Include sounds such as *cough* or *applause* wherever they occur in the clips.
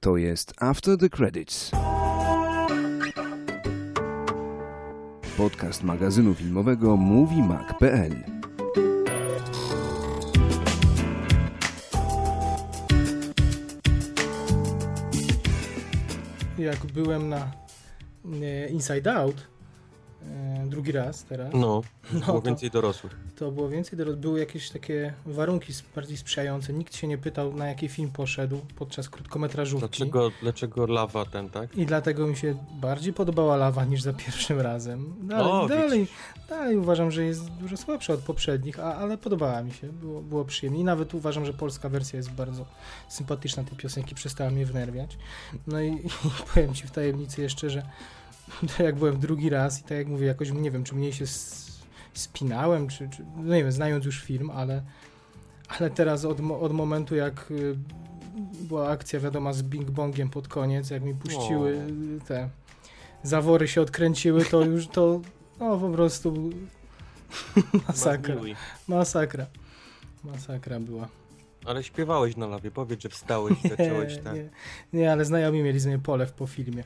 To jest After the Credits. Podcast magazynu filmowego MovieMag.pl Jak byłem na e, Inside Out drugi raz teraz, No, No było to- więcej dorosłych. to było więcej, teraz były jakieś takie warunki bardziej sprzyjające. Nikt się nie pytał, na jaki film poszedł podczas krótkometrażówki. Dlaczego, dlaczego lawa ten, tak? I dlatego mi się bardziej podobała lawa niż za pierwszym razem. Dalej, O, dalej, widzisz. dalej uważam, że jest dużo słabsza od poprzednich, a, ale podobała mi się, było, było przyjemnie. I nawet uważam, że polska wersja jest bardzo sympatyczna. Tej piosenki przestała mnie wnerwiać. No i, i powiem ci w tajemnicy jeszcze, że *laughs* jak byłem drugi raz i tak jak mówię, jakoś nie wiem, czy mniej się spinałem, czy, czy no nie wiem, znając już film, ale, ale teraz od, od momentu jak y, była akcja wiadoma z Bing Bongiem pod koniec, jak mi puściły y, te zawory się odkręciły, to już to no po prostu *laughs* masakra, masakra, masakra była. Ale śpiewałeś na lawie, powiedz, że wstałeś i *laughs* zacząłeś tak. nie, nie, ale znajomi mieli z mnie polew po filmie.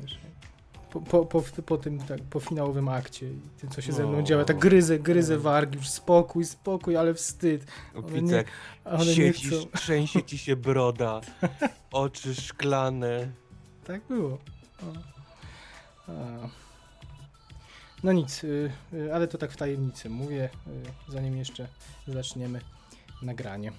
Wiesz, Po, po, po, po tym, tak, po finałowym akcie i tym, co się ze mną No. dzieje, tak gryzę, gryzę wargi, już spokój, spokój, ale wstyd. O, One nie- A one nie siedzisz, chcą. trzęsie ci się broda, *laughs* oczy szklane. Tak było. O. A. No nic, y, y, ale to tak w tajemnicy mówię, y, zanim jeszcze zaczniemy nagranie.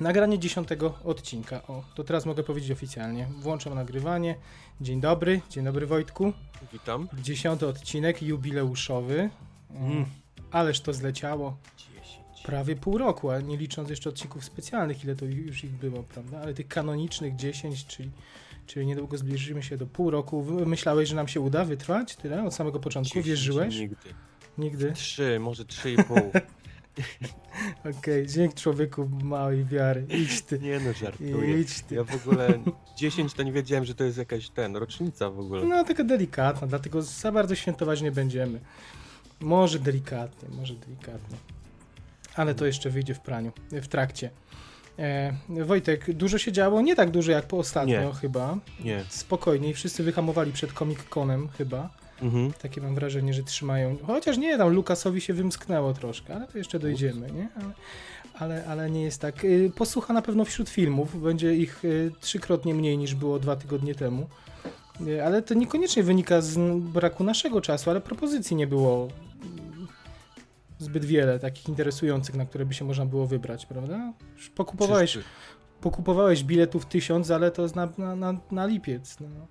Nagranie dziesiątego odcinka. O, to teraz mogę powiedzieć oficjalnie. Włączam nagrywanie. Dzień dobry, dzień dobry Wojtku. Witam. Dziesiąty odcinek jubileuszowy. Mm. Ależ to zleciało. 10. Prawie pół roku, a nie licząc jeszcze odcinków specjalnych, ile to już ich było, prawda? Ale tych kanonicznych 10, czyli, czyli niedługo zbliżymy się do pół roku. Myślałeś, że nam się uda wytrwać tyle od samego początku? Wierzyłeś? Nigdy. Nigdy? Trzy, może trzy i pół. *laughs* *laughs* Okej, dzięki człowieku małej wiary. Idź ty. Nie no, żartuję. Idź ty. Ja w ogóle 10 to nie wiedziałem, że to jest jakaś ten, rocznica w ogóle. No, taka delikatna, dlatego za bardzo świętować nie będziemy. Może delikatnie, może delikatnie. Ale to jeszcze wyjdzie w praniu, w trakcie. E, Wojtek, dużo się działo? Nie tak dużo jak po ostatnio Nie. chyba. Nie. Spokojniej, wszyscy wyhamowali przed Comic Conem chyba. Mhm. Takie mam wrażenie, że trzymają. Chociaż nie, tam Lukasowi się wymsknęło troszkę, ale to jeszcze dojdziemy, nie? Ale, ale, ale nie jest tak. Y, Posłucha na pewno wśród filmów, będzie ich y, trzykrotnie mniej niż było dwa tygodnie temu. Y, Ale to niekoniecznie wynika z braku naszego czasu, ale propozycji nie było mm, zbyt wiele takich interesujących, na które by się można było wybrać, prawda? Już pokupowałeś, pokupowałeś biletów tysiąc, ale to na, na, na, na lipiec. No.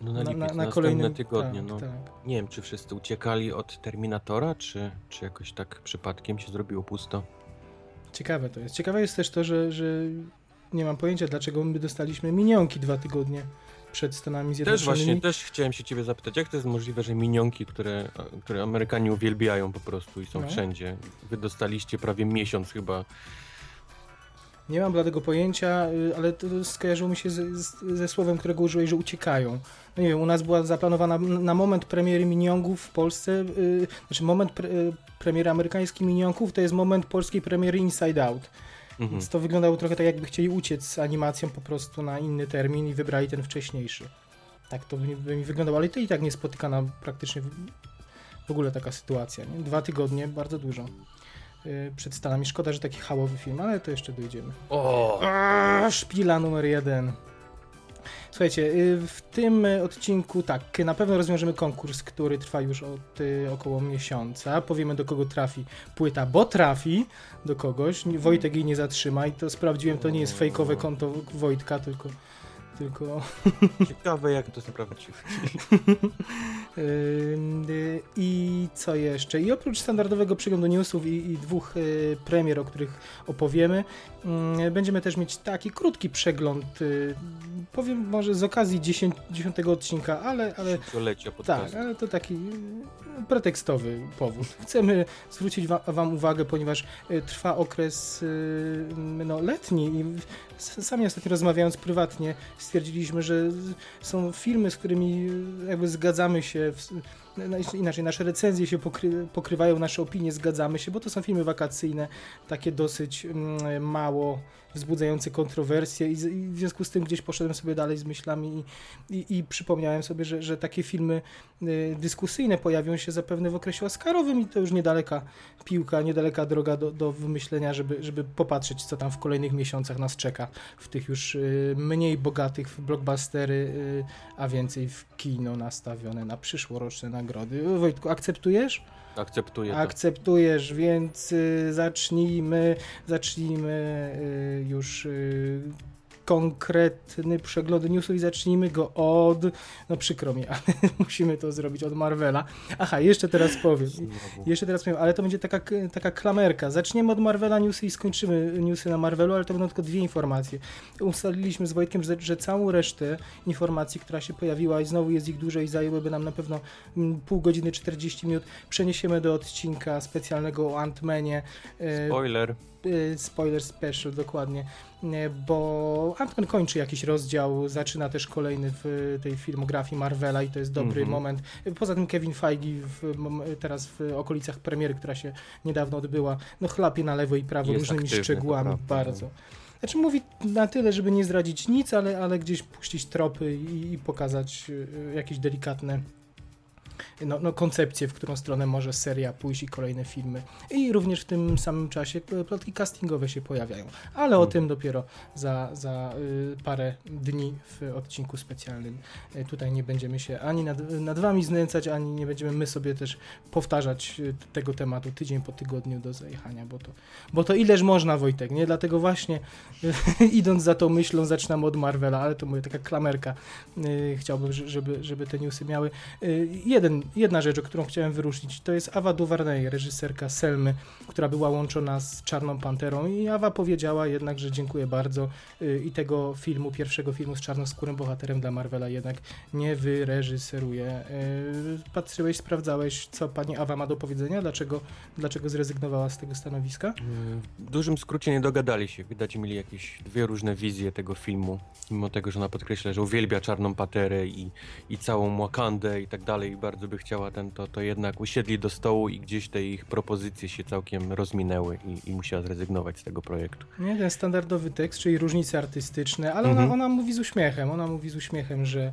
No na, lipiec, na, na na kolejnym tygodnie, tak, no. tak. Nie wiem, czy wszyscy uciekali od Terminatora, czy, czy jakoś tak przypadkiem się zrobiło pusto. Ciekawe to jest. Ciekawe jest też to, że, że nie mam pojęcia, dlaczego my dostaliśmy minionki dwa tygodnie przed Stanami Też Zjednoczonymi. właśnie, też chciałem się ciebie zapytać, jak to jest możliwe, że minionki, które, które Amerykanie uwielbiają po prostu i są No. wszędzie, wy dostaliście prawie miesiąc chyba. Nie mam dlatego pojęcia, y, ale to skojarzyło mi się z, z, ze słowem, którego użyłeś, że uciekają. No nie wiem, u nas była zaplanowana na moment premiery Minionków w Polsce, yy, znaczy moment pre, y, premiery amerykańskiej Minionków to jest moment polskiej premiery Inside Out. Mhm. Więc to wyglądało trochę tak, jakby chcieli uciec z animacją po prostu na inny termin i wybrali ten wcześniejszy. Tak to by, by mi wyglądało, ale to i tak nie spotykana praktycznie w, w ogóle taka sytuacja. Nie? Dwa tygodnie, bardzo dużo. Yy, przed Stanami. Szkoda, że taki hałowy film, ale to jeszcze dojdziemy. O! Aaa, Szpila numer jeden. Słuchajcie, y, w tym y, odcinku tak, na pewno rozwiążemy konkurs, który trwa już od y, około miesiąca. Powiemy do kogo trafi płyta, bo trafi do kogoś. Wojtek jej nie zatrzyma i to sprawdziłem, to nie jest fejkowe konto Wojtka, tylko tylko Ciekawe jak to. *laughs* Ym, y, I co jeszcze? I oprócz standardowego przeglądu newsów i, i dwóch y, premier, o których opowiemy, mm, będziemy też mieć taki krótki przegląd. y, Powiem może z okazji 10, 10 odcinka, ale, ale tak, ale to taki y, pretekstowy powód. Chcemy zwrócić wa Wam uwagę, ponieważ trwa okres no, letni i sami ostatnio rozmawiając prywatnie stwierdziliśmy, że są filmy, z którymi jakby zgadzamy się w, inaczej, nasze recenzje się pokry, pokrywają, nasze opinie zgadzamy się, bo to są filmy wakacyjne, takie dosyć mm, mało wzbudzające kontrowersje i, i, w związku z tym gdzieś poszedłem sobie dalej z myślami i, i, i przypomniałem sobie, że, że takie filmy y, dyskusyjne pojawią się zapewne w okresie oscarowym i to już niedaleka piłka, niedaleka droga do, do wymyślenia, żeby, żeby popatrzeć, co tam w kolejnych miesiącach nas czeka w tych już y, mniej bogatych blockbustery, y, a więcej w kino nastawione na przyszłoroczne nagrody. Wojtku, akceptujesz? Akceptuję to. Akceptujesz, więc y, zacznijmy, zacznijmy y, już y, konkretny przegląd newsów i zacznijmy go od, no przykro mi, *laughs* ale musimy to zrobić od Marvela. Aha, jeszcze teraz powiem, jeszcze teraz powiem, ale to będzie taka, taka klamerka. Zaczniemy od Marvela newsy i skończymy newsy na Marvelu, ale to będą tylko dwie informacje. Ustaliliśmy z Wojtkiem, że, że całą resztę informacji, która się pojawiła i znowu jest ich dużo i zajęłyby nam na pewno mm, pół godziny, 40 minut, przeniesiemy do odcinka specjalnego o Ant-Manie. E, Spoiler. Y, spoiler special dokładnie, nie, bo Ant-Man kończy jakiś rozdział, zaczyna też kolejny w tej filmografii Marvela i to jest dobry Mhm. moment. Poza tym Kevin Feige w, teraz w okolicach premiery, która się niedawno odbyła, no chlapie na lewo i prawo Jest różnymi aktywny, szczegółami bardzo. Znaczy mówi na tyle, żeby nie zdradzić nic, ale, ale gdzieś puścić tropy i, i pokazać y, jakieś delikatne no, no, koncepcję, w którą stronę może seria pójść i kolejne filmy. I również w tym samym czasie plotki castingowe się pojawiają. Ale o Mhm. tym dopiero za, za y, parę dni w odcinku specjalnym. Y, tutaj nie będziemy się ani nad, nad wami znęcać, ani nie będziemy my sobie też powtarzać y, tego tematu tydzień po tygodniu do zajechania, bo to, bo to ileż można, Wojtek, nie? Dlatego właśnie *laughs* idąc za tą myślą zaczynam od Marvela, ale to moja taka klamerka. Chciałbym, że- żeby, żeby te newsy miały. Jeden, jedna rzecz, o którą chciałem wyróżnić, to jest Ava DuVernay, reżyserka Selmy, która była łączona z Czarną Panterą i Ava powiedziała jednak, że dziękuję bardzo y, i tego filmu, pierwszego filmu z czarnoskórym bohaterem dla Marvela jednak nie wyreżyseruje. Y, Patrzyłeś, sprawdzałeś, co pani Awa ma do powiedzenia, dlaczego, dlaczego zrezygnowała z tego stanowiska? W dużym skrócie nie dogadali się. Widać, mieli jakieś dwie różne wizje tego filmu. Mimo tego, że ona podkreśla, że uwielbia Czarną Paterę i, i całą Wakandę i tak dalej, i bardzo by chciała ten, to, to jednak usiedli do stołu i gdzieś te ich propozycje się całkiem rozminęły i, i musiała zrezygnować z tego projektu. Nie, ten standardowy tekst, czyli różnice artystyczne, ale ona, Mhm. ona mówi z uśmiechem, ona mówi z uśmiechem, że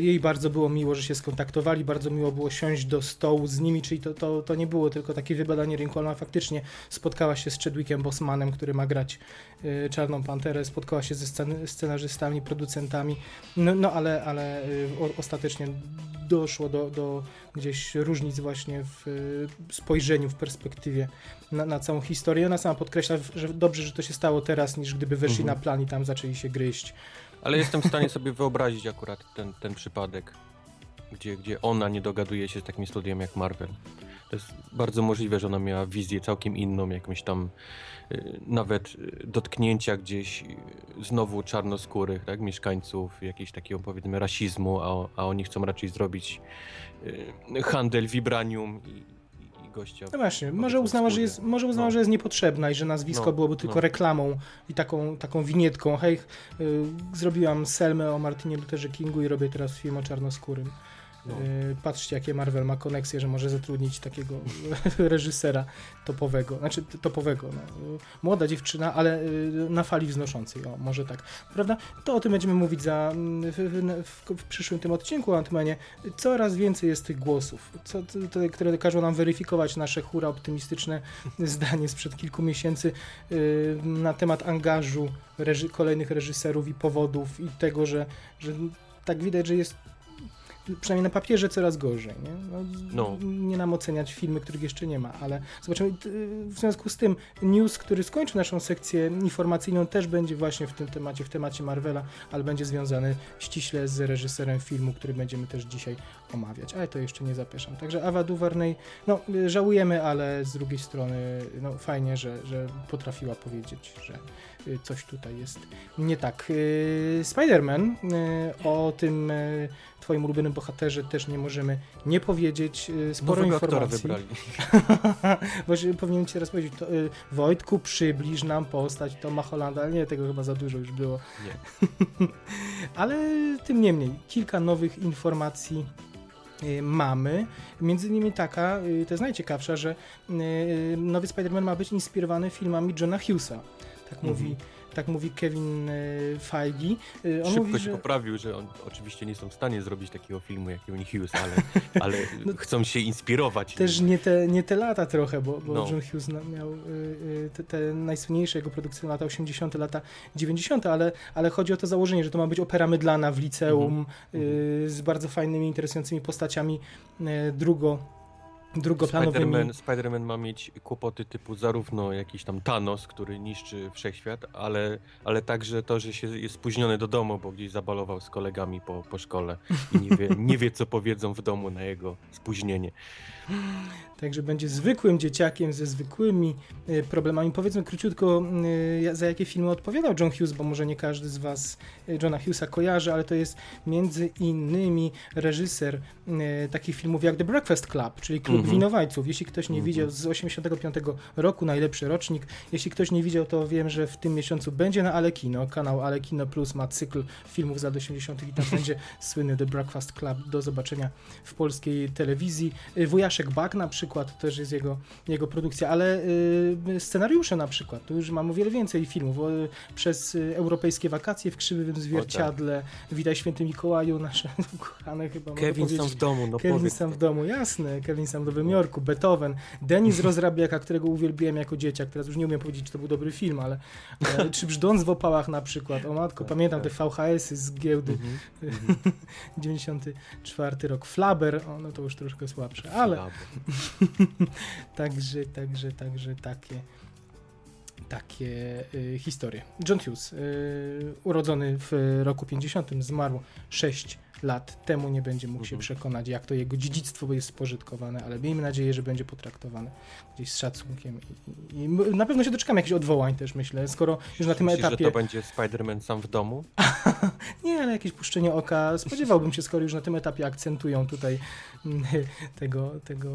jej bardzo było miło, że się skontaktowali, bardzo miło było siąść do stołu z nimi, czyli to, to, to nie było tylko takie wybadanie rynku, ona faktycznie spotkała się z Chadwickiem Bosmanem, który ma grać y, Czarną Panterę, spotkała się ze scen- scenarzystami, producentami, no, no ale, ale y, o, ostatecznie doszło do, do gdzieś różnic właśnie w y, spojrzeniu, w perspektywie na, na całą historię. Ona sama podkreśla, że dobrze, że to się stało teraz, niż gdyby weszli Mhm. na plan i tam zaczęli się gryźć. Ale jestem w stanie sobie wyobrazić akurat ten, ten przypadek, gdzie, gdzie ona nie dogaduje się z takim studiem jak Marvel. To jest bardzo możliwe, że ona miała wizję całkiem inną, jakąś tam y, nawet y, dotknięcia gdzieś y, znowu czarnoskórych tak, mieszkańców, jakiegoś takiego powiedzmy rasizmu, a, a oni chcą raczej zrobić handel i, i gościa. No właśnie, może uznała, że jest, może uznała, No. że jest niepotrzebna i że nazwisko No, byłoby tylko no. reklamą i taką, taką winietką. Hej, y, zrobiłam Selmę o Martinie Lutherze Kingu i robię teraz film o czarnoskórym. No. Y, Patrzcie, jakie Marvel ma koneksje, że może zatrudnić takiego *laughs* reżysera topowego, znaczy topowego. No. Młoda dziewczyna, ale y, na fali wznoszącej, o, może tak. Prawda? To o tym będziemy mówić za, mm, w, w, w, przyszłym tym odcinku Antmanie. Coraz więcej jest tych głosów, co, to, które każą nam weryfikować nasze hura optymistyczne *laughs* zdanie sprzed kilku miesięcy y, na temat angażu reży- kolejnych reżyserów i powodów i tego, że, że tak widać, że jest przynajmniej na papierze coraz gorzej. Nie, no, No. nie nam oceniać filmy, których jeszcze nie ma, ale zobaczymy. W związku z tym news, który skończy naszą sekcję informacyjną, też będzie właśnie w tym temacie, w temacie Marvela, ale będzie związany ściśle z reżyserem filmu, który będziemy też dzisiaj omawiać, ale to jeszcze nie zapieszam. Także Ava DuVernay, no żałujemy, ale z drugiej strony no fajnie, że, że potrafiła powiedzieć, że coś tutaj jest nie tak. Y, Spider-Man, y, o tym y, twoim ulubionym bohaterze też nie możemy nie powiedzieć. Sporo Nowego informacji. wybrali. *laughs* Właśnie powinienem ci teraz powiedzieć, to, Wojtku, przybliż nam postać Toma Hollanda, ale nie, tego chyba za dużo już było. Nie. *laughs* Ale tym niemniej, kilka nowych informacji mamy. Między innymi taka, to jest najciekawsza, że nowy Spider-Man ma być inspirowany filmami Johna Hughesa. Tak Mhm. mówi, tak mówi Kevin y, Feige. Y, On Szybko mówi, się że... poprawił, że on oczywiście nie są w stanie zrobić takiego filmu jak Kevin Hughes, ale, *laughs* ale No, chcą się inspirować. Też nie te, nie te lata trochę, bo, bo No. John Hughes miał y, te, te najsłynniejsze jego produkcje lata 80., lata 90., ale, ale chodzi o to założenie, że to ma być opera mydlana w liceum Mhm. z bardzo fajnymi, interesującymi postaciami drugo, drugoplanowymi. Spider-Man, Spider-Man ma mieć kłopoty typu zarówno jakiś tam Thanos, który niszczy wszechświat, ale, ale także to, że się jest spóźniony do domu, bo gdzieś zabalował z kolegami po, po szkole i nie wie, nie wie, co powiedzą w domu na jego spóźnienie. Także będzie zwykłym dzieciakiem ze zwykłymi y, problemami. Powiedzmy króciutko, ja- za jakie filmy odpowiadał John Hughes, bo może nie każdy z Was y, Johna Hughesa kojarzy, ale to jest między innymi reżyser takich filmów jak The Breakfast Club, czyli Klub Mhm. Winowajców. Jeśli ktoś nie Mhm. widział, z 85 roku, najlepszy rocznik. Jeśli ktoś nie widział, to wiem, że w tym miesiącu będzie na Alekino. Kanał Alekino Plus ma cykl filmów z lat 80. i tam *laughs* będzie słynny The Breakfast Club do zobaczenia w polskiej telewizji. Y, Bak na przykład, to też jest jego, jego produkcja, ale y, scenariusze na przykład, tu już mam o wiele więcej filmów. O, przez y, europejskie wakacje w krzywym zwierciadle, Witaj Święty Mikołaju, nasze *laughs* ukochane chyba Kevin sam w domu, no Kevin powiedz. sam w domu, jasne. Kevin sam w Nowym Jorku, Beethoven, Denis *laughs* Rozrabiaka, którego uwielbiałem jako dzieciak. Teraz już nie umiem powiedzieć, czy to był dobry film, ale, ale czy Brzdąc w opałach na przykład. O matko, Tak, pamiętam tak. te VHS-y z giełdy. Mhm. *laughs* 94 rok. Flaber, o, no to już troszkę słabsze, ale *laughs* Także, także, także takie takie y, historie. John Hughes, y, urodzony w roku 50, zmarł 6 lat temu, nie będzie mógł się Mhm. przekonać, jak to jego dziedzictwo jest spożytkowane, ale miejmy nadzieję, że będzie potraktowane gdzieś z szacunkiem i, i, na pewno się doczekamy jakichś odwołań też, myślę, skoro już na tym Myślisz, etapie... że to będzie Spider-Man sam w domu? *laughs* Nie, ale jakieś puszczenie oka. Spodziewałbym się, skoro już na tym etapie akcentują tutaj mm, tego, tego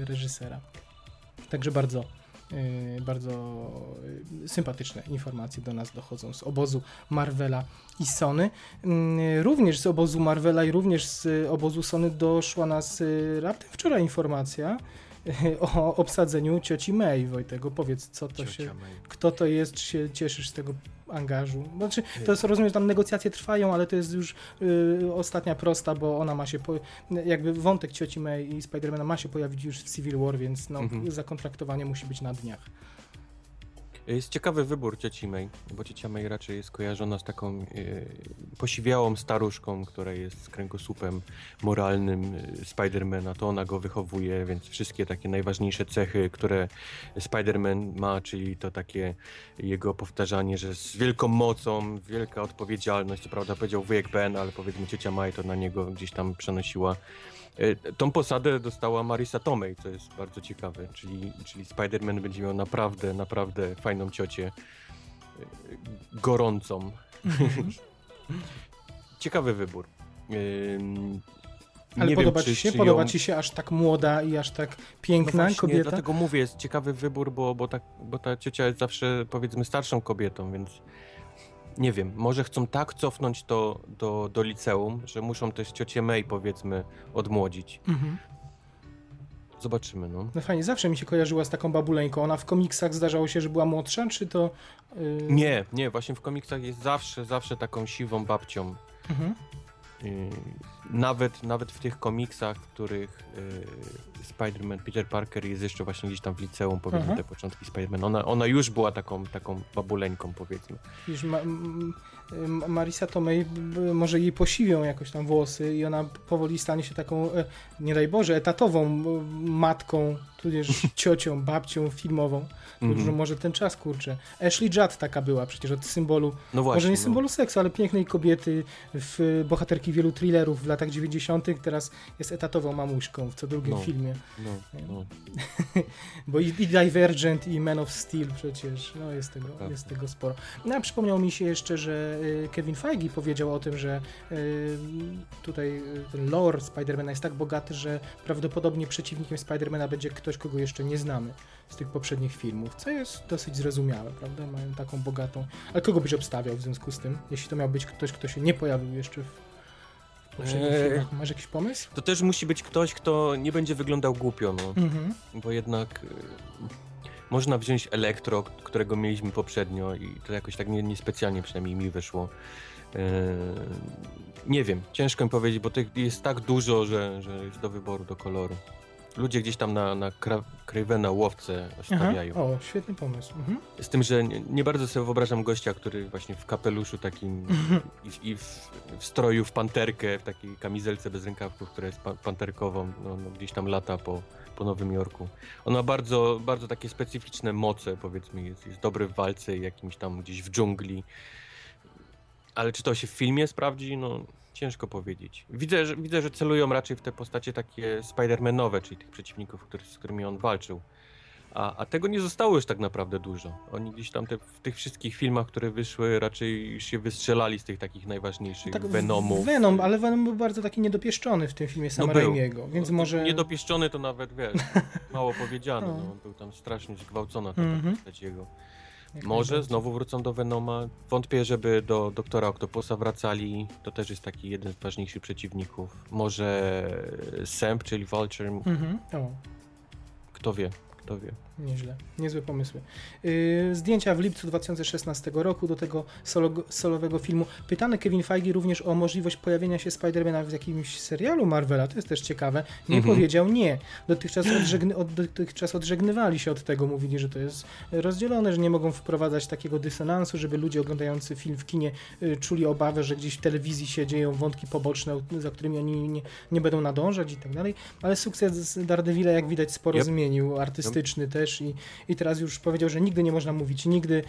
y, reżysera. Także bardzo, bardzo y, sympatyczne informacje do nas dochodzą z obozu Marvela i Sony. Mm, Również z obozu Marvela i również z obozu Sony doszła nas y, raptem wczoraj informacja y, *laughs* o obsadzeniu cioci May. Wojtego, powiedz, co to Ciocia się May. kto to jest, czy się cieszysz z tego angażu? Znaczy, to jest, rozumiem, że tam negocjacje trwają, ale to jest już y, ostatnia prosta, bo ona ma się, po, jakby wątek cioci May i Spidermana ma się pojawić już w Civil War, więc no, Mhm. zakontraktowanie musi być na dniach. Jest ciekawy wybór cioci May, bo ciocia May raczej jest kojarzona z taką e, posiwiałą staruszką, która jest kręgosłupem moralnym e, Spidermana. To ona go wychowuje, więc wszystkie takie najważniejsze cechy, które Spiderman ma, czyli to takie jego powtarzanie, że z wielką mocą, wielka odpowiedzialność, co prawda powiedział wujek Ben, ale powiedzmy ciocia May to na niego gdzieś tam przenosiła. E, Tą posadę dostała Marisa Tomei, co jest bardzo ciekawe, czyli, czyli Spider-Man będzie miał naprawdę, naprawdę fajną ciocię, e, gorącą. *laughs* Ciekawy wybór. Ym, Ale nie podoba wiem, ci się? czy Podoba ją... ci się aż tak młoda i aż tak No piękna właśnie, kobieta? Dlatego mówię, jest ciekawy wybór, bo, bo, ta, bo ta ciocia jest zawsze powiedzmy starszą kobietą, więc nie wiem, może chcą tak cofnąć to do, do liceum, że muszą też ciocię May powiedzmy odmłodzić. Mhm. Zobaczymy, no. No fajnie, zawsze mi się kojarzyła z taką babuleńką. Ona w komiksach zdarzało się, że była młodsza, czy to... y, Nie, nie, właśnie w komiksach jest zawsze, zawsze taką siwą babcią. Mhm. Yy, nawet, nawet w tych komiksach, w których yy, Spider-Man, Peter Parker jest jeszcze właśnie gdzieś tam w liceum, powiedzmy Aha. te początki Spider-Man, ona, ona już była taką, taką babuleńką, powiedzmy. Ma, Marisa Tomei, może jej posiwią jakoś tam włosy i ona powoli stanie się taką, e, nie daj Boże, etatową matką, tudzież *laughs* ciocią, babcią filmową. To Mhm. Może ten czas, kurczę. Ashley Judd taka była przecież od symbolu, No właśnie. może nie no. symbolu seksu, ale pięknej kobiety, w bohaterki wielu thrillerów w latach 90., teraz jest etatową mamuśką w co drugim No. filmie. No, no. *laughs* Bo i, i Divergent, i Man of Steel przecież, no jest tego, Prawda. jest tego sporo. No a przypomniał mi się jeszcze, że y, Kevin Feige powiedział o tym, że y, tutaj y, ten lore Spidermana jest tak bogaty, że prawdopodobnie przeciwnikiem Spidermana będzie ktoś, kogo jeszcze nie znamy z tych poprzednich filmów, co jest dosyć zrozumiałe, prawda? Mają taką bogatą... Ale kogo byś obstawiał w związku z tym, jeśli to miał być ktoś, kto się nie pojawił jeszcze w poprzednich Eee. filmach? Masz jakiś pomysł? To też musi być ktoś, kto nie będzie wyglądał głupio, no. Mhm. Bo jednak y, można wziąć Elektro, którego mieliśmy poprzednio i to jakoś tak nie- niespecjalnie przynajmniej mi wyszło. Yy, nie wiem, ciężko mi powiedzieć, bo tych jest tak dużo, że, że jest do wyboru, do koloru. Ludzie gdzieś tam na, na Cravena łowce Aha. stawiają. O, świetny pomysł. Mhm. Z tym, że nie, nie bardzo sobie wyobrażam gościa, który właśnie w kapeluszu takim i, i w, w stroju w panterkę, w takiej kamizelce bez rękawków, która jest pa, panterkową, no, no, gdzieś tam lata po, po Nowym Jorku. On ma bardzo, bardzo takie specyficzne moce, powiedzmy, jest, jest dobry w walce i jakimś tam gdzieś w dżungli. Ale czy to się w filmie sprawdzi? No, ciężko powiedzieć. Widzę, że, widzę, że celują raczej w te postacie takie Spider-Manowe, czyli tych przeciwników, który, z którymi on walczył. A, a tego nie zostało już tak naprawdę dużo. Oni gdzieś tam te, w tych wszystkich filmach, które wyszły, raczej już się wystrzelali z tych takich najważniejszych Tak, Venomów. Venom, ale Venom był bardzo taki niedopieszczony w tym filmie Sama był. Raimiego, więc No, może... Niedopieszczony to nawet, wiesz, *laughs* mało powiedziane. No. No. Był tam strasznie zgwałcona ta, ta Mhm. postać jego. Jak Może najbardziej. znowu wrócą do Venoma. Wątpię, żeby do Doktora Octopusa wracali. To też jest taki jeden z ważniejszych przeciwników. Może Semp, czyli Vulture. Mhm. O, Kto wie, kto wie. nieźle. Niezłe pomysły. Yy, zdjęcia w lipcu 2016 roku do tego solo, solowego filmu. Pytany Kevin Feige również o możliwość pojawienia się Spidermana w jakimś serialu Marvela. To jest też ciekawe. Nie Mhm. powiedział nie. Dotychczas, odżegny, od, dotychczas odżegnywali się od tego. Mówili, że to jest rozdzielone, że nie mogą wprowadzać takiego dysonansu, żeby ludzie oglądający film w kinie y, czuli obawę, że gdzieś w telewizji się dzieją wątki poboczne, za którymi oni nie, nie będą nadążać i tak dalej. Ale sukces Daredevila, jak widać, sporo Yep. zmienił. Też i, i teraz już powiedział, że nigdy nie można mówić nigdy.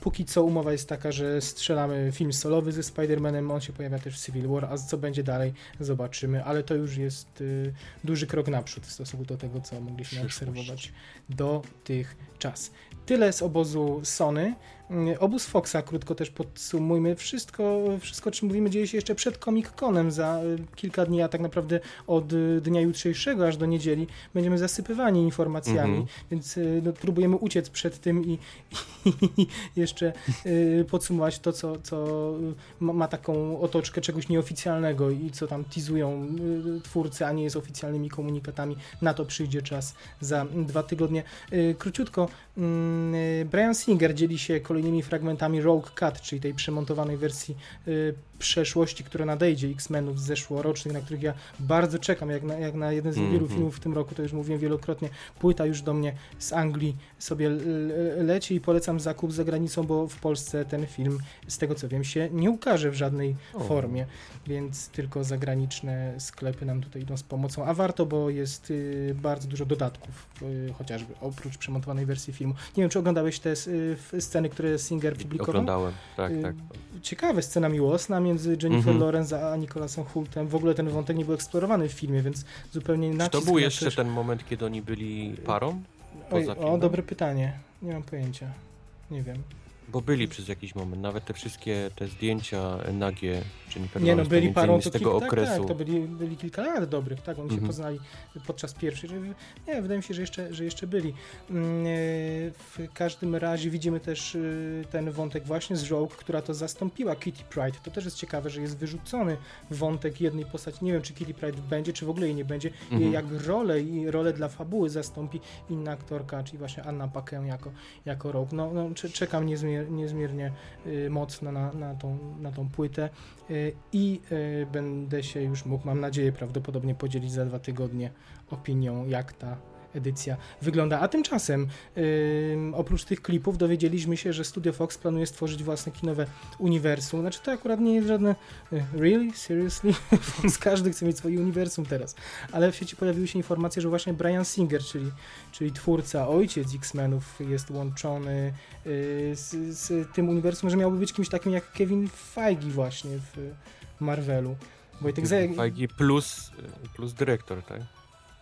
Póki co umowa jest taka, że strzelamy film solowy ze Spider-Manem, on się pojawia też w Civil War, a co będzie dalej zobaczymy, ale to już jest y, duży krok naprzód w stosunku do tego, co mogliśmy obserwować dotychczas. Tyle z obozu Sony. Mm, Obóz Foxa, krótko też podsumujmy. Wszystko, wszystko o czym mówimy, dzieje się jeszcze przed Comic-Conem. Za y, kilka dni, a tak naprawdę od y, dnia jutrzejszego aż do niedzieli będziemy zasypywani informacjami, Mhm. więc y, no, próbujemy uciec przed tym i, i jeszcze y, podsumować to, co, co ma, ma taką otoczkę czegoś nieoficjalnego i co tam teasują y, twórcy, a nie jest oficjalnymi komunikatami. Na to przyjdzie czas za dwa tygodnie. Y, Króciutko, mm, Brian Singer dzieli się kolejnymi fragmentami Rogue Cut, czyli tej przemontowanej wersji y, przeszłości, która nadejdzie X-Menów z zeszłorocznych, na których ja bardzo czekam, jak na, jak na jeden z Mhm. wielu filmów w tym roku, to już mówiłem wielokrotnie, płyta już do mnie z Anglii sobie leci i polecam zakup za granicą, bo w Polsce ten film, z tego co wiem, się nie ukaże w żadnej O. formie, więc tylko zagraniczne sklepy nam tutaj idą z pomocą, a warto, bo jest y, bardzo dużo dodatków, y, chociażby oprócz przemontowanej wersji filmu. Nie wiem, czy oglądałeś te y, sceny, które Singer publikował? Oglądałem, tak, Y, tak. Ciekawe, scena miłosna między Jennifer Mhm. Lawrence a Nicholasem Hultem. W ogóle ten wątek nie był eksplorowany w filmie, więc zupełnie Czy nacisk to był jeszcze też- ten moment, kiedy oni byli parą? Oj, o, dobre pytanie. Nie mam pojęcia. Nie wiem. Bo byli przez jakiś moment, nawet te wszystkie te zdjęcia nagie, czy Nie no, byli parą z tego kilka, tak, okresu. tak, to byli, byli kilka lat dobrych, tak, oni się Mhm. poznali podczas pierwszej, nie, wydaje mi się, że jeszcze, że jeszcze byli. Mm, e, W każdym razie widzimy też y, ten wątek właśnie z Rogue, która to zastąpiła Kitty Pride. To też jest ciekawe, że jest wyrzucony wątek jednej postaci. Nie wiem, czy Kitty Pride będzie, czy w ogóle jej nie będzie. I Mhm. jak rolę i rolę dla fabuły zastąpi inna aktorka, czyli właśnie Anna Paquin jako, jako Rogue. No, no cze- czekam niezmier niezmiernie y, mocno na, na, tą, na tą płytę. Y, i y, będę się już mógł, mam nadzieję, prawdopodobnie podzielić za dwa tygodnie opinią, jak ta edycja wygląda. A tymczasem, ym, oprócz tych klipów, dowiedzieliśmy się, że Studio Fox planuje stworzyć własne kinowe uniwersum. Znaczy, to akurat nie jest żadne. y, Really? Seriously? *laughs* Fox każdy chce mieć swoje uniwersum teraz. Ale w sieci pojawiły się informacje, że właśnie Brian Singer, czyli, czyli twórca, ojciec X-Menów, jest łączony y, z, z tym uniwersum, że miałby być kimś takim jak Kevin Feige, właśnie w Marvelu. Wojtek, Feige plus, plus dyrektor, tak?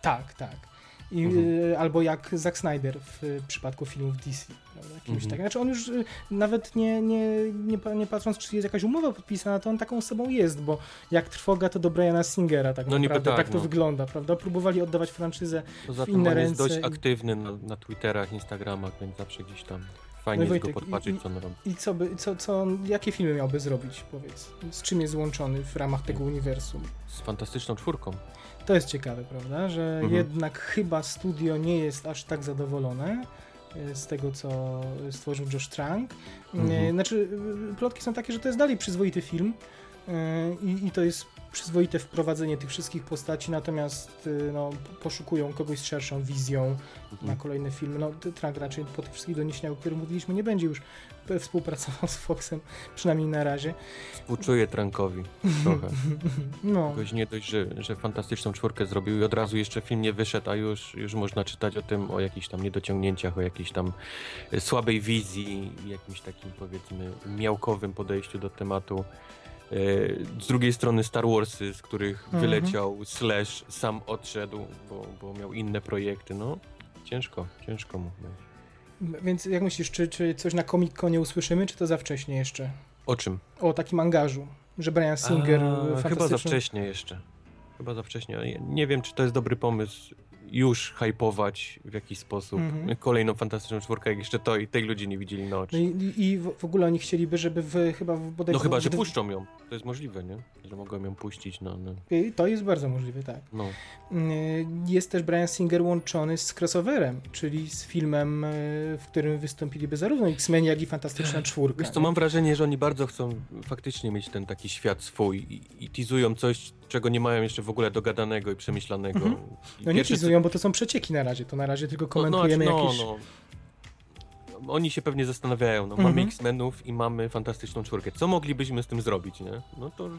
tak, tak. I, Mhm. y, albo jak Zack Snyder w y, przypadku filmów DC. Prawda? Kimś Mhm. tak. Znaczy on już y, nawet nie, nie, nie, nie patrząc, czy jest jakaś umowa podpisana, to on taką osobą jest, bo jak trwoga, to do Briana Singera tak No naprawdę. tak, tak to no. wygląda, prawda? Próbowali oddawać franczyzę Poza w inne on jest ręce dość i- aktywny na, na Twitterach, Instagramach, więc zawsze gdzieś tam Fajnie No jest Wojtek, podpatrzeć, i- co on robi. I co by, co, co, jakie filmy miałby zrobić, powiedz? Z czym jest złączony w ramach tego uniwersum? Z fantastyczną czwórką. To jest ciekawe, prawda? Że Mhm. jednak chyba studio nie jest aż tak zadowolone e, z tego, co stworzył Josh Trank. E, Mhm. Znaczy, e, plotki są takie, że to jest dalej przyzwoity film i, i to jest przyzwoite wprowadzenie tych wszystkich postaci, natomiast e, no, poszukują kogoś z szerszą wizją na Mhm. kolejne filmy. No, t- Trank raczej po tych wszystkich doniesieniach, o których mówiliśmy, nie będzie już współpracował z Foxem, *laughs* przynajmniej na razie. Współczuję Trankowi trochę. *laughs* No, Jakoś nie dość, że, że fantastyczną czwórkę zrobił i od razu jeszcze film nie wyszedł, a już, już można czytać o tym, o jakichś tam niedociągnięciach, o jakiejś tam e, słabej wizji jakimś takim powiedzmy miałkowym podejściu do tematu. E, Z drugiej strony Star Warsy, z których Mhm. wyleciał Slash, sam odszedł, bo, bo miał inne projekty, no ciężko, ciężko mu. więc jak myślisz, czy, czy coś na Comic Conie usłyszymy, czy to za wcześnie jeszcze? O czym? O takim angażu, że Brian Singer A, fantastyczny... Chyba za wcześnie jeszcze. Chyba za wcześnie. Nie, nie wiem, czy to jest dobry pomysł już hypować w jakiś sposób Mhm. kolejną fantastyczną czwórkę, jak jeszcze to i tej ludzie nie widzieli na No oczy. i, i- i w ogóle oni chcieliby, żeby w, chyba w bodaj No chyba, że puszczą ją. To jest możliwe, nie? Że mogą ją puścić na I To jest bardzo możliwe, tak. no. Y, Jest też Brian Singer łączony z crossoverem, czyli z filmem, y, w którym wystąpiliby zarówno X-Men, jak i Fantastyczna Czwórka. Wiesz co, mam wrażenie, że oni bardzo chcą faktycznie mieć ten taki świat swój i, i teasują coś, czego nie mają jeszcze w ogóle dogadanego i przemyślanego. Mhm. I No nie teasują, bo to są przecieki na razie, to na razie tylko No, komentujemy no, jakieś... no. Oni się pewnie zastanawiają, no Mhm. mamy X-Menów i mamy fantastyczną czwórkę. Co moglibyśmy z tym zrobić, nie? No to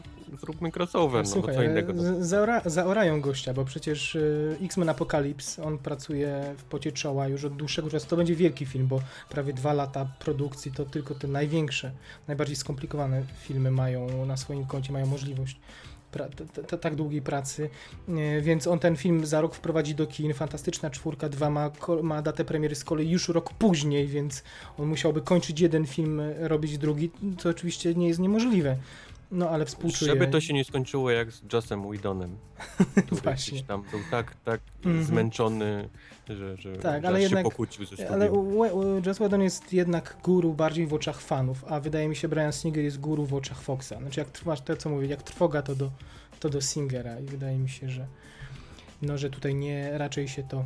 zróbmy crossover, no bo Słuchaj, co innego. No. zaora, zaorają gościa, bo przecież y, X-Men Apocalypse, on pracuje w pocie czoła już od dłuższego czasu. To będzie wielki film, bo prawie dwa lata produkcji to tylko te największe, najbardziej skomplikowane filmy mają na swoim koncie, mają możliwość tak długiej pracy, y, więc on ten film za rok wprowadzi do kin. Fantastyczna Czwórka 2 ma, ma datę premiery z kolei już rok później, więc on musiałby kończyć jeden film, y, robić drugi, co oczywiście nie jest niemożliwe. No ale współczuję. Żeby to się nie skończyło jak z Jossem Whedonem. *laughs* który Właśnie. gdzieś tam był tak, tak Mhm. zmęczony, że, że, Tak, że ale aż jednak- się pokłócił ze. Ale We- We- Joss Whedon jest jednak guru bardziej w oczach fanów, a wydaje mi się Brian Singer jest guru w oczach Foxa. Znaczy jak trwasz to, co mówię, jak trwoga to do, to do Singera i wydaje mi się, że no, że tutaj nie, raczej się to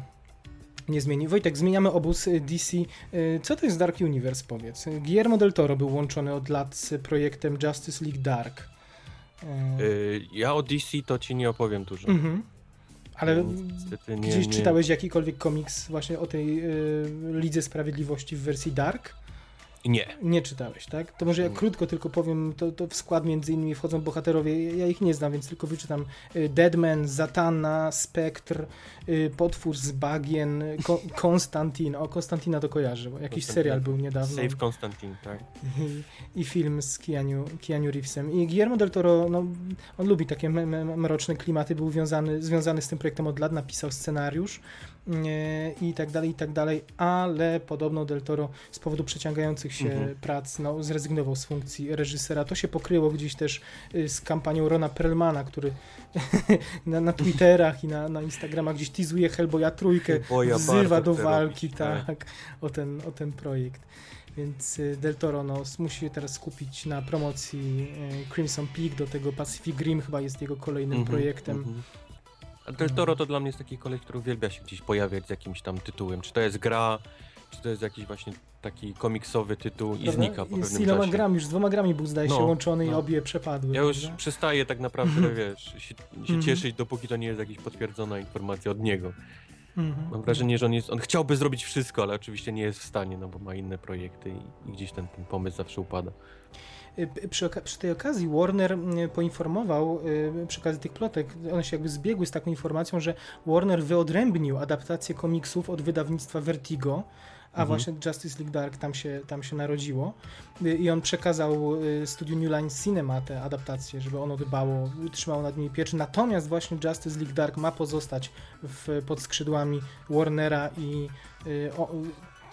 nie zmieni. Wojtek, zmieniamy obóz y, DC. Y, Co to jest Dark Universe, powiedz? Guillermo del Toro był łączony od lat z projektem Justice League Dark. Y, Ja o DC to ci nie opowiem dużo. mhm. Ale nie, gdzieś nie... czytałeś jakikolwiek komiks właśnie o tej y, Lidze Sprawiedliwości w wersji Dark? Nie. Nie czytałeś, tak? To może ja Nie. krótko tylko powiem, to, to w skład między innymi wchodzą bohaterowie, ja ich nie znam, więc tylko wyczytam. Y, Deadman, Zatanna, Spectre, y, Potwór z Bagien, Ko *laughs* Konstantin, o Konstantina to kojarzę, bo jakiś Konstantin. serial był niedawno Save Constantine, tak. i, *laughs* i film z Keanu, Keanu Reevesem. I Guillermo del Toro, no, on lubi takie mroczne klimaty, był wiązany, związany z tym projektem od lat, napisał scenariusz i tak dalej, i tak dalej, ale podobno del Toro z powodu przeciągających się Mhm. prac no, zrezygnował z funkcji reżysera. To się pokryło gdzieś też y, z kampanią Rona Perlmana, który *laughs* na, na Twitterach i na, na Instagramach gdzieś teasuje Hellboya trójkę, Boja wzywa do walki, robić, tak, o ten, o ten projekt. Więc y, Del Toro no, musi się teraz skupić na promocji y, Crimson Peak, do tego Pacific Rim chyba jest jego kolejnym Mhm, projektem. Mhm. A Del Toro to dla mnie jest taki koleś, który uwielbia się gdzieś pojawiać z jakimś tam tytułem. Czy to jest gra, czy to jest jakiś właśnie taki komiksowy tytuł i Prawda? znika po I z pewnym iloma czasie. grami, już z dwoma grami był zdaje się No, łączony i no. obie przepadły. Ja już prawda? przestaję tak naprawdę, *laughs* wiesz, się, się Mhm. cieszyć, dopóki to nie jest jakaś potwierdzona informacja od niego. Mhm. Mam wrażenie, że on jest, on chciałby zrobić wszystko, ale oczywiście nie jest w stanie, no bo ma inne projekty i, i gdzieś ten, ten pomysł zawsze upada. Y, Przy, przy tej okazji Warner poinformował, y, przy okazji tych plotek, one się jakby zbiegły z taką informacją, że Warner wyodrębnił adaptację komiksów od wydawnictwa Vertigo, a Mhm. właśnie Justice League Dark tam się, tam się narodziło. Y, I on przekazał studiu New Line Cinema tę adaptację, żeby ono dbało, trzymało nad nimi pieczę. Natomiast właśnie Justice League Dark ma pozostać w, pod skrzydłami Warnera i o,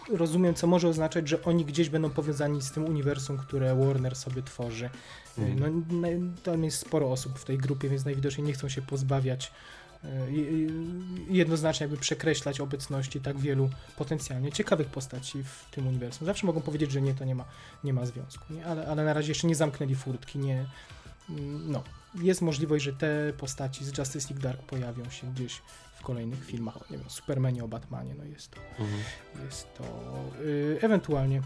rozumiem, co może oznaczać, że oni gdzieś będą powiązani z tym uniwersum, które Warner sobie tworzy. Mhm. No, tam jest sporo osób w tej grupie, więc najwidoczniej nie chcą się pozbawiać y, y, jednoznacznie jakby przekreślać obecności tak wielu potencjalnie ciekawych postaci w tym uniwersum. Zawsze mogą powiedzieć, że nie, to nie ma, nie ma związku, nie? Ale, ale na razie jeszcze nie zamknęli furtki, nie, mm, no, jest możliwość, że te postaci z Justice League Dark pojawią się gdzieś w kolejnych filmach, o, nie wiem, Supermanie, o Batmanie, no jest to, Mhm. jest to y, ewentualnie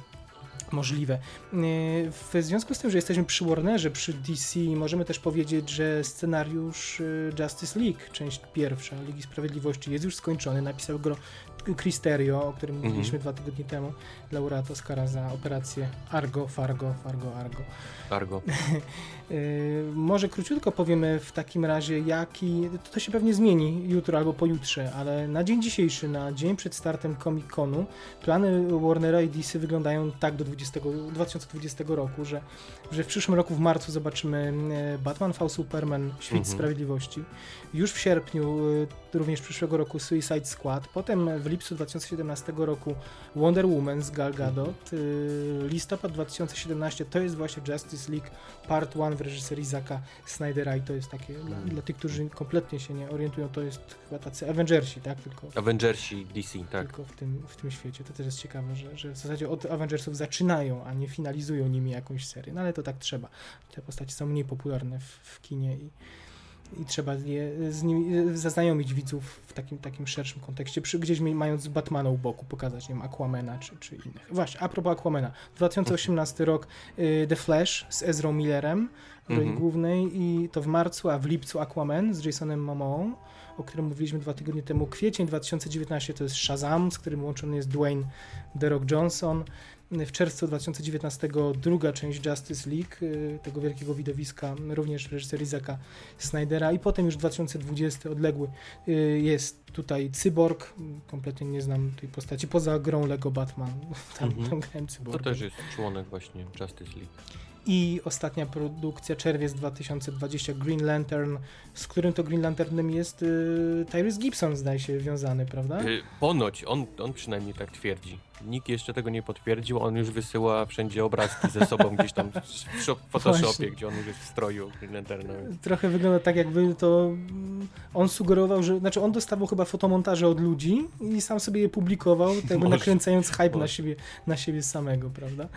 możliwe. Y, W związku z tym, że jesteśmy przy Warnerze, przy DC, możemy też powiedzieć, że scenariusz y, Justice League, część pierwsza Ligi Sprawiedliwości jest już skończony. Napisał go Chris Terrio, o którym Mhm. mówiliśmy dwa tygodnie temu, laureat Oscara za operację Argo, Fargo, Fargo, Argo. Argo. *laughs* Yy, może króciutko powiemy w takim razie, jaki. To, się pewnie zmieni jutro albo pojutrze, ale na dzień dzisiejszy, na dzień przed startem Comic-Conu, plany Warnera i DC wyglądają tak do 20, 2020 roku, że, że w przyszłym roku w marcu zobaczymy e, Batman v Superman Świt Mhm. Sprawiedliwości. Już w sierpniu, e, również przyszłego roku Suicide Squad. Potem w lipcu 2017 roku Wonder Woman z Gal Gadot. E, Listopad 2017 to jest właśnie Justice League Part 1 w reżyserii Zaka Snydera i to jest takie, dla, dla tych, którzy kompletnie się nie orientują, to jest chyba tacy Avengersi, tak? Tylko, Avengersi DC, tak. tylko w, tym, w tym świecie. To też jest ciekawe, że, że w zasadzie od Avengersów zaczynają, a nie finalizują nimi jakąś serię. No ale to tak trzeba. Te postacie są mniej popularne w, w kinie i, i trzeba je z nimi zaznajomić widzów w takim, takim szerszym kontekście, przy, gdzieś mając Batmana u boku, pokazać, nie wiem, Aquamana czy, czy innych. Właśnie, a propos Aquamana, 2018 rok y, The Flash z Ezra Millerem w roli Mhm. głównej i to w marcu, a w lipcu Aquaman z Jasonem Momoą, o którym mówiliśmy dwa tygodnie temu. Kwiecień 2019 to jest Shazam, z którym łączony jest Dwayne The Rock Johnson. W czerwcu 2019 druga część Justice League, y, tego wielkiego widowiska, również w reżyserii Zaka Snydera i potem już 2020 odległy y, jest tutaj Cyborg, kompletnie nie znam tej postaci, poza grą Lego Batman, *laughs* tam, Mhm. tam grałem To Cyborga. też jest członek właśnie Justice League. I ostatnia produkcja, czerwiec 2020, Green Lantern, z którym to Green Lanternem jest y, Tyrese Gibson, zdaje się, wiązany, prawda? Y, Ponoć, on, on przynajmniej tak twierdzi. Nikt jeszcze tego nie potwierdził, on już wysyła wszędzie obrazki ze sobą gdzieś tam w shop- w Photoshopie, gdzie on już jest w stroju Lanterna. Trochę wygląda tak, jakby to mm, on sugerował, że. Znaczy, on dostawał chyba fotomontaże od ludzi i sam sobie je publikował, tak jakby Może, nakręcając hype na siebie, na siebie samego, prawda?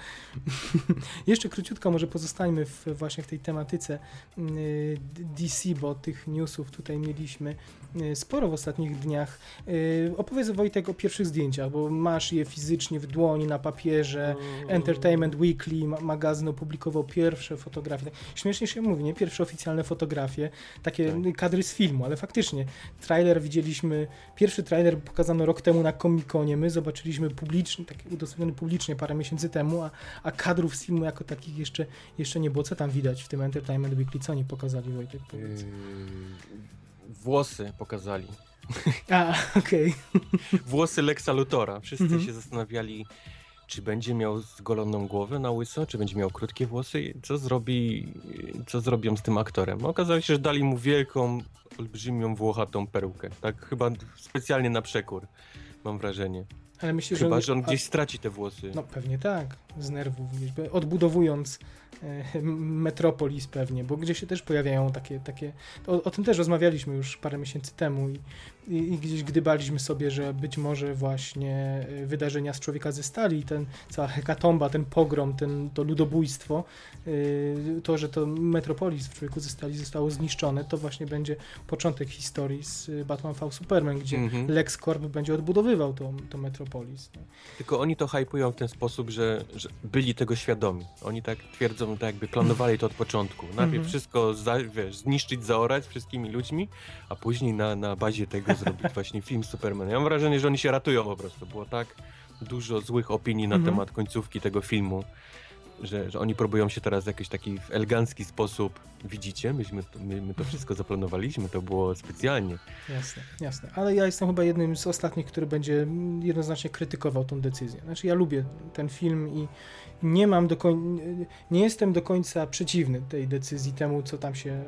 *laughs* Jeszcze króciutko, może pozostańmy w, właśnie w tej tematyce y, DC, bo tych newsów tutaj mieliśmy y, sporo w ostatnich dniach. Y, Opowiedz Wojtek o pierwszych zdjęciach, bo masz je fizycznie w dłoni, na papierze. Entertainment Weekly, ma- magazyn opublikował pierwsze fotografie. Tak Śmiesznie się mówi, nie? Pierwsze oficjalne fotografie, takie Tak. kadry z filmu, ale faktycznie trailer widzieliśmy, pierwszy trailer pokazano rok temu na Comic-Conie, my zobaczyliśmy publicznie, taki udostępniony publicznie parę miesięcy temu, a, a kadrów z filmu jako takich jeszcze, jeszcze nie było. Co tam widać w tym Entertainment Weekly? Co oni pokazali, Wojtek? Powiedz. Yy, Włosy pokazali. *laughs* A, okej. Włosy Lexa Lutora. Wszyscy Mhm. się zastanawiali, czy będzie miał zgoloną głowę na łyso, czy będzie miał krótkie włosy, i co zrobi, co zrobią z tym aktorem. Okazało się, że dali mu wielką, olbrzymią, włochatą perukę. Tak chyba specjalnie na przekór, mam wrażenie. Ale myślisz, Chyba, że że on a- gdzieś straci te włosy. No pewnie tak, z nerwów, odbudowując Metropolis pewnie, bo gdzieś się też pojawiają takie, takie o, o tym też rozmawialiśmy już parę miesięcy temu i, i, i gdzieś gdybaliśmy sobie, że być może właśnie e, wydarzenia z Człowieka ze Stali, ten cała hekatomba, ten pogrom, ten, to ludobójstwo, e, to, że to Metropolis w Człowieku ze Stali zostało zniszczone, to właśnie będzie początek historii z e, Batman v Superman, gdzie Mhm. LexCorp będzie odbudowywał to, to Metropolis. Tylko oni to hypują w ten sposób, że, że byli tego świadomi. Oni tak twierdzą, tak jakby planowali to od początku. Najpierw Mhm. wszystko za, wiesz, zniszczyć, zaorać wszystkimi ludźmi, a później na, na bazie tego zrobić właśnie film Superman. Ja mam wrażenie, że oni się ratują po prostu. Było tak dużo złych opinii na Mhm. temat końcówki tego filmu, że, że oni próbują się teraz w jakiś taki w elegancki sposób. Widzicie, myśmy, to- my, my to wszystko zaplanowaliśmy, to było specjalnie. Jasne, jasne. Ale ja jestem chyba jednym z ostatnich, który będzie mm, jednoznacznie krytykował tą decyzję. Znaczy ja lubię ten film i nie mam do końca, nie jestem do końca przeciwny tej decyzji, temu co tam się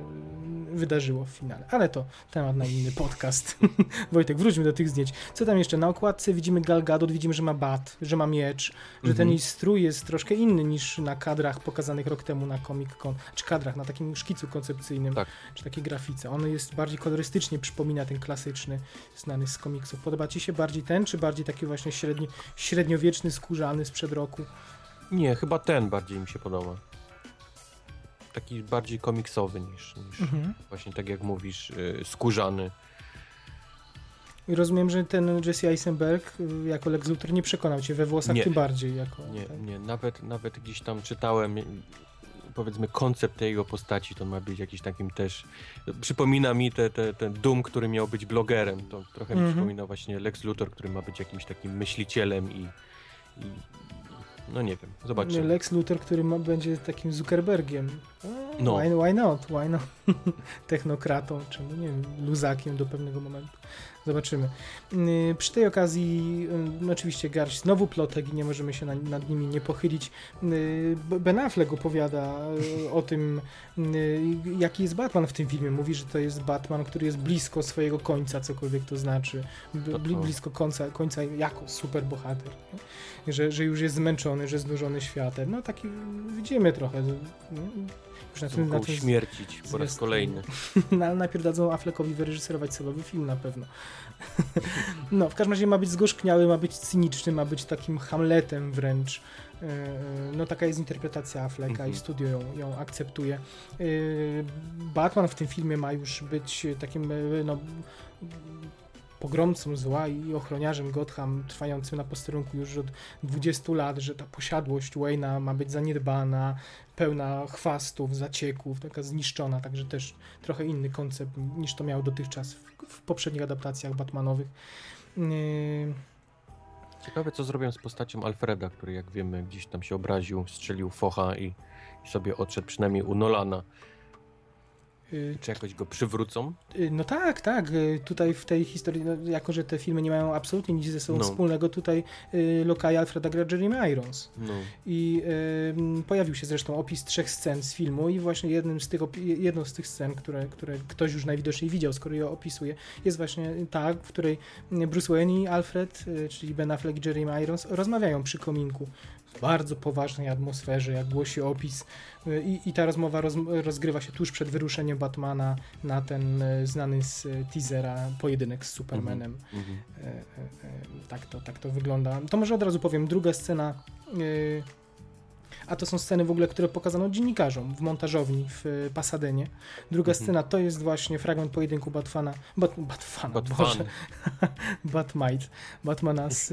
wydarzyło w finale. Ale to temat na inny podcast. *laughs* Wojtek, wróćmy do tych zdjęć. Co tam jeszcze? Na okładce widzimy Gal Gadot, widzimy, że ma bat, że ma miecz, że ten Mhm. jej strój jest troszkę inny niż na kadrach pokazanych rok temu na Comic Con, czy kadrach, na takim szkicu koncepcyjnym, Tak. czy takiej grafice. On jest bardziej kolorystycznie przypomina ten klasyczny, znany z komiksów. Podoba ci się bardziej ten, czy bardziej taki właśnie średni, średniowieczny, skórzany sprzed roku? Nie, chyba ten bardziej mi się podoba. Taki bardziej komiksowy niż, niż Mhm. właśnie tak jak mówisz, y, skórzany. I rozumiem, że ten Jesse Eisenberg y, jako Lex Luthor nie przekonał cię we włosach Nie. tym bardziej. Jako, Nie, tak? nie, nawet, nawet gdzieś tam czytałem, y, powiedzmy, koncept tej jego postaci, to ma być jakiś takim też, przypomina mi te, te, ten Doom, który miał być blogerem, to trochę mi Mhm. przypomina właśnie Lex Luthor, który ma być jakimś takim myślicielem i, i no nie wiem, zobaczymy. Lex Luthor, który ma, będzie takim Zuckerbergiem. No. Why, why not? Why not? *laughs* Technokratą, czy no nie wiem, luzakiem do pewnego momentu. Zobaczymy. Yy, Przy tej okazji yy, oczywiście garść znowu plotek i nie możemy się na, nad nimi nie pochylić. B- Ben Affleck opowiada o tym, jaki jest Batman w tym filmie. Mówi, że to jest Batman, który jest blisko swojego końca, cokolwiek to znaczy. Blisko końca, końca jako superbohater. Że, że już jest zmęczony, że znużony światem. No taki widzimy trochę. Już na tym uśmiercić po raz kolejny. *laughs* no, ale najpierw dadzą Affleckowi wyreżyserować solowy film na pewno. *laughs* no, w każdym razie ma być zgorzkniały, ma być cyniczny, ma być takim Hamletem wręcz. E, e, No taka jest interpretacja Afflecka Mhm. i studio ją, ją akceptuje. E, Batman w tym filmie ma już być takim no, pogromcą zła i ochroniarzem Gotham trwającym na posterunku już od 20 lat, że ta posiadłość Wayne'a ma być zaniedbana, pełna chwastów, zacieków, taka zniszczona, także też trochę inny koncept niż to miało dotychczas w, w poprzednich adaptacjach Batmanowych. Yy, Ciekawe, co zrobią z postacią Alfreda, który jak wiemy gdzieś tam się obraził, strzelił focha i, i sobie odszedł przynajmniej u Nolana. Yy, Czy jakoś go przywrócą? yy, No tak, tak. yy, Tutaj w tej historii, no, jako że te filmy nie mają absolutnie nic ze sobą No. wspólnego, tutaj yy, lokaja Alfreda gra Jeremy Irons. No. I em, pojawił się zresztą opis trzech scen z filmu i właśnie jednym z tych jedną z tych scen, które, które ktoś już najwidoczniej widział, skoro je opisuje, jest właśnie ta, w której Bruce Wayne i Alfred, y, czyli Ben Affleck i Jeremy Irons rozmawiają przy kominku bardzo poważnej atmosferze, jak głosi opis Y, i, i ta rozmowa roz, rozgrywa się tuż przed wyruszeniem Batmana na ten y, znany z y, teasera pojedynek z Supermanem. E, e, tak, to, tak to wygląda. To może od razu powiem, druga scena, a to są sceny w ogóle, które pokazano dziennikarzom w montażowni w e, Pasadenie. Druga Mhm. scena to jest właśnie fragment pojedynku Batfana, Bat, Batfana, Batman. Boże, *laughs* Batmite, Batmana z,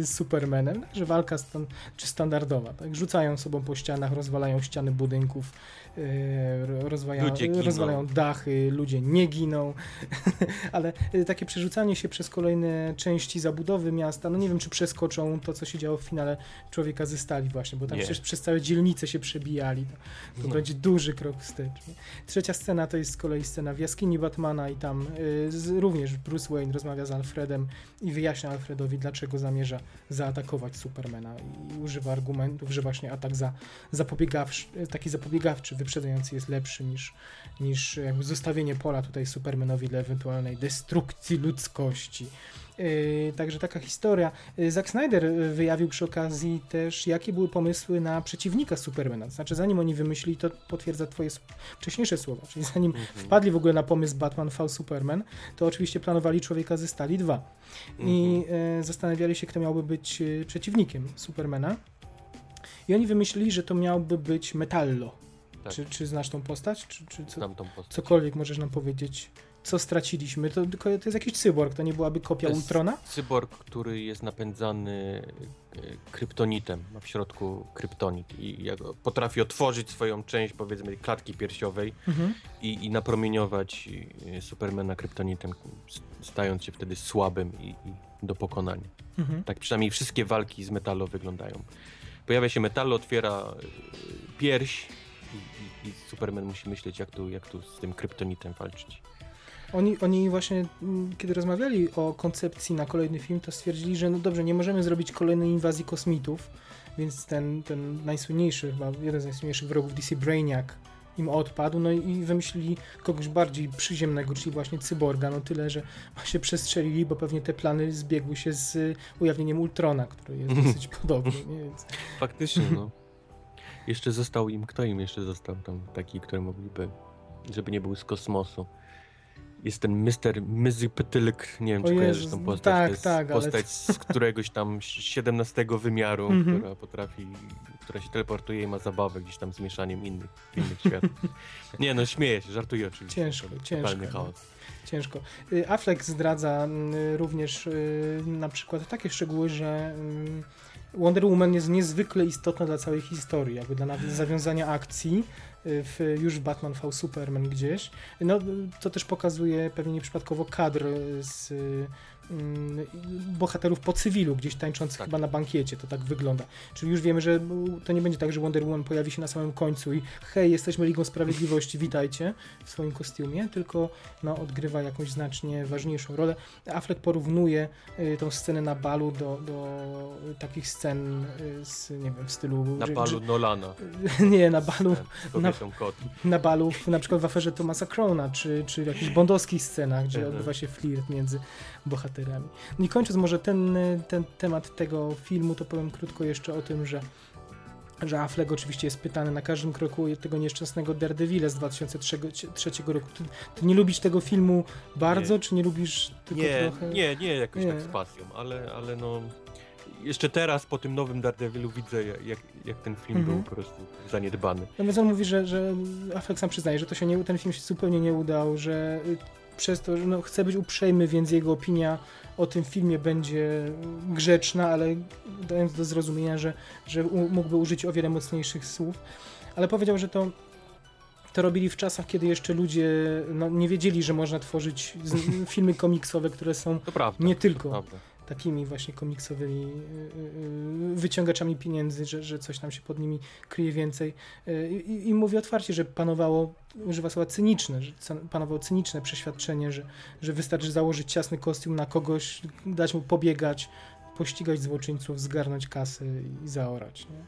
z Supermanem, że walka stan, czy standardowa, tak? Rzucają sobą po ścianach, rozwalają ściany budynków, e, ro- rozwalają, dachy, ludzie nie giną, *laughs* ale e, takie przerzucanie się przez kolejne części zabudowy miasta, no nie wiem, czy przeskoczą to, co się działo w finale Człowieka ze Stali właśnie, bo tam Nie. przecież przez całe dzielnice się przebijali. To, to No. będzie duży krok wstecz. Nie? Trzecia scena to jest z kolei scena w jaskini Batmana i tam y, z, również Bruce Wayne rozmawia z Alfredem i wyjaśnia Alfredowi, dlaczego zamierza zaatakować Supermana i używa argumentów, że właśnie atak za, zapobiegawczy, taki zapobiegawczy, wyprzedzający jest lepszy niż, niż zostawienie pola tutaj Supermanowi dla ewentualnej destrukcji ludzkości. Yy, także taka historia. Yy, Zack Snyder yy, wyjawił przy okazji też, jakie były pomysły na przeciwnika Supermana. Znaczy, zanim oni wymyślili, to potwierdza twoje wcześniejsze słowa, czyli zanim Mhm. wpadli w ogóle na pomysł Batman v Superman, to oczywiście planowali Człowieka ze Stali 2 i Mhm. zastanawiali się, kto miałby być przeciwnikiem Supermana. I oni wymyślili, że to miałby być Metallo. Tak. Czy, czy znasz tą postać? Czy, czy co, postać. cokolwiek możesz nam powiedzieć? Co straciliśmy? To, to jest jakiś cyborg, to nie byłaby kopia To Ultrona? Cyborg, który jest napędzany e, kryptonitem, ma w środku kryptonit i potrafi otworzyć swoją część, powiedzmy, klatki piersiowej Mhm. i, i napromieniować e, Supermana kryptonitem, stając się wtedy słabym i, i do pokonania. Mhm. Tak przynajmniej wszystkie walki z metalu wyglądają. Pojawia się metal, otwiera e, pierś i, i, i Superman musi myśleć, jak tu, jak tu z tym kryptonitem walczyć. Oni, oni właśnie, mm, kiedy rozmawiali o koncepcji na kolejny film, to stwierdzili, że no dobrze, nie możemy zrobić kolejnej inwazji kosmitów, więc ten, ten najsłynniejszy, chyba jeden z najsłynniejszych wrogów DC, Brainiac, im odpadł, no i wymyślili kogoś bardziej przyziemnego, czyli właśnie cyborga, no tyle, że się przestrzelili, bo pewnie te plany zbiegły się z ujawnieniem Ultrona, który jest dosyć podobny? Więc... Faktycznie, no. *laughs* Jeszcze został im, kto im jeszcze został tam taki, który mogliby, żeby nie był z kosmosu. Jest ten Mr. Myzypytylk, nie wiem, czy kojarzysz tą postać. Tak, tak, postać ale... z któregoś tam *laughs* XVII wymiaru, Mhm. która potrafi, która się teleportuje i ma zabawę gdzieś tam z mieszaniem innych, innych światów. Nie no, śmieję się, żartuję oczywiście. Ciężko, To ciężko, Totalny no. chaos. Ciężko. Y, Affleck zdradza y, również y, na przykład takie szczegóły, że y, Wonder Woman jest niezwykle istotna dla całej historii, jakby dla zawiązania akcji w, już w Batman v Superman gdzieś. No, to też pokazuje pewnie nieprzypadkowo kadr z bohaterów po cywilu, gdzieś tańczących Tak. chyba na bankiecie, to tak wygląda. Czyli już wiemy, że y, to nie będzie tak, że Wonder Woman pojawi się na samym końcu i hej, jesteśmy Ligą Sprawiedliwości, *laughs* witajcie w swoim kostiumie, tylko no, odgrywa jakąś znacznie ważniejszą rolę. Affleck porównuje y, tą scenę na balu do, do takich scen y, z, nie wiem, w stylu... Na że- balu Nolana. że- *laughs* nie, na balu, kobietą kot. na balu na przykład w aferze Thomasa Crowna, czy, czy w jakichś bondowskich scenach, gdzie Mhm. odbywa się flirt między bohaterami. No i kończąc może ten, ten temat tego filmu, to powiem krótko jeszcze o tym, że że Affleck oczywiście jest pytany na każdym kroku tego nieszczęsnego Daredevila z 2003 roku. Ty, ty nie lubisz tego filmu bardzo, Nie. czy nie lubisz tylko Nie, trochę? nie, nie jakoś Nie. tak z pasją, ale, ale no... Jeszcze teraz po tym nowym Daredevilu widzę, jak- jak, jak ten film Mhm. był po prostu zaniedbany. No więc on mówi, że, że Affleck sam przyznaje, że to się nie, ten film się zupełnie nie udał, że y, przez to, że no, chce być uprzejmy, więc jego opinia o tym filmie będzie grzeczna, ale dając do zrozumienia, że, że mógłby użyć o wiele mocniejszych słów. Ale powiedział, że to, to robili w czasach, kiedy jeszcze ludzie no, nie wiedzieli, że można tworzyć *laughs* filmy komiksowe, które są To prawda. nie tylko. Takimi właśnie komiksowymi y, y, wyciągaczami pieniędzy, że, że coś tam się pod nimi kryje więcej. Y, I, I mówi otwarcie, że panowało, używa słowa cyniczne, że panowało cyniczne przeświadczenie, że, że wystarczy założyć ciasny kostium na kogoś, dać mu pobiegać, pościgać złoczyńców, zgarnąć kasę i zaorać. Nie?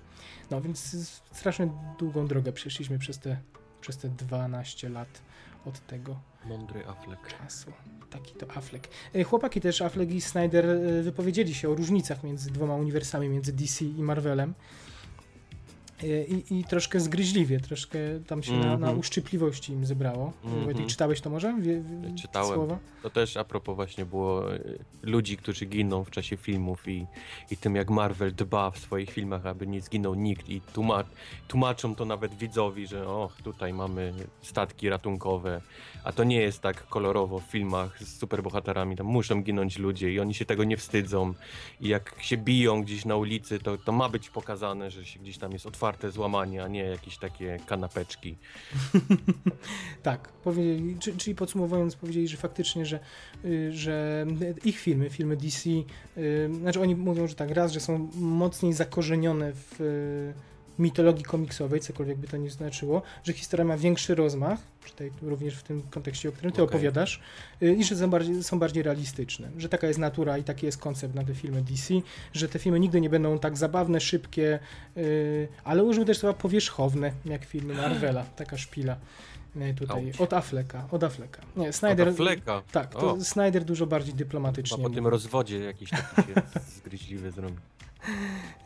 No więc strasznie długą drogę przeszliśmy przez te, przez te 12 lat od tego Mądry Affleck. czasu. Taki to Affleck. E, Chłopaki też, Affleck i Snyder, e, wypowiedzieli się o różnicach między dwoma uniwersami, między DC i Marvelem. E, I, I troszkę zgryźliwie, troszkę tam się na, na Mhm. uszczypliwości im zebrało. Mhm. Wojtek, czytałeś to może? Wie, wie, Czytałem. Słowa? To też a propos właśnie było y, ludzi, którzy giną w czasie filmów i, i tym jak Marvel dba w swoich filmach, aby nie zginął nikt i tłumacz, tłumaczą to nawet widzowi, że och, tutaj mamy statki ratunkowe, a to nie jest tak kolorowo w filmach z superbohaterami, tam muszą ginąć ludzie i oni się tego nie wstydzą i jak się biją gdzieś na ulicy, to, to ma być pokazane, że się gdzieś tam jest otwarte złamanie, a nie jakieś takie kanapeczki. *laughs* Tak, powiedzieli, czy, czyli podsumowując, powiedzieli, że faktycznie, że, y, że ich filmy, filmy DC, y, znaczy oni mówią, że tak, raz, że są mocniej zakorzenione w mitologii komiksowej, cokolwiek by to nie znaczyło, że historia ma większy rozmach, tutaj również w tym kontekście, o którym ty Okej. opowiadasz, y, i że są bardziej, są bardziej realistyczne, że taka jest natura i taki jest koncept na te filmy DC, że te filmy nigdy nie będą tak zabawne, szybkie, y, ale użył też słowa powierzchowne, jak filmy Marvela, taka szpila. y, Tutaj Auć. od Affleka, od Affleka. Nie, Snyder. Od Afflecka. Tak, to O. Snyder dużo bardziej dyplomatycznie. po tym rozwodzie jakiś taki się *laughs* zgryźliwy zrobił.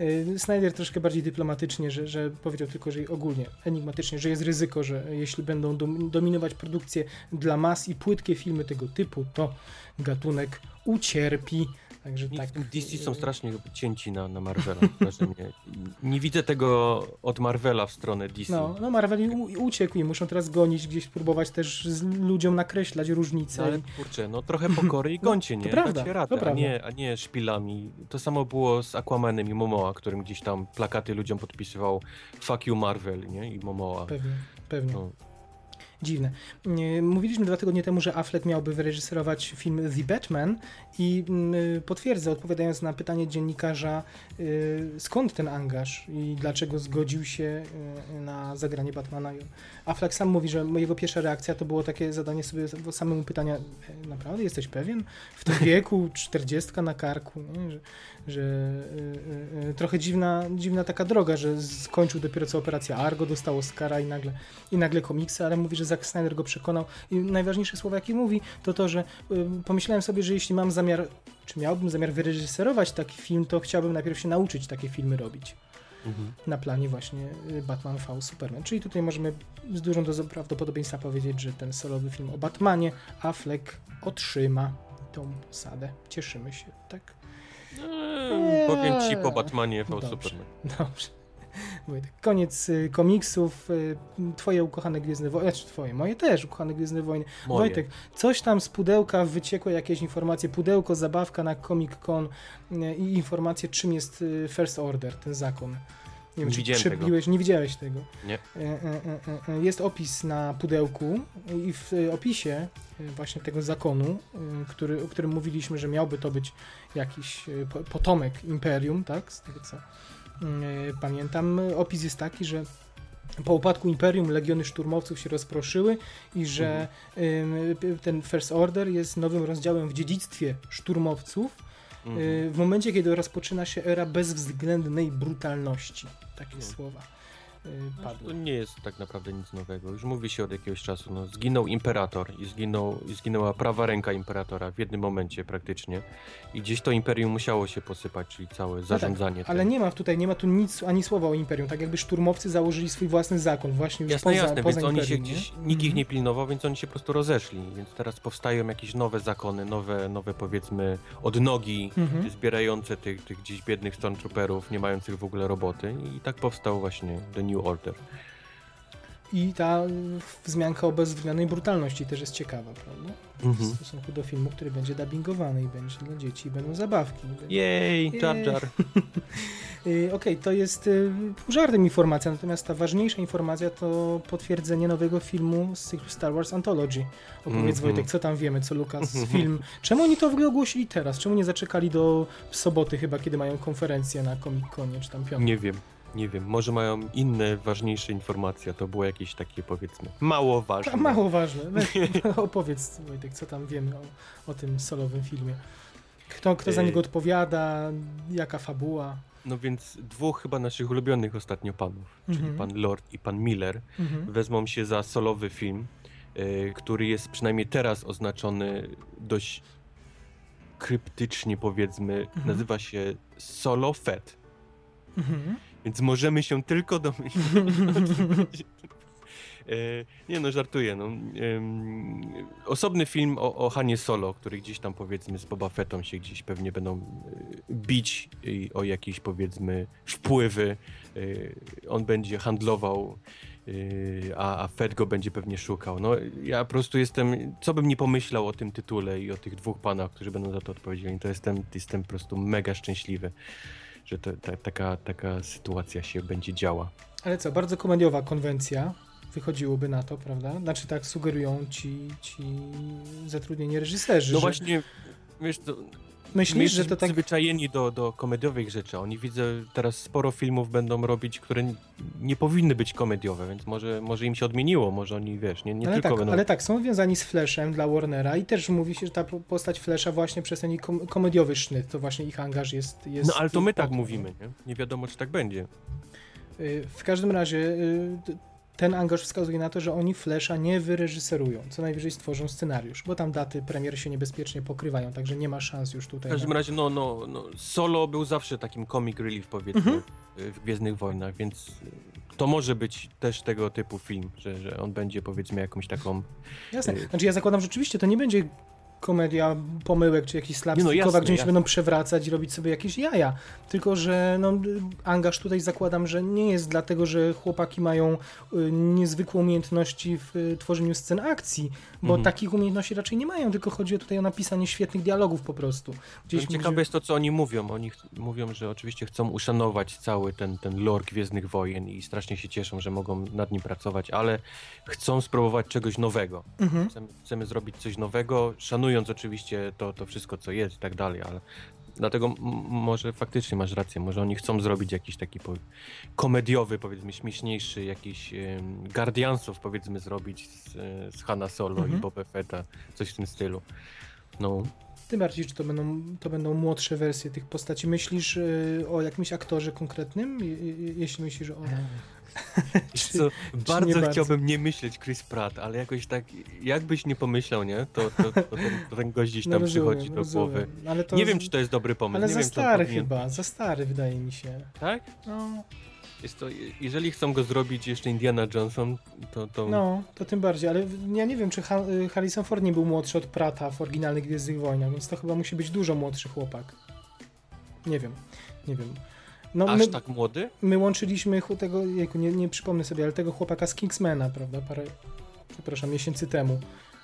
Y, Snyder troszkę bardziej dyplomatycznie, że, że powiedział tylko, że ogólnie enigmatycznie, że jest ryzyko, że jeśli będą dom- dominować produkcje dla mas i płytkie filmy tego typu, to gatunek ucierpi. Także tak. DC są y, strasznie cięci na, na Marvela. *laughs* Wrażenie. Nie widzę tego od Marvela w stronę DC. No, no Marvel u- uciekł i muszą teraz gonić, gdzieś próbować też z ludziom nakreślać różnice. No, ale kurczę, no trochę pokory i *laughs* gońcie, nie? prawda, Dajcie radę, to a, prawda. nie, a nie szpilami. To samo było z Aquamanem i Momoa, którym gdzieś tam plakaty ludziom podpisywał Fuck you Marvel, nie? I Momoa. Pewnie, pewnie. No, dziwne. Mówiliśmy dwa tygodnie temu, że Affleck miałby wyreżyserować film The Batman i mm, potwierdzę, odpowiadając na pytanie dziennikarza, skąd ten angaż i dlaczego zgodził się na zagranie Batmana. Affleck sam mówi, że jego pierwsza reakcja to było takie zadanie sobie samemu pytania, naprawdę jesteś pewien? W tym *laughs* wieku, czterdziestka na karku, nie? że, że y, y, y, trochę dziwna, dziwna taka droga, że skończył dopiero co operacja Argo, dostał Oscara i nagle, i nagle komiksy, ale mówi, że Zack Snyder go przekonał i najważniejsze słowa jakie mówi, to to, że pomyślałem sobie, że jeśli mam zamiar, czy miałbym zamiar wyreżyserować taki film, to chciałbym najpierw się nauczyć takie filmy robić. Mhm. Na planie właśnie Batman v Superman. Czyli tutaj możemy z dużą dozą prawdopodobieństwa powiedzieć, że ten solowy film o Batmanie Affleck otrzyma tą posadę. Cieszymy się, tak? Eee, powiem ci po Batmanie V Superman. Dobrze. Koniec y, komiksów, y, twoje ukochane Gwiezdne Wojny, znaczy twoje, moje też ukochane Gwiezdne Wojny. Moje. Wojtek, coś tam z pudełka wyciekło, jakieś informacje, pudełko, zabawka na Comic Con y, i informacje, czym jest First Order, ten zakon. Nie wiem, czy przebiłeś, nie widziałeś tego. Nie. E, e, e, jest opis na pudełku i w opisie właśnie tego zakonu, który, o którym mówiliśmy, że miałby to być jakiś potomek imperium, tak, z tego co pamiętam, opis jest taki, że po upadku Imperium legiony szturmowców się rozproszyły i że mhm. ten First Order jest nowym rozdziałem w dziedzictwie szturmowców, mhm. w momencie, kiedy rozpoczyna się era bezwzględnej brutalności takie no. słowa y, padły. To nie jest tak naprawdę nic nowego. Już mówi się od jakiegoś czasu. No, zginął imperator i, zginął, i zginęła prawa ręka imperatora w jednym momencie praktycznie. I gdzieś to imperium musiało się posypać, czyli całe zarządzanie. No tak, ale nie ma tutaj, nie ma tu nic, ani słowa o imperium. Tak jakby szturmowcy założyli swój własny zakon właśnie już jasne, poza, jasne, poza więc imperium, oni się gdzieś, nikt ich mhm. nie pilnował, więc oni się po prostu rozeszli. Więc teraz powstają jakieś nowe zakony, nowe, nowe powiedzmy odnogi mhm. zbierające tych, tych gdzieś biednych stormtrooperów, nie mających w ogóle roboty. I tak powstał właśnie The New Order. I ta wzmianka o bezwzględnej brutalności też jest ciekawa, prawda? Mhm. W stosunku do filmu, który będzie dubbingowany i będzie dla dzieci, i będą zabawki. Jej, Jar Jar. *laughs* Y, okej, okay, to jest y, żartem informacja, natomiast ta ważniejsza informacja to potwierdzenie nowego filmu z cyklu Star Wars Anthology. Opowiedz mm -hmm. Wojtek, co tam wiemy, co Lukas *laughs* film. Czemu oni to w ogóle ogłosili teraz? Czemu nie zaczekali do soboty chyba, kiedy mają konferencję na Comic-Conie, czy tam piątek? Nie wiem nie wiem, może mają inne, ważniejsze informacje, to było jakieś takie powiedzmy mało ważne. A, mało ważne. *laughs* Opowiedz Wojtek, co tam wiemy o, o tym solowym filmie. Kto, kto za niego odpowiada, jaka fabuła? No więc dwóch chyba naszych ulubionych ostatnio panów, czyli mhm. pan Lord i pan Miller, mhm. wezmą się za solowy film, y, który jest przynajmniej teraz oznaczony dość kryptycznie powiedzmy, mhm. nazywa się Solo Fett. Więc możemy się tylko *laughs* domyśleć. E, nie no, żartuję. No. Osobny film o, o Hanie Solo, który gdzieś tam powiedzmy z Boba Fettą się gdzieś pewnie będą e, bić o jakieś powiedzmy wpływy. E, on będzie handlował, a, a Fett go będzie pewnie szukał. No ja po prostu jestem, co bym nie pomyślał o tym tytule i o tych dwóch panach, którzy będą za to odpowiedzialni, to jestem, jestem po prostu mega szczęśliwy że to, ta, taka, taka sytuacja się będzie działa. Ale co, bardzo komediowa konwencja wychodziłoby na to, prawda? Znaczy tak sugerują ci, ci zatrudnieni reżyserzy. No że... właśnie, wiesz, to, Myślisz, że to tak... zwyczajeni do, do komediowych rzeczy. Oni widzę, teraz sporo filmów będą robić, które nie powinny być komediowe, więc może, może im się odmieniło, może oni, wiesz, nie, nie ale tylko tak, będą... Ale tak, są związani z Flashem dla Warnera i też mówi się, że ta postać Flasha właśnie przez ten kom komediowy sznyt, to właśnie ich angaż jest... jest no ale to my tak mówimy, nie? Nie wiadomo, czy tak będzie. Y, w każdym razie y, ten angaż wskazuje na to, że oni Flasha nie wyreżyserują, co najwyżej stworzą scenariusz, bo tam daty premier się niebezpiecznie pokrywają, także nie ma szans już tutaj. W każdym razie, no, no, no, Solo był zawsze takim comic relief, powiedzmy, mhm. w Gwiezdnych Wojnach, więc to może być też tego typu film, że, że on będzie, powiedzmy, jakąś taką... Jasne, y, znaczy ja zakładam, że rzeczywiście to nie będzie komedia pomyłek, czy jakiś slapstickowa, no, jasne, gdzie oni się będą przewracać i robić sobie jakieś jaja. Tylko, że no, angaż tutaj zakładam, że nie jest dlatego, że chłopaki mają y, niezwykłe umiejętności w y, tworzeniu scen akcji, bo Mhm. takich umiejętności raczej nie mają, tylko chodzi tutaj o napisanie świetnych dialogów po prostu. Gdzieś Gdzieś Ciekawe jest to, co oni mówią. Oni mówią, że oczywiście chcą uszanować cały ten, ten lore Gwiezdnych Wojen i strasznie się cieszą, że mogą nad nim pracować, ale chcą spróbować czegoś nowego. Mhm. Chcemy, chcemy zrobić coś nowego, szanując oczywiście to, to wszystko, co jest i tak dalej, ale dlatego może faktycznie masz rację, może oni chcą zrobić jakiś taki po, komediowy, powiedzmy, śmieszniejszy, jakiś um, Guardiansów powiedzmy zrobić z, z Hanna Solo Mhm. i Boba Fetta, coś w tym stylu. No, Tym bardziej, że to będą, to będą młodsze wersje tych postaci. Myślisz y, o jakimś aktorze konkretnym? Je- je- Jeśli myślisz o... *laughs* Czy- co, nie bardzo bardzo? chciałbym nie myśleć Chris Pratt, ale jakoś tak, jakbyś nie pomyślał, nie, to, to, to, ten, to ten gość gdzieś No tam rozumiem, przychodzi do rozumiem. głowy. Nie z- wiem, czy to jest dobry pomysł. Ale nie za wiem, stary powinien- chyba, za stary wydaje mi się. Tak? No, Jest to, jeżeli chcą go zrobić jeszcze Indiana Johnson, to, to no to tym bardziej, ale ja nie wiem, czy y, Harrison Ford nie był młodszy od Prata w oryginalnych Gwiezdnych Wojnach, więc to chyba musi być dużo młodszy chłopak. Nie wiem, nie wiem. No, aż my, tak młody? my łączyliśmy tego, jejku, nie, nie przypomnę sobie, ale tego chłopaka z Kingsmana, prawda, parę, przepraszam, miesięcy temu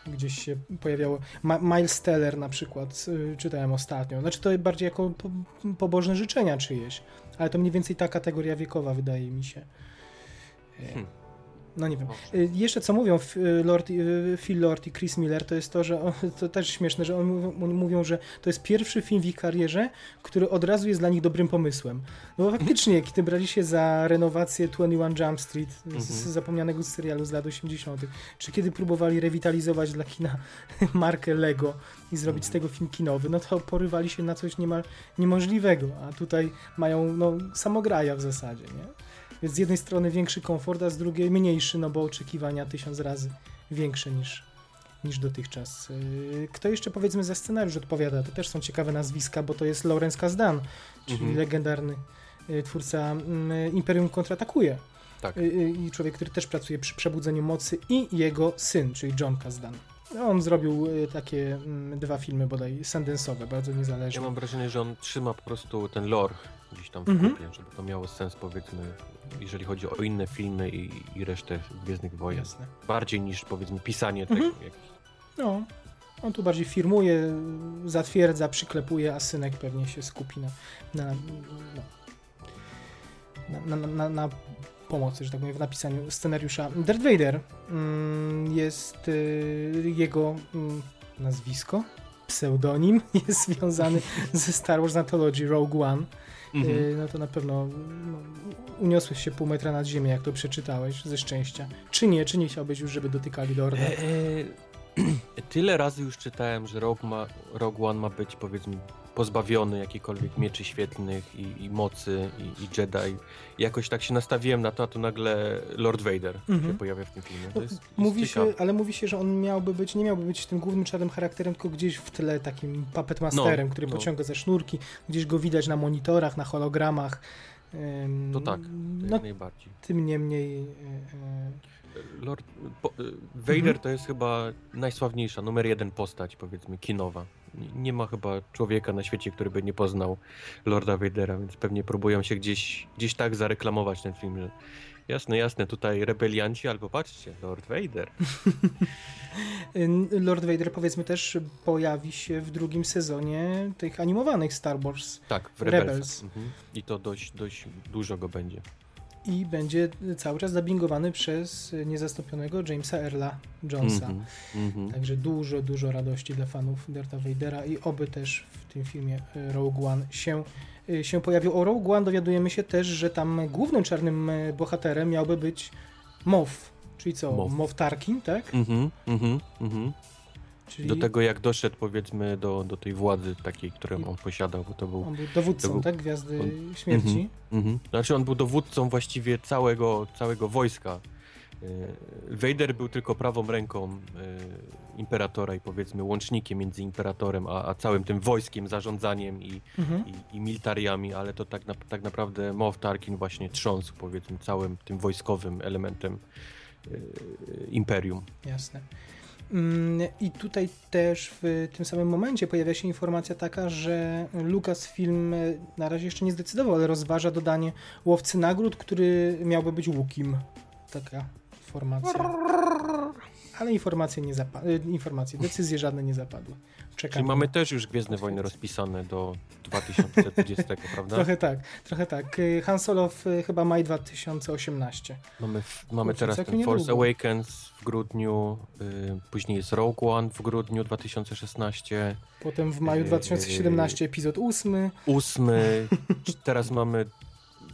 gdzieś się pojawiało. Ma Miles Teller na przykład, y, czytałem ostatnio. Znaczy to bardziej jako po, pobożne życzenia czyjeś, ale to mniej więcej ta kategoria wiekowa wydaje mi się. Y, Hmm. No nie wiem. Y, Jeszcze co mówią y, Lord, y, Phil Lord i Chris Miller, to jest to, że on, to też śmieszne, że oni mówią, że to jest pierwszy film w ich karierze, który od razu jest dla nich dobrym pomysłem. No bo faktycznie, kiedy brali się za renowację 21 Jump Street, z, Mhm. z zapomnianego serialu z lat 80., czy kiedy próbowali rewitalizować dla kina *laughs* markę Lego i zrobić z tego film kinowy, no to porywali się na coś niemal niemożliwego, a tutaj mają no, samograja w zasadzie, nie? Więc z jednej strony większy komfort, a z drugiej mniejszy, no bo oczekiwania tysiąc razy większe niż, niż dotychczas. Yy, Kto jeszcze powiedzmy za scenariusz odpowiada? To też są ciekawe nazwiska, bo to jest Lawrence Kasdan, czyli Mhm. legendarny yy, twórca mm, Imperium kontratakuje. Tak. Yy, yy, I człowiek, który też pracuje przy Przebudzeniu Mocy i jego syn, czyli John Kasdan. No, On zrobił yy, takie mm, dwa filmy bodaj sendensowe, bardzo Ja niezależne. mam wrażenie, że on trzyma po prostu ten lore gdzieś tam w Mhm. kupie, żeby to miało sens, powiedzmy, jeżeli chodzi o inne filmy i, i resztę Gwiezdnych Wojen. Jasne. Bardziej niż, powiedzmy, pisanie Mhm. tego. jakichś- No, on tu bardziej firmuje, zatwierdza, przyklepuje, a synek pewnie się skupi na, na, na, na, na, na pomocy, że tak powiem, w napisaniu scenariusza. Darth Vader mm, jest y, jego mm, nazwisko, pseudonim *laughs* jest związany ze Star Wars Anthology Rogue One. Mhm. Y, no to na pewno no, uniosłeś się pół metra nad ziemię, jak to przeczytałeś, ze szczęścia. Czy nie, czy nie chciałbyś już, żeby dotykali Lorda? E, e, *clears throat* tyle razy już czytałem, że Rogue, ma, Rogue One ma być powiedzmy pozbawiony jakichkolwiek mieczy świetlnych i, i mocy i, i Jedi. I jakoś tak się nastawiłem na to, a tu nagle Lord Vader Mhm. się pojawia w tym filmie. To No, jest, jest mówi ciekawe. się, ale mówi się, że on miałby być, nie miałby być tym głównym czarnym charakterem, tylko gdzieś w tle takim puppet masterem, No, który no. pociąga za sznurki, gdzieś go widać na monitorach, na hologramach. To tak, To No, najbardziej. tym niemniej... y, y, Lord, e, Vader Mhm. to jest chyba najsławniejsza, numer jeden postać, powiedzmy, kinowa. Nie- ma chyba człowieka na świecie, który by nie poznał Lorda Vadera, więc pewnie próbują się gdzieś, gdzieś tak zareklamować ten film, że jasne, jasne, tutaj rebelianci, albo patrzcie, Lord Vader. *laughs* Lord Vader, powiedzmy też, pojawi się w drugim sezonie tych animowanych Star Wars Tak, w Rebels. Rebels. Mhm. I to dość, dość dużo go będzie. I będzie cały czas dubbingowany przez niezastąpionego Jamesa Earla Jonesa. Mhm, mhm. Także dużo, dużo radości dla fanów Dartha Vadera i oby też w tym filmie e, Rogue One się, e, się pojawił. O Rogue One dowiadujemy się też, że tam głównym czarnym e, bohaterem miałby być Moff, czyli co? Moff. Moff Tarkin, tak? Mhm, mhm, mhm. Czyli Do tego jak doszedł powiedzmy do, do tej władzy takiej, którą on posiadał, bo to był on był dowódcą, był- tak? Gwiazdy on- Śmierci. Mhm. Znaczy on był dowódcą właściwie całego, całego wojska. E, Vader był tylko prawą ręką e, imperatora i powiedzmy łącznikiem między imperatorem a, a całym tym wojskiem, zarządzaniem i, Mhm. i, i militariami, ale to tak, na, tak naprawdę Moff Tarkin właśnie trząsł powiedzmy całym tym wojskowym elementem e, imperium. Jasne. Mm, I tutaj też w tym samym momencie pojawia się informacja taka, że Lucasfilm na razie jeszcze nie zdecydował, ale rozważa dodanie łowcy nagród, który miałby być Łukim. Taka informacja. *laughs* Ale informacje nie zapadły. Informacje, decyzje żadne nie zapadły. Czekamy. Czyli mamy też już Gwiezdne Wojny rozpisane do 2020, *laughs* prawda? Trochę tak, trochę tak. Y, Han Solo w y, chyba maj 2018. Mamy, f- mamy Kurczę, teraz całkiem ten Force. Awakens w grudniu, y, później jest Rogue One w grudniu 2016, Potem w maju 2017 epizod 8. ósmy, *laughs* c- teraz mamy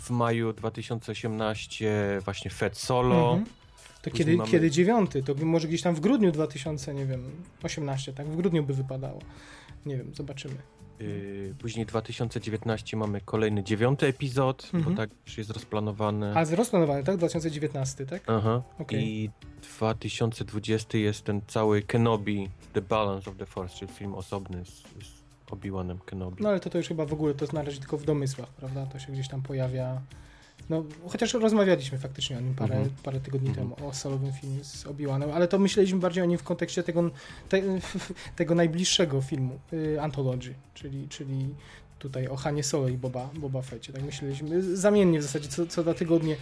w maju 2018 właśnie Fed Solo. Mhm. To kiedy, mamy- kiedy dziewiąty? To może gdzieś tam w grudniu 2000, nie wiem, 18, tak? W grudniu by wypadało. Nie wiem, zobaczymy. y, Później 2019 mamy kolejny dziewiąty epizod, Mhm. bo tak już jest rozplanowany. A rozplanowany, tak? 2019, tak? Aha. Okej. I 2020 jest ten cały Kenobi, The Balance of the Force, czyli film osobny z, z Obi-Wanem Kenobi. No ale to, to już chyba w ogóle to znaleźć tylko w domysłach, prawda? To się gdzieś tam pojawia. No, chociaż rozmawialiśmy faktycznie o nim parę, Mhm. parę tygodni Mhm. temu, o solowym filmie z Obi-Wanem, ale to myśleliśmy bardziej o nim w kontekście tego, te, *laughs* tego najbliższego filmu, y, Anthology, czyli, czyli tutaj o Hanie Solo i Boba, Boba Fetcie. Tak myśleliśmy, zamiennie w zasadzie co, co dwa tygodnie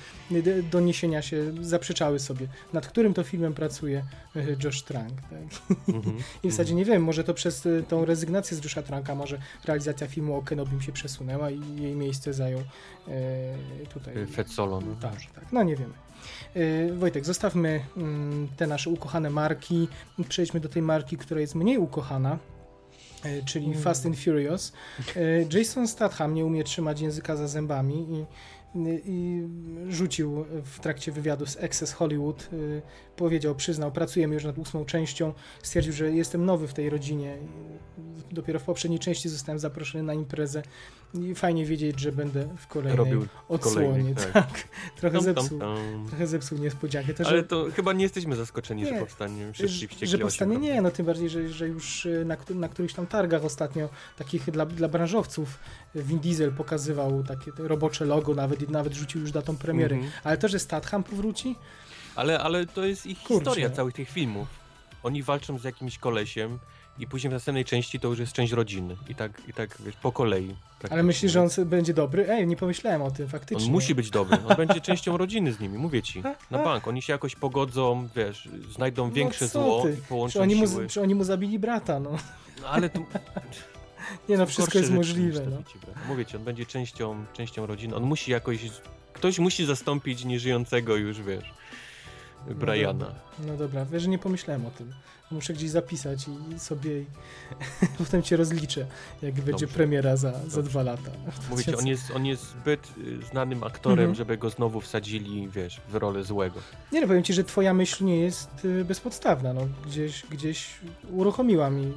doniesienia się zaprzeczały sobie, nad którym to filmem pracuje y, Josh Trank. Tak? Mhm. *laughs* I w zasadzie nie wiem, może to przez y, tą rezygnację z Jusha Tranka, może realizacja filmu o Kenobim się przesunęła i jej miejsce zajął e, tutaj. Y, Fed Solo. No. Tak, tak. No nie wiemy. E, Wojtek, zostawmy mm, te nasze ukochane marki. Przejdźmy do tej marki, która jest mniej ukochana. E, Czyli Mm. Fast and Furious. E, Jason Statham nie umie trzymać języka za zębami i, i rzucił w trakcie wywiadu z Access Hollywood. e, Powiedział, przyznał, pracujemy już nad ósmą częścią. Stwierdził, że jestem nowy w tej rodzinie. Dopiero w poprzedniej części zostałem zaproszony na imprezę i fajnie wiedzieć, że będę w kolejnej Robił odsłonie. tak. tak. *laughs* Trochę, zepsuł, trochę zepsuł niespodziankę. To, że, Ale to chyba nie jesteśmy zaskoczeni, Nie, że powstanie że, wściekli że powstanie nie, no tym bardziej, że, że już y, na, na którychś tam targach ostatnio, takich dla, dla branżowców, Vin Diesel pokazywał takie robocze logo nawet nawet rzucił już datą premiery. Mhm. Ale to, że Statham powróci, Ale, ale to jest ich Kurczę. historia całych tych filmów. Oni walczą z jakimś kolesiem i później w następnej części to już jest część rodziny. I tak, i tak wiesz, po kolei. ale praktycznie. myślisz, że on będzie dobry? Ej, nie pomyślałem o tym, faktycznie. On musi być dobry. On będzie częścią rodziny z nimi, mówię ci. Na bank. Oni się jakoś pogodzą, wiesz, znajdą większe no co zło ty? i Czy połączą oni, mu, siły. czy oni mu zabili brata, no. No, ale to *laughs* Nie no, wszystko jest możliwe, no. Mówię ci, on będzie częścią, częścią rodziny. On musi jakoś... Ktoś musi zastąpić nieżyjącego już, wiesz, Briana. dobra. No dobra, wiesz, że nie pomyślałem o tym. Muszę gdzieś zapisać i sobie i *laughs* potem cię rozliczę, jak będzie Dobrze. premiera za, za dwa lata. *laughs* Mówię ci, on jest, on jest zbyt y, znanym aktorem, Mhm. żeby go znowu wsadzili, wiesz, w rolę złego. Nie no, powiem ci, że twoja myśl nie jest y, bezpodstawna, no. Gdzieś, gdzieś uruchomiła mi.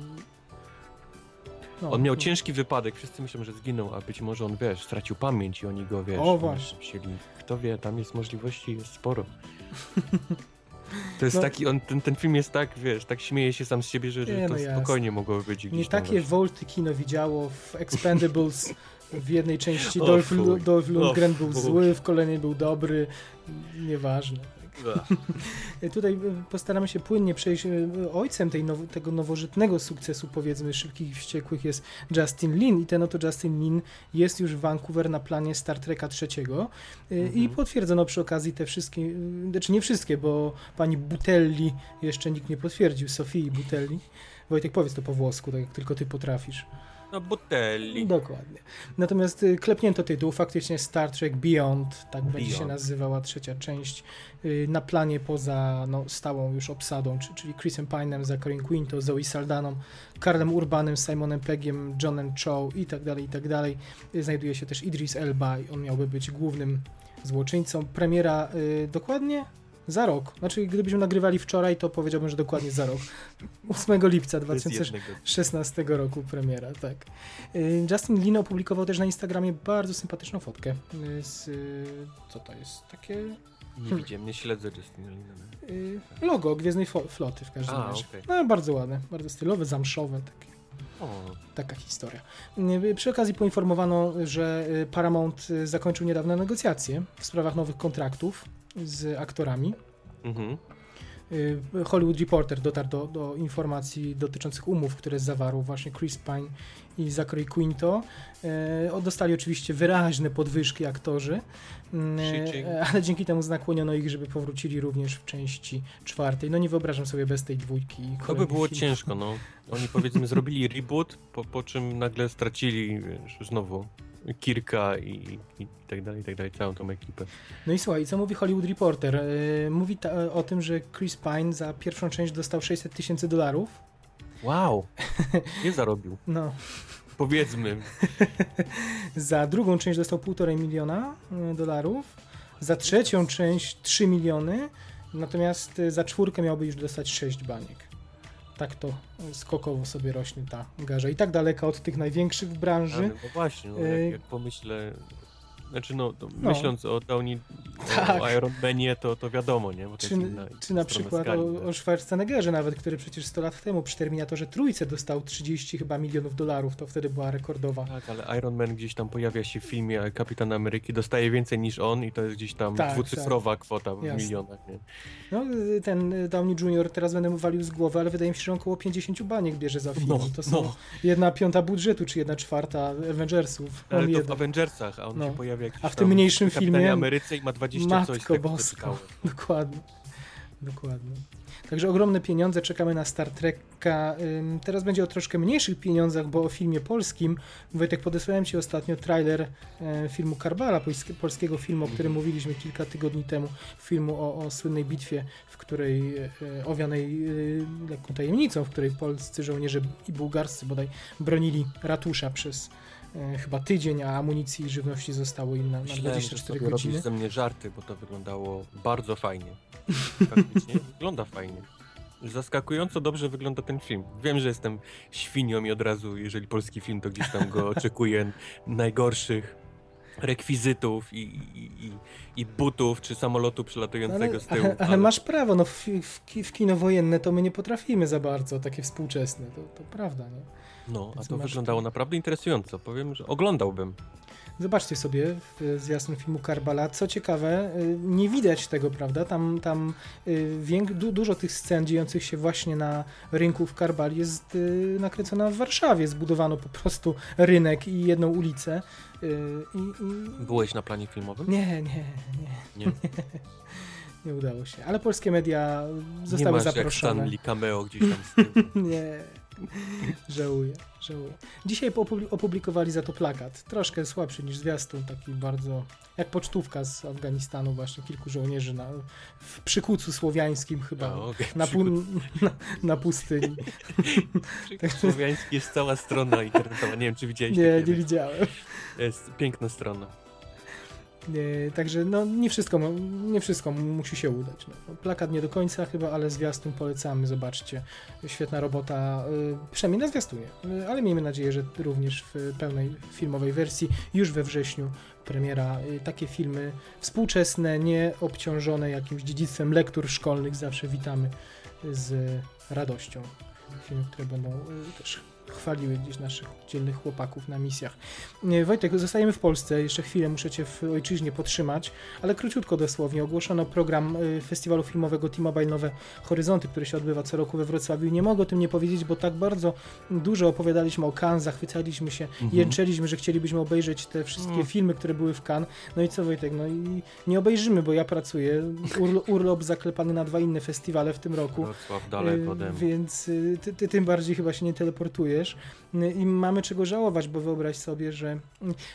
No. On miał ciężki wypadek, wszyscy myślą, że zginął, a być może on, wiesz, stracił pamięć i oni go, wiesz, O, właśnie. Kto wie, tam jest możliwości, jest sporo. To jest No. taki, on, ten, ten film jest tak, wiesz, tak śmieje się sam z siebie, że, Nie, że to no spokojnie mogło być gdzieś Nie takie właśnie. wolty kino widziało w Expendables. W jednej części *laughs* Dolph. Dolph Lundgren był zły, w kolejnej był dobry. Nieważne. Tutaj y, postaramy się płynnie przejść. y, Ojcem tej now, tego nowożytnego sukcesu, powiedzmy, szybkich i wściekłych jest Justin Lin. I ten oto Justin Lin jest już w Vancouver na planie Star Treka trzeciego. Y, I Mhm. potwierdzono przy okazji te wszystkie, znaczy nie wszystkie, bo pani Butelli jeszcze nikt nie potwierdził, Sofii Butelli. Wojtek, powiedz to po włosku, tak jak tylko ty potrafisz. No, Botelli. Dokładnie. Natomiast y, klepnięto tytuł, faktycznie Star Trek Beyond, tak będzie się Beyond. nazywała trzecia część, y, na planie poza no, stałą już obsadą, czy- czyli Chrisem Pine'em, Zacharym Quinto, Zoe Saldaną, Karlem Urbanem, Simonem Peggiem, Johnem Cho i tak dalej, i tak dalej. Y, Znajduje się też Idris Elba i on miałby być głównym złoczyńcą. Premiera y, dokładnie za rok. Znaczy, gdybyśmy nagrywali wczoraj, to powiedziałbym, że dokładnie za rok. 8 lipca To jest 2016 jednego. 16 roku premiera, tak. Y, Justin Lin opublikował też na Instagramie bardzo sympatyczną fotkę y, z, y, co to jest, takie Nie widziałem, nie śledzę Justina Lina. y, logo Gwiezdnej Floty w każdym razie. okej. No, bardzo ładne, bardzo stylowe, zamszowe, takie, O, taka historia. Przy okazji poinformowano, że Paramount zakończył niedawno negocjacje w sprawach nowych kontraktów z aktorami. mhm. y, Hollywood Reporter dotarł do, do informacji dotyczących umów, które zawarł właśnie Chris Pine i Zachary Quinto. E, dostali oczywiście wyraźne podwyżki aktorzy, e, ale dzięki temu znakłoniono ich, żeby powrócili również w części czwartej. No nie wyobrażam sobie bez tej dwójki. To by było filmów. ciężko, no. Oni powiedzmy *laughs* zrobili reboot, po, po czym nagle stracili wiesz, znowu Kirka i, i tak dalej, i tak dalej, całą tą ekipę. No i słuchaj, co mówi Hollywood Reporter? Yy, mówi ta, o tym, że Chris Pine za pierwszą część dostał 600 tysięcy dolarów. Wow, *laughs* nie zarobił. No. Powiedzmy. *laughs* za drugą część dostał 1,5 miliona y, dolarów. Za trzecią część 3 miliony. Natomiast za czwórkę miałby już dostać 6 baniek tak to skokowo sobie rośnie ta garza. I tak daleka od tych największych branży. no właśnie, no, jak, jak pomyślę znaczy no, no. myśląc o Downey, tak. o Iron Manie, to, to wiadomo, nie? czy, inna, czy na przykład skali, o, tak. o Schwarzeneggerze nawet, który przecież 100 lat temu przy Terminatorze Trójce dostał 30 chyba milionów dolarów, to wtedy była rekordowa. Tak, ale Iron Man gdzieś tam pojawia się w filmie Kapitan Ameryki, dostaje więcej niż on i to jest gdzieś tam tak, dwucyfrowa tak. kwota w Jasne. milionach, nie? No ten Downey Jr. teraz będę mu walił z głowy, ale wydaje mi się, że około 50 baniek bierze za film. No, to są no. jedna piąta budżetu, czy jedna czwarta Avengersów. Ale to w Avengersach, a on no. się pojawia jakiś A w tym mniejszym filmie. Ameryce i ma 20 Matko coś tego bosko. *laughs* Dokładnie. Dokładnie. Także ogromne pieniądze, czekamy na Star Treka. Teraz będzie o troszkę mniejszych pieniądzach, bo o filmie polskim. Wojtek, podesłałem Ci ostatnio trailer e, filmu Karbala, polskiego filmu, o którym mówiliśmy kilka tygodni temu. Filmu o, o słynnej bitwie, w której e, owianej e, lekką tajemnicą, w której polscy żołnierze i bułgarscy bodaj bronili ratusza przez chyba tydzień, a amunicji i żywności zostało im na, na 24 że godziny. ze mnie żarty, bo to wyglądało bardzo fajnie. Faktycznie *laughs* wygląda fajnie. Zaskakująco dobrze wygląda ten film. Wiem, że jestem świnią i od razu, jeżeli polski film, to gdzieś tam go *laughs* oczekuję najgorszych rekwizytów i, i, i, i, butów, czy samolotu przylatującego ale, z tyłu. Ale, ale, masz prawo, no w, w, w, kino wojenne to my nie potrafimy za bardzo, takie współczesne, to, to prawda, nie? No, Więc a to wyglądało to... naprawdę interesująco. Powiem, że oglądałbym. Zobaczcie sobie zwiastun filmu Karbala. Co ciekawe, y, nie widać tego, prawda? Tam, tam y, du dużo tych scen dziejących się właśnie na rynku w Karbali jest y, nakręcona w Warszawie. Zbudowano po prostu rynek i jedną ulicę. I, i... Byłeś na planie filmowym? Nie, nie, nie. Nie? *laughs* nie udało się. Ale polskie media zostały nie masz zaproszone. Jak Stanley cameo gdzieś tam z tyłu. *laughs* nie. *laughs* żałuję, żałuję. Dzisiaj opublikowali za to plakat. Troszkę słabszy niż zwiastun, taki bardzo jak pocztówka z Afganistanu, właśnie kilku żołnierzy na, w przykucu słowiańskim chyba, okay. na, pu, *laughs* na, na, pustyni. *laughs* słowiański jest cała strona internetowa. Nie wiem, czy widziałeś. Nie, nie widziałem. Jest piękna strona. Także no, nie, wszystko, nie wszystko musi się udać. No. Plakat nie do końca chyba, ale zwiastun polecamy, zobaczcie. Świetna robota, y, przynajmniej na zwiastunie, y, ale miejmy nadzieję, że również w pełnej filmowej wersji już we wrześniu premiera. Takie filmy współczesne, nie obciążone jakimś dziedzictwem lektur szkolnych zawsze witamy z radością. Filmy, które będą też chwaliły gdzieś naszych dzielnych chłopaków na misjach. Wojtek, zostajemy w Polsce, jeszcze chwilę muszę Cię w ojczyźnie podtrzymać, ale króciutko dosłownie. Ogłoszono program y, festiwalu filmowego T-Mobile Nowe Horyzonty, który się odbywa co roku we Wrocławiu. Nie mogę o tym nie powiedzieć, bo tak bardzo dużo opowiadaliśmy o Cannes, zachwycaliśmy się, mhm. jęczeliśmy, że chcielibyśmy obejrzeć te wszystkie mhm. filmy, które były w Cannes. No i co Wojtek, no i nie obejrzymy, bo ja pracuję. Urlo, *laughs* urlop zaklepany na dwa inne festiwale w tym roku. Wrocław dalej y, Więc y, ty, ty tym bardziej chyba się nie wiesz, i mamy czego żałować, bo wyobraź sobie, że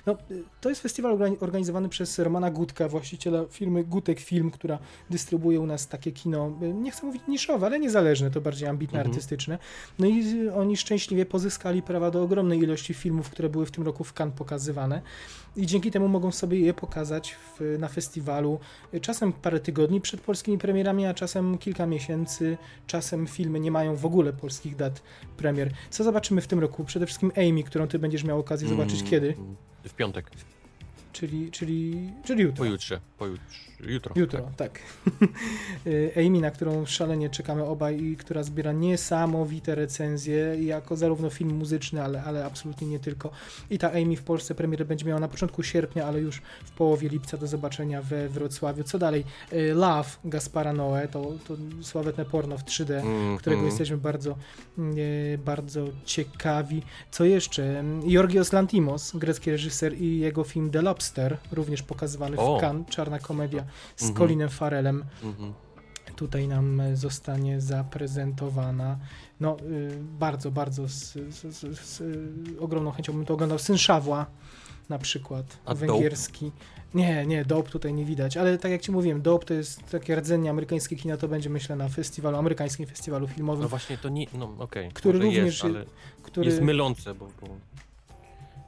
no, to jest festiwal organizowany przez Romana Gutka, właściciela firmy Gutek Film, która dystrybuuje u nas takie kino, nie chcę mówić niszowe, ale niezależne, to bardziej ambitne, mhm. artystyczne. No i oni szczęśliwie pozyskali prawa do ogromnej ilości filmów, które były w tym roku w Cannes pokazywane i dzięki temu mogą sobie je pokazać w, na festiwalu czasem parę tygodni przed polskimi premierami, a czasem kilka miesięcy, czasem filmy nie mają w ogóle polskich dat premier. Co zobaczymy w tym roku? Przede wszystkim Amy, którą ty będziesz miał okazję zobaczyć mm, kiedy? W piątek. czyli, czyli, czyli jutro. Pojutrze, pojutrze, jutro. Jutro, tak. *laughs* Amy, na którą szalenie czekamy obaj i która zbiera niesamowite recenzje, jako zarówno film muzyczny, ale, ale absolutnie nie tylko. I ta Amy w Polsce premierę będzie miała na początku sierpnia, ale już w połowie lipca do zobaczenia we Wrocławiu. Co dalej? E, Love Gaspara Noe, to, to sławetne porno w 3D, Mm, którego mm. jesteśmy bardzo, e, bardzo ciekawi. Co jeszcze? Jorgios Lantimos, grecki reżyser i jego film The Lobster, również pokazywany O. w Cannes, czarna komedia z Mhm. Colinem Farelem. Mhm. Tutaj nam e, zostanie zaprezentowana. No, y, bardzo, bardzo z, z, z, z ogromną chęcią bym to oglądał. Syn Szawła na przykład, A węgierski. Nie, nie, Dope tutaj nie widać, ale tak jak ci mówiłem, Dope to jest takie rdzenie amerykańskie kina, to będzie myślę na festiwalu, amerykańskim festiwalu filmowym, No właśnie, to nie, no okej, Który może również jest, ale który... jest mylące, bo, bo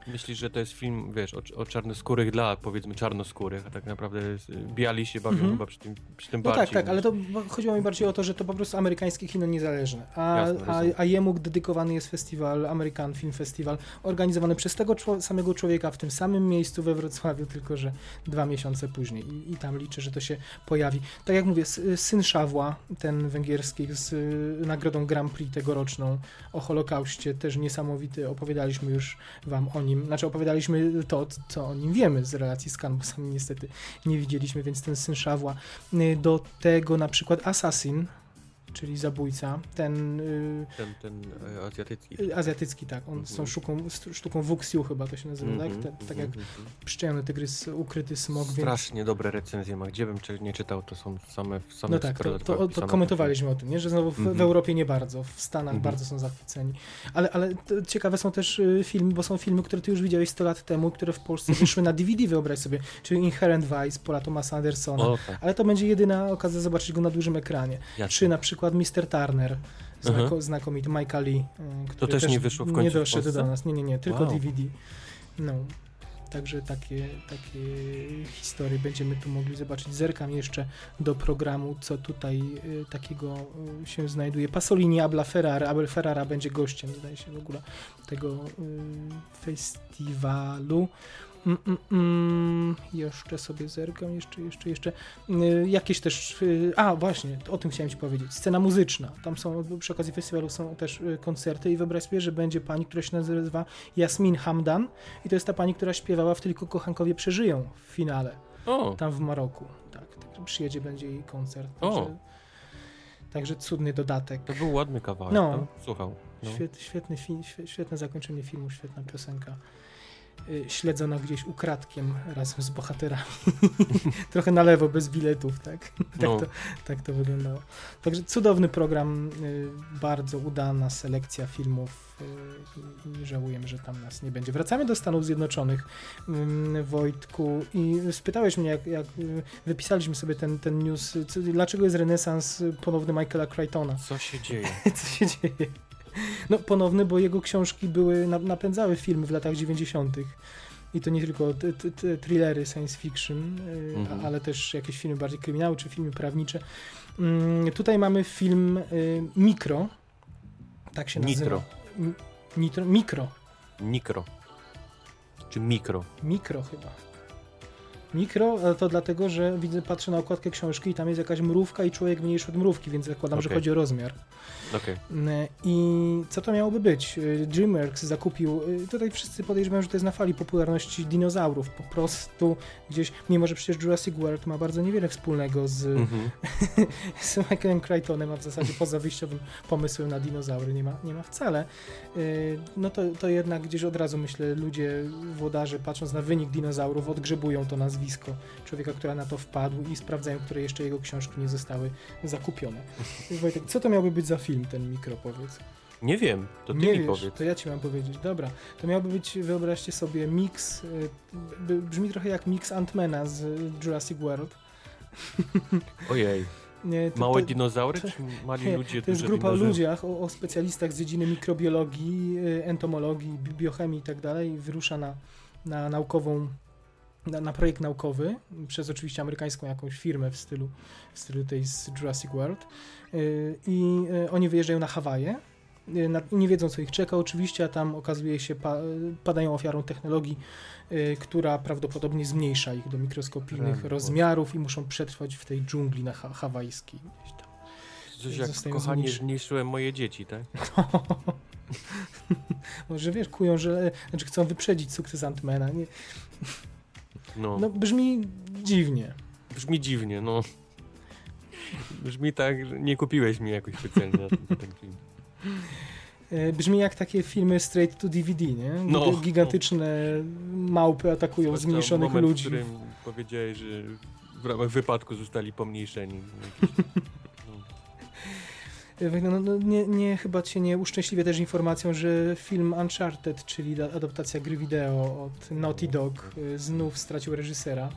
myślisz, że to jest film, wiesz, o, o czarnoskórych dla, powiedzmy, czarnoskórych, a tak naprawdę jest, biali się bawią Mhm. chyba przy tym, przy tym No bardziej. tak, tak, ale to chodziło mi bardziej o to, że to po prostu amerykańskie kino niezależne, a, Jasne, a, a jemu dedykowany jest festiwal, American Film Festival, organizowany przez tego samego człowieka w tym samym miejscu we Wrocławiu, tylko że dwa miesiące później I, i tam liczę, że to się pojawi. Tak jak mówię, syn Szawła, ten węgierski z y, nagrodą Grand Prix tegoroczną o Holokauście, też niesamowity, opowiadaliśmy już wam o nim, znaczy opowiadaliśmy to, co o nim wiemy z relacji z Cannes, bo sami niestety nie widzieliśmy, więc ten syn Szawła. Y, Do tego na przykład Assassin, czyli zabójca, ten y, Ten, ten e, azjatycki. y, azjatycki, tak, on z tą Mhm. sztuką, sztuką Wuxiu chyba to się nazywa, Mhm, tak? Te, tak jak mhm, mhm. Tygrys, Ukryty Smok, więc... Strasznie dobre recenzje ma. Gdzie bym nie czytał, to są same, same No tak, to, to, to komentowaliśmy o tym, nie? że znowu w, w Mhm. Europie nie bardzo, w Stanach Mhm. bardzo są zachwyceni. Ale, ale ciekawe są też y, filmy, bo są filmy, które ty już widziałeś 100 lat temu, które w Polsce wyszły na DVD, wyobraź sobie, czyli Inherent Vice Paula Thomasa Andersona. O, tak, Ale to będzie jedyna okazja zobaczyć go na dużym ekranie. jasne. Czy na przykład Mr. Turner, znako, Mhm. znakomity Mike Lee, y, który też nie wyszło w końcu Nie doszedł do nas, nie, nie, nie, tylko Wow. DVD. No. Także takie, takie historie będziemy tu mogli zobaczyć. Zerkam jeszcze do programu, co tutaj y, takiego y, się znajduje. Pasolini, Abla Ferrara. Abel Ferrara będzie gościem, zdaje się, w ogóle tego y, festiwalu. Mm, mm, mm. Jeszcze sobie zerkam, jeszcze, jeszcze, jeszcze. Y, Jakieś też. y, A, właśnie, o tym chciałem Ci powiedzieć. Scena muzyczna. Tam są, przy okazji festiwalu są też y, koncerty i wyobraź sobie, że będzie pani, która się nazywa Jasmin Hamdan i to jest ta pani, która śpiewała w Tylko kochankowie przeżyją w finale, O, tam w Maroku. Tak, także przyjedzie, będzie jej koncert. O. Także, także cudny dodatek. to był ładny kawałek. No. No. Słuchał. No. Świet, świetny fi, świe- świetne zakończenie filmu, świetna piosenka. Y, Śledzona gdzieś ukradkiem razem z bohaterami. *laughs* Trochę na lewo, bez biletów, tak? *laughs* tak, No. to, tak to wyglądało. Także cudowny program, y, bardzo udana selekcja filmów y, i- żałujemy, że tam nas nie będzie. Wracamy do Stanów Zjednoczonych, ym, Wojtku, i spytałeś mnie, jak, jak wypisaliśmy sobie ten, ten news, co, dlaczego jest renesans ponowny Michaela Crichtona. Co się dzieje? *laughs* Co się dzieje? No ponowny, bo jego książki były, na- napędzały filmy w latach 90. I to nie tylko t- thrillery science fiction, y, Mhm. ale też jakieś filmy bardziej kryminały czy filmy prawnicze. Mm, Tutaj mamy film y, Mikro. Tak się nazywa. Nitro. Nitro. Mikro. Mikro. Czy mikro? Mikro chyba. Mikro, ale to dlatego, że widzę, patrzę na okładkę książki i tam jest jakaś mrówka i człowiek mniejszy od mrówki, więc zakładam, że Okej. chodzi o rozmiar. Okej. Mm, I co to miałoby być? DreamWorks zakupił, y, tutaj wszyscy podejrzewają, że to jest na fali popularności dinozaurów, po prostu gdzieś, mimo że przecież Jurassic World ma bardzo niewiele wspólnego z, Mhm. *laughs* z Michaelem Crichtonem, a w zasadzie poza wyjściowym pomysłem na dinozaury nie ma, nie ma wcale, no to, to jednak gdzieś od razu myślę, ludzie, włodarze patrząc na wynik dinozaurów odgrzebują to nazwisko człowieka, która na to wpadł i sprawdzają, które jeszcze jego książki nie zostały zakupione. Wojtek, co to miałby być za film, ten mikro, powiedz? Nie wiem, to ty nie mi wiesz, powiedz. to ja ci mam powiedzieć. Dobra, to miałby być, wyobraźcie sobie, mix, y, b- brzmi trochę jak mix Antmana z Jurassic World. *laughs* Ojej. Nie, to, Małe to, dinozaury, to- czy mali nie, ludzie, to jest grupa dinozaury? ludziach, o, o specjalistach z dziedziny mikrobiologii, y, entomologii, bi- biochemii i tak dalej wyrusza na, na naukową na, na projekt naukowy przez oczywiście amerykańską jakąś firmę w stylu, w stylu tej z Jurassic World Y, i y, oni wyjeżdżają na Hawaje y, na- nie wiedzą co ich czeka oczywiście, a tam okazuje się pa, padają ofiarą technologii, y, która prawdopodobnie zmniejsza ich do mikroskopijnych Rany rozmiarów i muszą przetrwać w tej dżungli na ha hawajskiej. Gdzieś tam. Coś jak Zostają kochanie zmniejszy- zmniejszyłem moje dzieci, tak? *laughs* Może wiesz, kują, że znaczy chcą wyprzedzić sukces Antmana. Nie, No, no brzmi dziwnie. brzmi dziwnie, no. Brzmi tak, że nie kupiłeś mi jakoś specjalnie na ten, film. E, Brzmi jak takie filmy straight to DVD, nie? No. Giga- Gigantyczne małpy atakują Zwłaszcza zmniejszonych moment, ludzi. w którym powiedziałeś, że w ramach wypadku zostali pomniejszeni. *laughs* Jakieś, no. No, no, nie, nie, chyba cię nie uszczęśliwia też informacją, że film Uncharted, czyli da- adaptacja gry wideo od Naughty Dog, e, znów stracił reżysera.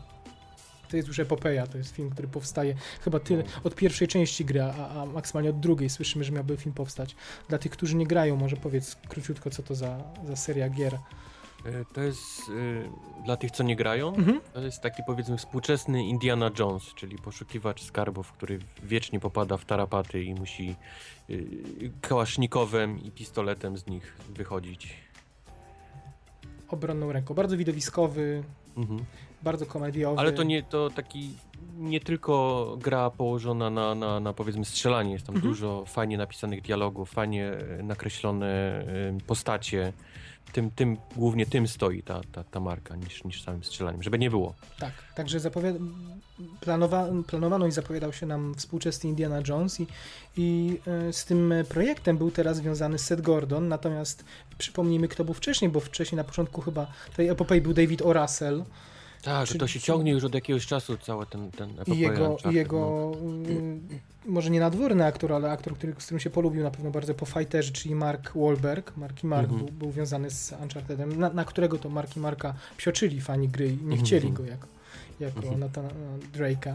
To jest już epopeja, to jest film, który powstaje chyba tyle od pierwszej części gry, a, a maksymalnie od drugiej słyszymy, że miałby film powstać. Dla tych, którzy nie grają, może powiedz króciutko, co to za, za seria gier. E, To jest e, dla tych, co nie grają, Mhm. to jest taki powiedzmy współczesny Indiana Jones, czyli poszukiwacz skarbów, który wiecznie popada w tarapaty i musi y, kałasznikowem i pistoletem z nich wychodzić. Obronną ręką. Bardzo widowiskowy, Mhm. bardzo komediowy. Ale to nie to taki nie tylko gra położona na, na, na powiedzmy strzelanie, jest tam Mhm. dużo fajnie napisanych dialogów, fajnie e, nakreślone e, postacie. Tym, tym, głównie tym stoi ta, ta, ta marka niż, niż samym strzelaniem, żeby nie było. Tak, także zapowiada, planowa, planowano i zapowiadał się nam współczesny Indiana Jones i, i e, z tym projektem był teraz związany Seth Gordon, natomiast przypomnijmy kto był wcześniej, bo wcześniej na początku chyba tej epopei był David O. Tak, że Czyli- to się ciągnie już od jakiegoś czasu całe ten, ten i jego, i jego no. może nie nadworny aktor, ale aktor, który, z którym się polubił na pewno bardzo po fighterze, czyli Mark Wahlberg. Mark i Mark Mhm. był, był związany z Unchartedem, na, na którego to Mark i Marka psioczyli fani gry i nie Mhm. chcieli go jako, jako Mhm. Nathana Drake'a.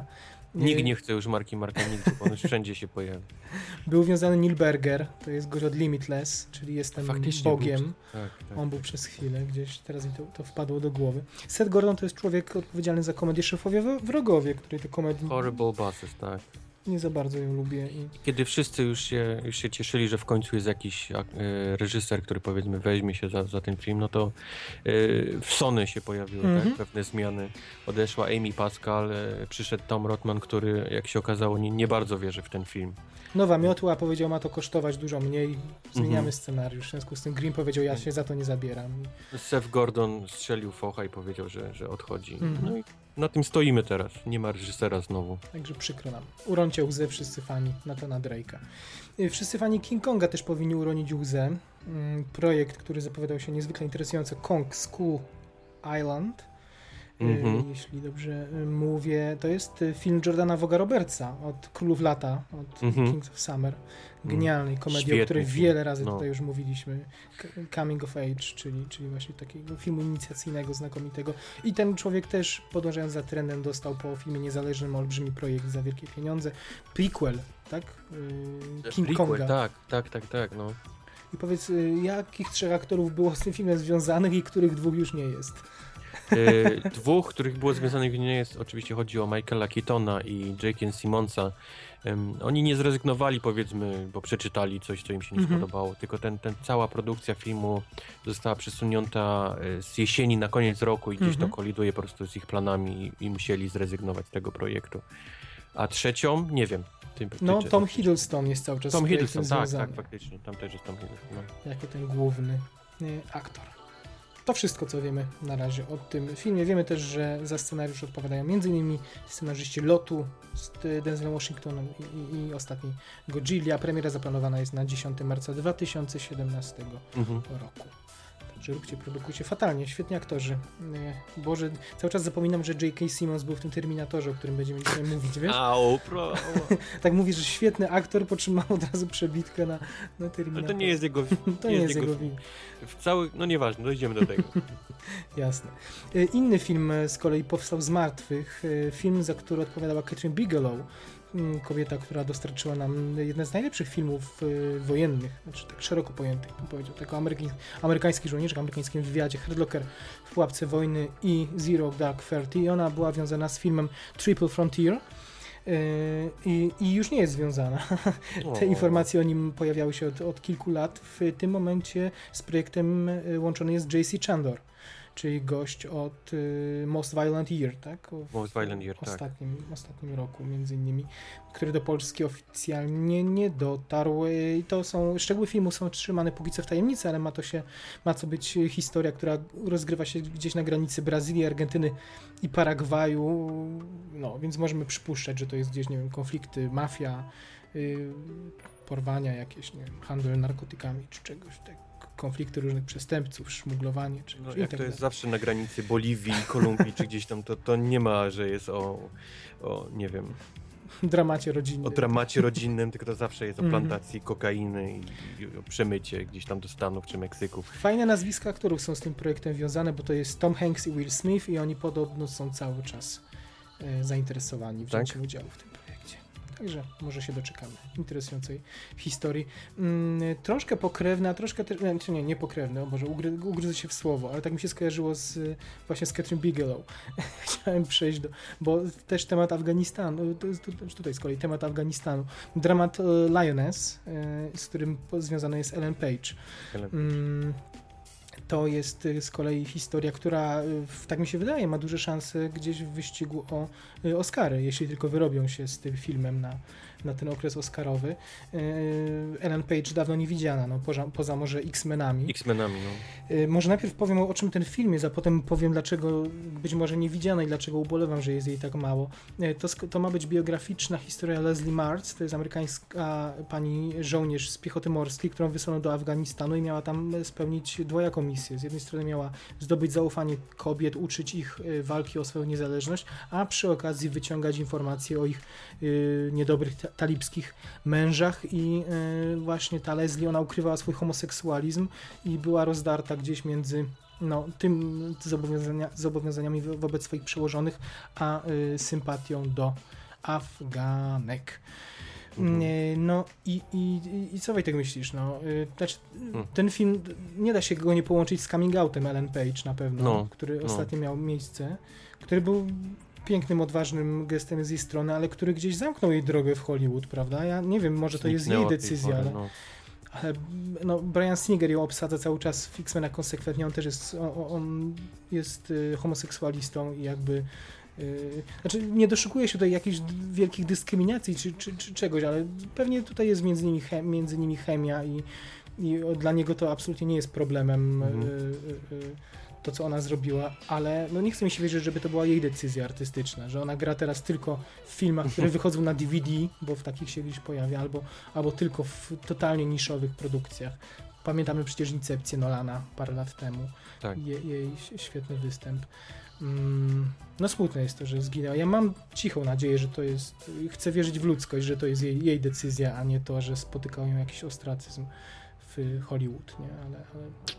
Nikt nie chce już marki Marka bo on już wszędzie się pojawi. *laughs* Był wiązany Neil Berger, to jest gość od Limitless, czyli jestem Faktycznie Bogiem. Był, tak, tak. On był przez chwilę, gdzieś teraz mi to, to wpadło do głowy. Seth Gordon to jest człowiek odpowiedzialny za komedię Szefowie Wrogowie, której to komedii Horrible Bosses, tak. Nie za bardzo ją lubię. I... Kiedy wszyscy już się, już się cieszyli, że w końcu jest jakiś ak- e, reżyser, który powiedzmy weźmie się za, za ten film, no to e, w Sony się pojawiły Mhm. tak, pewne zmiany. Odeszła Amy Pascal, e, przyszedł Tom Rothman, który jak się okazało nie, nie bardzo wierzy w ten film. Nowa miotła powiedział, ma to kosztować dużo mniej, zmieniamy Mhm. scenariusz. W związku z tym Green powiedział, ja się za to nie zabieram. Seth Gordon strzelił focha i powiedział, że, że odchodzi. Mhm. No i na tym stoimy teraz. Nie ma reżysera znowu. Także przykro nam. Uroncie łzę wszyscy fani Nathana Drake'a. Y, Wszyscy fani King Konga też powinni uronić łzę. Mm, Projekt, który zapowiadał się niezwykle interesująco, Kong School Island. Y, Mhm. Jeśli dobrze y, mówię, to jest film Jordana Voga Robertsa od Królów Lata, od Mhm. Kings of Summer. Genialnej komedii, Świetny o której film. wiele razy No. tutaj już mówiliśmy. Coming of Age, czyli, czyli właśnie takiego filmu inicjacyjnego, znakomitego. I ten człowiek też, podążając za trendem, dostał po filmie niezależnym olbrzymi projekt za wielkie pieniądze. Prequel, tak? Yy, King Prequel, Konga. Tak, tak, tak, tak. No. I powiedz, y, jakich trzech aktorów było z tym filmem związanych i których dwóch już nie jest? E, dwóch, których było związanych nie jest, oczywiście chodzi o Michaela Keatona i Jake'a Simonsa. Oni nie zrezygnowali, powiedzmy, bo przeczytali coś, co im się nie Mhm. spodobało, tylko ten, ten cała produkcja filmu została przesunięta e, z jesieni na koniec roku i gdzieś Mhm. to koliduje po prostu z ich planami i, i musieli zrezygnować z tego projektu. A trzecią, nie wiem. Ty, ty, No, czy- Tom Hiddleston jest cały czas Tom Hiddleston, tak, związany. tak, faktycznie. Tam też jest Tom Hiddleston. No. jako ten główny y, aktor. To wszystko, co wiemy na razie o tym filmie. Wiemy też, że za scenariusz odpowiadają m.in. scenarzyści Lotu z Denzelem Washingtonem i, i, i ostatni Godzilla. Premiera zaplanowana jest na 10 marca 2017 Mhm. roku. Róbcie, produkujcie fatalnie, świetni aktorzy. Y, Boże, cały czas zapominam, że J.K. Simmons był w tym Terminatorze, o którym będziemy dzisiaj *laughs* mówić, wiesz? Au, pro. *laughs* Tak mówisz, że świetny aktor, po czym ma od razu przebitkę na, na Terminator. Ale to nie jest jego. To nie jest jego wina. *laughs* W cały, no nieważne, dojdziemy do tego. Jasne. E, Inny film e, z kolei powstał z martwych. E, Film, za który odpowiadała Catherine Bigelow. Kobieta, która dostarczyła nam jeden z najlepszych filmów e, wojennych, znaczy tak szeroko pojętych, bym powiedział. Jako amerykański, amerykański żołnierz w amerykańskim wywiadzie, Herdlocker w Pułapce Wojny i Zero Dark Thirty. I ona była wiązana z filmem Triple Frontier. Yy, I, I już nie jest związana. *laughs* Te informacje o nim pojawiały się od, od kilku lat. W tym momencie z projektem y, łączony jest JC Chandor, czyli gość od y, Most Violent Year, tak? W Most Violent Year, tak. ostatnim, ostatnim roku między innymi, który do Polski oficjalnie nie dotarł. Y, I to są, szczegóły filmu są trzymane póki co w tajemnicy, ale ma to się, ma to być historia, która rozgrywa się gdzieś na granicy Brazylii, Argentyny i Paragwaju, no, więc możemy przypuszczać, że to jest gdzieś, nie wiem, konflikty, mafia, y, porwania jakieś, nie wiem, handel narkotykami czy czegoś, tak, konflikty różnych przestępców, szmuglowanie, czy No, jak tak to jest zawsze na granicy Boliwii, Kolumbii czy gdzieś tam, to, to nie ma, że jest o, o nie wiem, dramacie rodzinnym. o dramacie rodzinnym, tylko to zawsze jest o Mhm. plantacji kokainy i, i o przemycie gdzieś tam do Stanów czy Meksyku. Fajne nazwiska aktorów są z tym projektem wiązane, bo to jest Tom Hanks i Will Smith i oni podobno są cały czas e, zainteresowani wzięciem udziału w tym. Także może się doczekamy interesującej historii. Mm, troszkę pokrewna, troszkę też, nie, czy nie, nie pokrewne, o Boże, ugry, ugryzę się w słowo, ale tak mi się skojarzyło z, właśnie z Catherine Bigelow. *laughs* Chciałem przejść do, bo też temat Afganistanu, to jest tu- tutaj z kolei temat Afganistanu. Dramat e, Lioness, e, z którym związana jest Ellen Page. Mm, To jest y, z kolei historia, która, y, tak mi się wydaje, ma duże szanse gdzieś w wyścigu o y, Oscary, jeśli tylko wyrobią się z tym filmem na, na ten okres Oscarowy. Y, Ellen Page dawno nie widziana, no, poza, poza może X-Menami. X-Menami, no. Y, Może najpierw powiem o, czym ten film jest, a potem powiem dlaczego być może nie widziano i dlaczego ubolewam, że jest jej tak mało. Y, To, to ma być biograficzna historia Leslie Martz, to jest amerykańska pani żołnierz z piechoty morskiej, którą wysłano do Afganistanu i miała tam e, spełnić dwojaką misję. Z jednej strony miała zdobyć zaufanie kobiet, uczyć ich walki o swoją niezależność, a przy okazji wyciągać informacje o ich niedobrych ta- talibskich mężach i y, właśnie ta Leslie, ona ukrywała swój homoseksualizm i była rozdarta gdzieś między no, tym zobowiązania, zobowiązaniami wo- wobec swoich przełożonych, a y, sympatią do Afganek. Mhm. No i, i, i- co Wojtek myślisz? No, y, znaczy, Hmm. ten film, nie da się go nie połączyć z coming outem Ellen Page na pewno, No, który no. ostatnio miał miejsce, który był pięknym, odważnym gestem z jej strony, ale który gdzieś zamknął jej drogę w Hollywood, prawda? Ja nie wiem, może to jest jej decyzja, ale, no. ale no, Brian Singer ją obsadza cały czas w X-Menach konsekwentnie, on też jest, on, on jest y, homoseksualistą i jakby y, znaczy nie doszukuje się tutaj jakichś wielkich dyskryminacji czy, czy, czy czegoś, ale pewnie tutaj jest między nimi, chem, między nimi chemia i, i dla niego to absolutnie nie jest problemem Mhm. y, y, y, to, co ona zrobiła, ale no nie chcę mi się wierzyć, żeby to była jej decyzja artystyczna, że ona gra teraz tylko w filmach, które *laughs* wychodzą na DVD, bo w takich się gdzieś pojawia, albo, albo tylko w totalnie niszowych produkcjach. Pamiętamy przecież Incepcję Nolana parę lat temu, Tak. je, jej świetny występ. Mm, no smutne jest to, że zginęła. Ja mam cichą nadzieję, że to jest, chcę wierzyć w ludzkość, że to jest jej, jej decyzja, a nie to, że spotykał ją jakiś ostracyzm w Hollywood, nie? Ale, ale...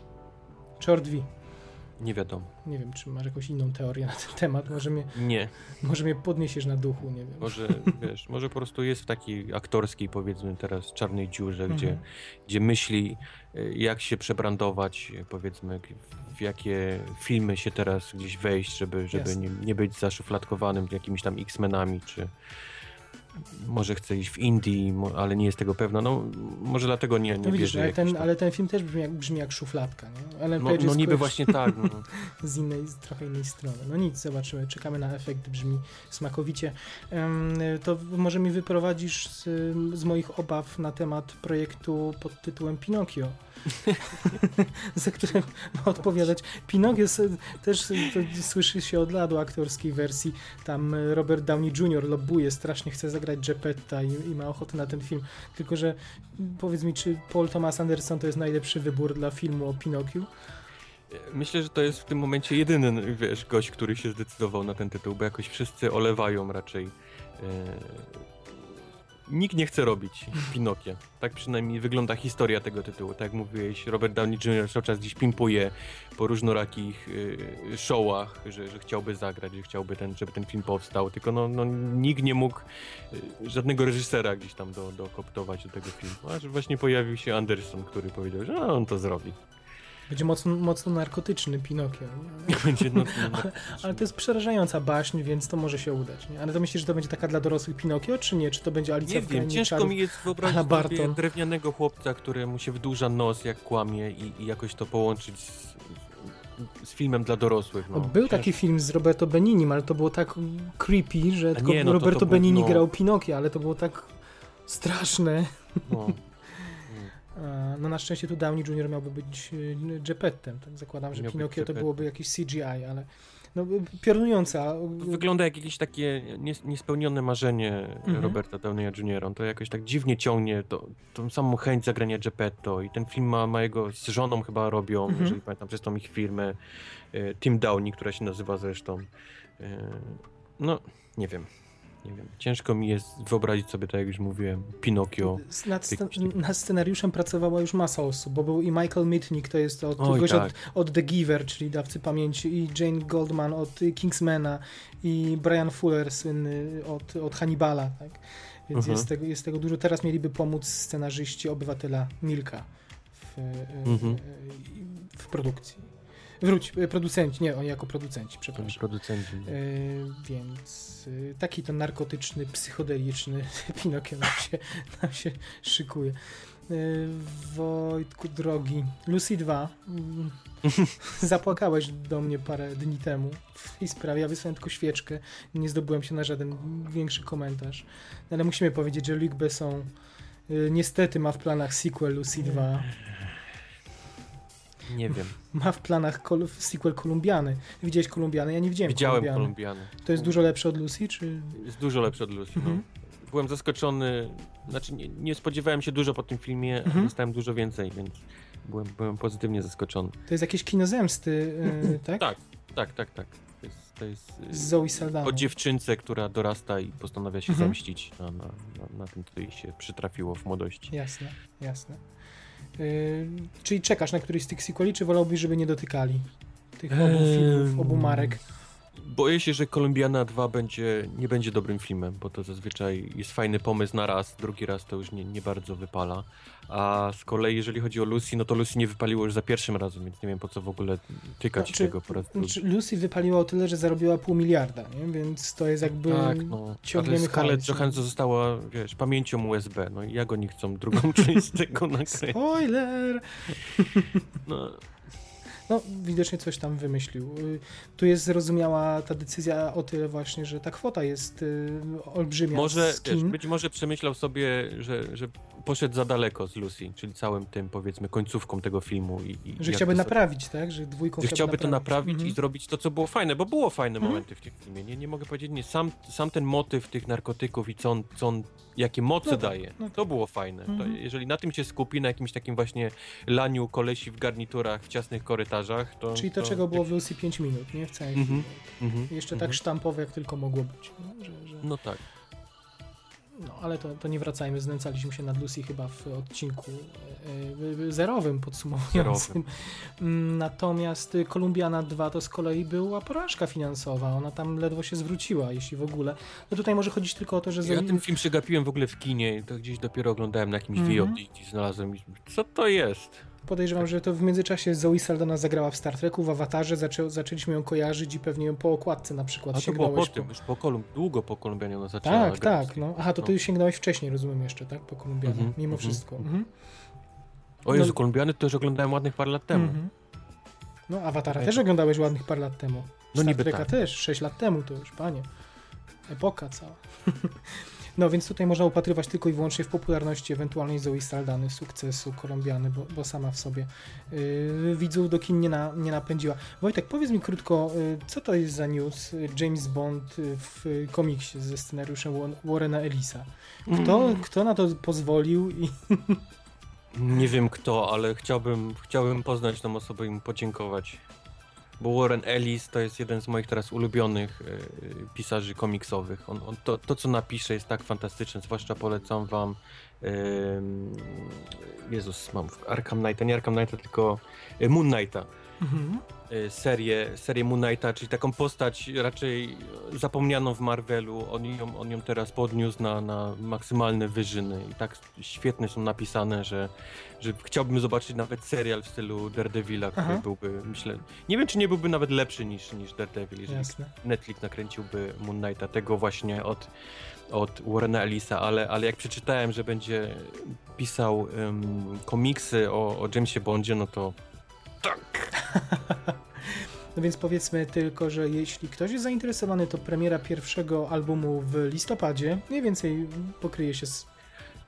Nie wiadomo. Nie wiem, czy masz jakąś inną teorię na ten temat. Może mnie, Nie. może mnie podniesiesz na duchu, nie wiem. Może, wiesz, może po prostu jest w takiej aktorskiej, powiedzmy teraz, czarnej dziurze, gdzie, Mhm. gdzie myśli, y, jak się przebrandować, y, powiedzmy, w jakie filmy się teraz gdzieś wejść, żeby, żeby Jasne. nie, nie być zaszufladkowanym jakimiś tam X-Menami, czy może chce iść w Indii, ale nie jest tego pewna. No, może dlatego nie, nie No widzisz, bierze ale ten, ale ten film też brzmi jak, brzmi jak szufladka. Nie? Ellen No, Page no niby właśnie tak. No. *laughs* z innej, z trochę innej strony. No nic, zobaczymy. Czekamy na efekt, brzmi smakowicie. To może mi wyprowadzisz z, z moich obaw na temat projektu pod tytułem Pinokio. *laughs* za którym ma odpowiadać. Pinokio s- też s- to słyszy się od lat o aktorskiej wersji. Tam e, Robert Downey Jr. lobbuje, strasznie chce zagrać Geppetta i, i ma ochotę na ten film. Tylko, że powiedz mi, czy Paul Thomas Anderson to jest najlepszy wybór dla filmu o Pinokiu? Myślę, że to jest w tym momencie jedyny, wiesz, gość, który się zdecydował na ten tytuł, bo jakoś wszyscy olewają raczej. Nikt nie chce robić Pinokia. Tak przynajmniej wygląda historia tego tytułu. Tak jak mówiłeś, Robert Downey Jr. cały czas gdzieś pimpuje po różnorakich e, showach, że, że chciałby zagrać, że chciałby, ten, żeby ten film powstał, tylko no, no, nikt nie mógł e, żadnego reżysera gdzieś tam do, dokoptować do tego filmu. Aż właśnie pojawił się Anderson, który powiedział, że on to zrobi. Będzie mocno, mocno narkotyczny Pinokio. Nie? Ale, Będzie no, *laughs* ale to jest przerażająca baśń, więc to może się udać. Nie? Ale to myślisz, że to będzie taka dla dorosłych Pinokio, czy nie? Czy to będzie Alicja Nie w wiem, ciężko Czarów? mi jest wyobrazić sobie drewnianego chłopca, któremu się wydłuża nos, jak kłamie i, i jakoś to połączyć z, z filmem dla dorosłych. No. Był Ciężko. taki film z Roberto Beninim, ale to było tak creepy, że tylko nie, no to- Roberto to był- Benini no. grał Pinokio, ale to było tak straszne. No. E, No na szczęście tu Downey Jr. miałby być e, Geppettem, tak zakładam, że Miał Pinokio to byłoby jakieś CGI, ale no e, piorunująca. Wygląda jak jakieś takie nies- niespełnione marzenie Mhm. Roberta Downeya Jr. On to jakoś tak dziwnie ciągnie, to, tą samą chęć zagrania Geppetto i ten film ma, ma jego z żoną chyba robią, Mhm. jeżeli pamiętam, przez tą ich firmę, Tim Downey, która się nazywa zresztą. No, nie wiem. Nie wiem. Ciężko mi jest wyobrazić sobie, tak jak już mówiłem, Pinokio. Nad, nad scenariuszem pracowała już masa osób, bo był i Michael Mitnick, to jest od, Oj, tak. od, od The Giver, czyli Dawcy Pamięci, i Jane Goldman od y, Kingsmana, i Brian Fuller, słynny od, od Hannibala, tak? Więc Mhm. jest, tego, jest tego dużo. Teraz mieliby pomóc scenarzyści Obywatela Milka w, y, Mhm. y, w produkcji. Wróć, y, producenci, nie, oni jako producenci, przepraszam. Producenci. Yy, więc yy, taki to narkotyczny, psychodeliczny *laughs* Pinokio nam się, nam się szykuje. Yy, Wojtku drogi, Lucy 2. mm, *laughs* Zapłakałeś do mnie parę dni temu w tej sprawie. Ja wysłałem tylko świeczkę. Nie zdobyłem się na żaden większy komentarz. Ale musimy powiedzieć, że Luc Besson niestety ma w planach sequel Lucy 2. Nie wiem. Ma w planach kol- sequel Kolumbiany. Widziałeś Kolumbiany? Ja nie widziałem Widziałem Kolumbiany. Kolumbiany. To jest dużo lepsze od Lucy, czy... Jest dużo lepszy od Lucy. Mhm. No. Byłem zaskoczony, znaczy nie, nie spodziewałem się dużo po tym filmie, Mhm. dostałem dużo więcej, więc byłem, byłem pozytywnie zaskoczony. To jest jakieś kino zemsty, yy, tak? Tak, tak, tak, tak. To jest, to jest y, Z Zoe Saldana. o dziewczynce, która dorasta i postanawia się Mhm. zemścić na, na, na, na tym, co jej się przytrafiło w młodości. Jasne, jasne. Yy, czyli czekasz na któryś z tych sequeli, czy wolałbyś, żeby nie dotykali tych obu filmów, obu marek? Boję się, że Kolumbiana 2 będzie, nie będzie dobrym filmem, bo to zazwyczaj jest fajny pomysł na raz, drugi raz to już nie, nie bardzo wypala. A z kolei jeżeli chodzi o Lucy, no to Lucy nie wypaliło już za pierwszym razem, więc nie wiem po co w ogóle tykać Znaczy, tego po raz. Znaczy, Lucy wypaliła o tyle, że zarobiła pół miliarda, nie? więc to jest jakby... Tak, no. ciągniemy Ale Scarlett. Johansson została, wiesz, pamięcią USB, no i jak oni chcą drugą *laughs* część tego nakręcić? Spoiler! No, No, widocznie coś tam wymyślił. Y, Tu jest zrozumiała ta decyzja o tyle właśnie, że ta kwota jest y, olbrzymia może, wiesz, być może przemyślał sobie, że, że poszedł za daleko z Lucy, czyli całym tym, powiedzmy, końcówką tego filmu. I, i Że chciałby to naprawić, tak? Że dwójką Że chciałby to naprawić Mhm. i zrobić to, co było fajne, bo było fajne Mhm. momenty w tym filmie. Nie, nie mogę powiedzieć, nie, sam, sam ten motyw tych narkotyków i co on, co on jakie moce No tak, daje, no tak. to było fajne. To Mhm. jeżeli na tym się skupi, na jakimś takim właśnie laniu kolesi w garniturach w ciasnych korytarzach, to... Czyli to, czego było w Lucy 5 minut, nie? W całym Mhm. filmie. Mhm. Jeszcze Mhm. tak sztampowe, jak tylko mogło być. Że, że... No tak. No, ale to, to nie wracajmy, znęcaliśmy się nad Lucy chyba w odcinku e, e, zerowym podsumowującym. Mm, *laughs* Natomiast Kolumbiana 2 to z kolei była porażka finansowa, ona tam ledwo się zwróciła, jeśli w ogóle. No tutaj może chodzić tylko o to, że Ja ten film przegapiłem w ogóle w kinie, to gdzieś dopiero oglądałem na jakimś Mhm. VOD i znalazłem co to jest? Podejrzewam, że to w międzyczasie Zoe Saldana zagrała w Star Treku, w Awatarze, zaczę, zaczęliśmy ją kojarzyć i pewnie ją po okładce na przykład A to było po sięgnąłeś tym, już po Kolum, długo po Kolumbianie ona zaczęła Tak, grać. tak, no. Aha, to No. ty sięgnąłeś wcześniej, rozumiem jeszcze, tak? Po Kolumbianie, Mhm, mimo mhm, wszystko. mhm. Mhm. O Jezu, No- Kolumbiany to już oglądałem ładnych parę lat temu. Mhm. No, Awatara też oglądałeś ładnych parę lat temu. No Star niby Treka tak. też, 6 lat temu to już, panie. Epoka cała. *laughs* no więc tutaj można upatrywać tylko i wyłącznie w popularności ewentualnej Zoe Saldany, sukcesu Kolumbiany, bo, bo sama w sobie yy, widzów do kin nie, na, nie napędziła. Wojtek, powiedz mi krótko, yy, co to jest za news y, James Bond y, w komiksie ze scenariuszem Wa- Warrena Ellisa? Kto, Mm. kto na to pozwolił i Nie wiem kto, ale chciałbym, chciałbym poznać tą osobę i mu podziękować. Bo Warren Ellis to jest jeden z moich teraz ulubionych e, pisarzy komiksowych. On, on, to, to, co napisze, jest tak fantastyczne. Zwłaszcza polecam wam. em, Jezus, mam Arkham Knighta, nie Arkham Knighta, tylko e, Moon Knighta. Mhm. Y, serię, serię Moon Knighta, czyli taką postać raczej zapomnianą w Marvelu. On ją, on ją teraz podniósł na, na maksymalne wyżyny i tak świetnie są napisane, że, że chciałbym zobaczyć nawet serial w stylu Daredevila, który Aha. byłby, myślę, nie wiem czy nie byłby nawet lepszy niż, niż Daredevil, jeżeli Jasne. Netflix nakręciłby Moon Knighta, tego właśnie od, od Warrena Ellisa, ale, ale jak przeczytałem, że będzie pisał em, komiksy o, o Jamesie Bondzie, no to tak. *laughs* No więc powiedzmy tylko, że jeśli ktoś jest zainteresowany, to premiera pierwszego albumu w listopadzie mniej więcej pokryje się z...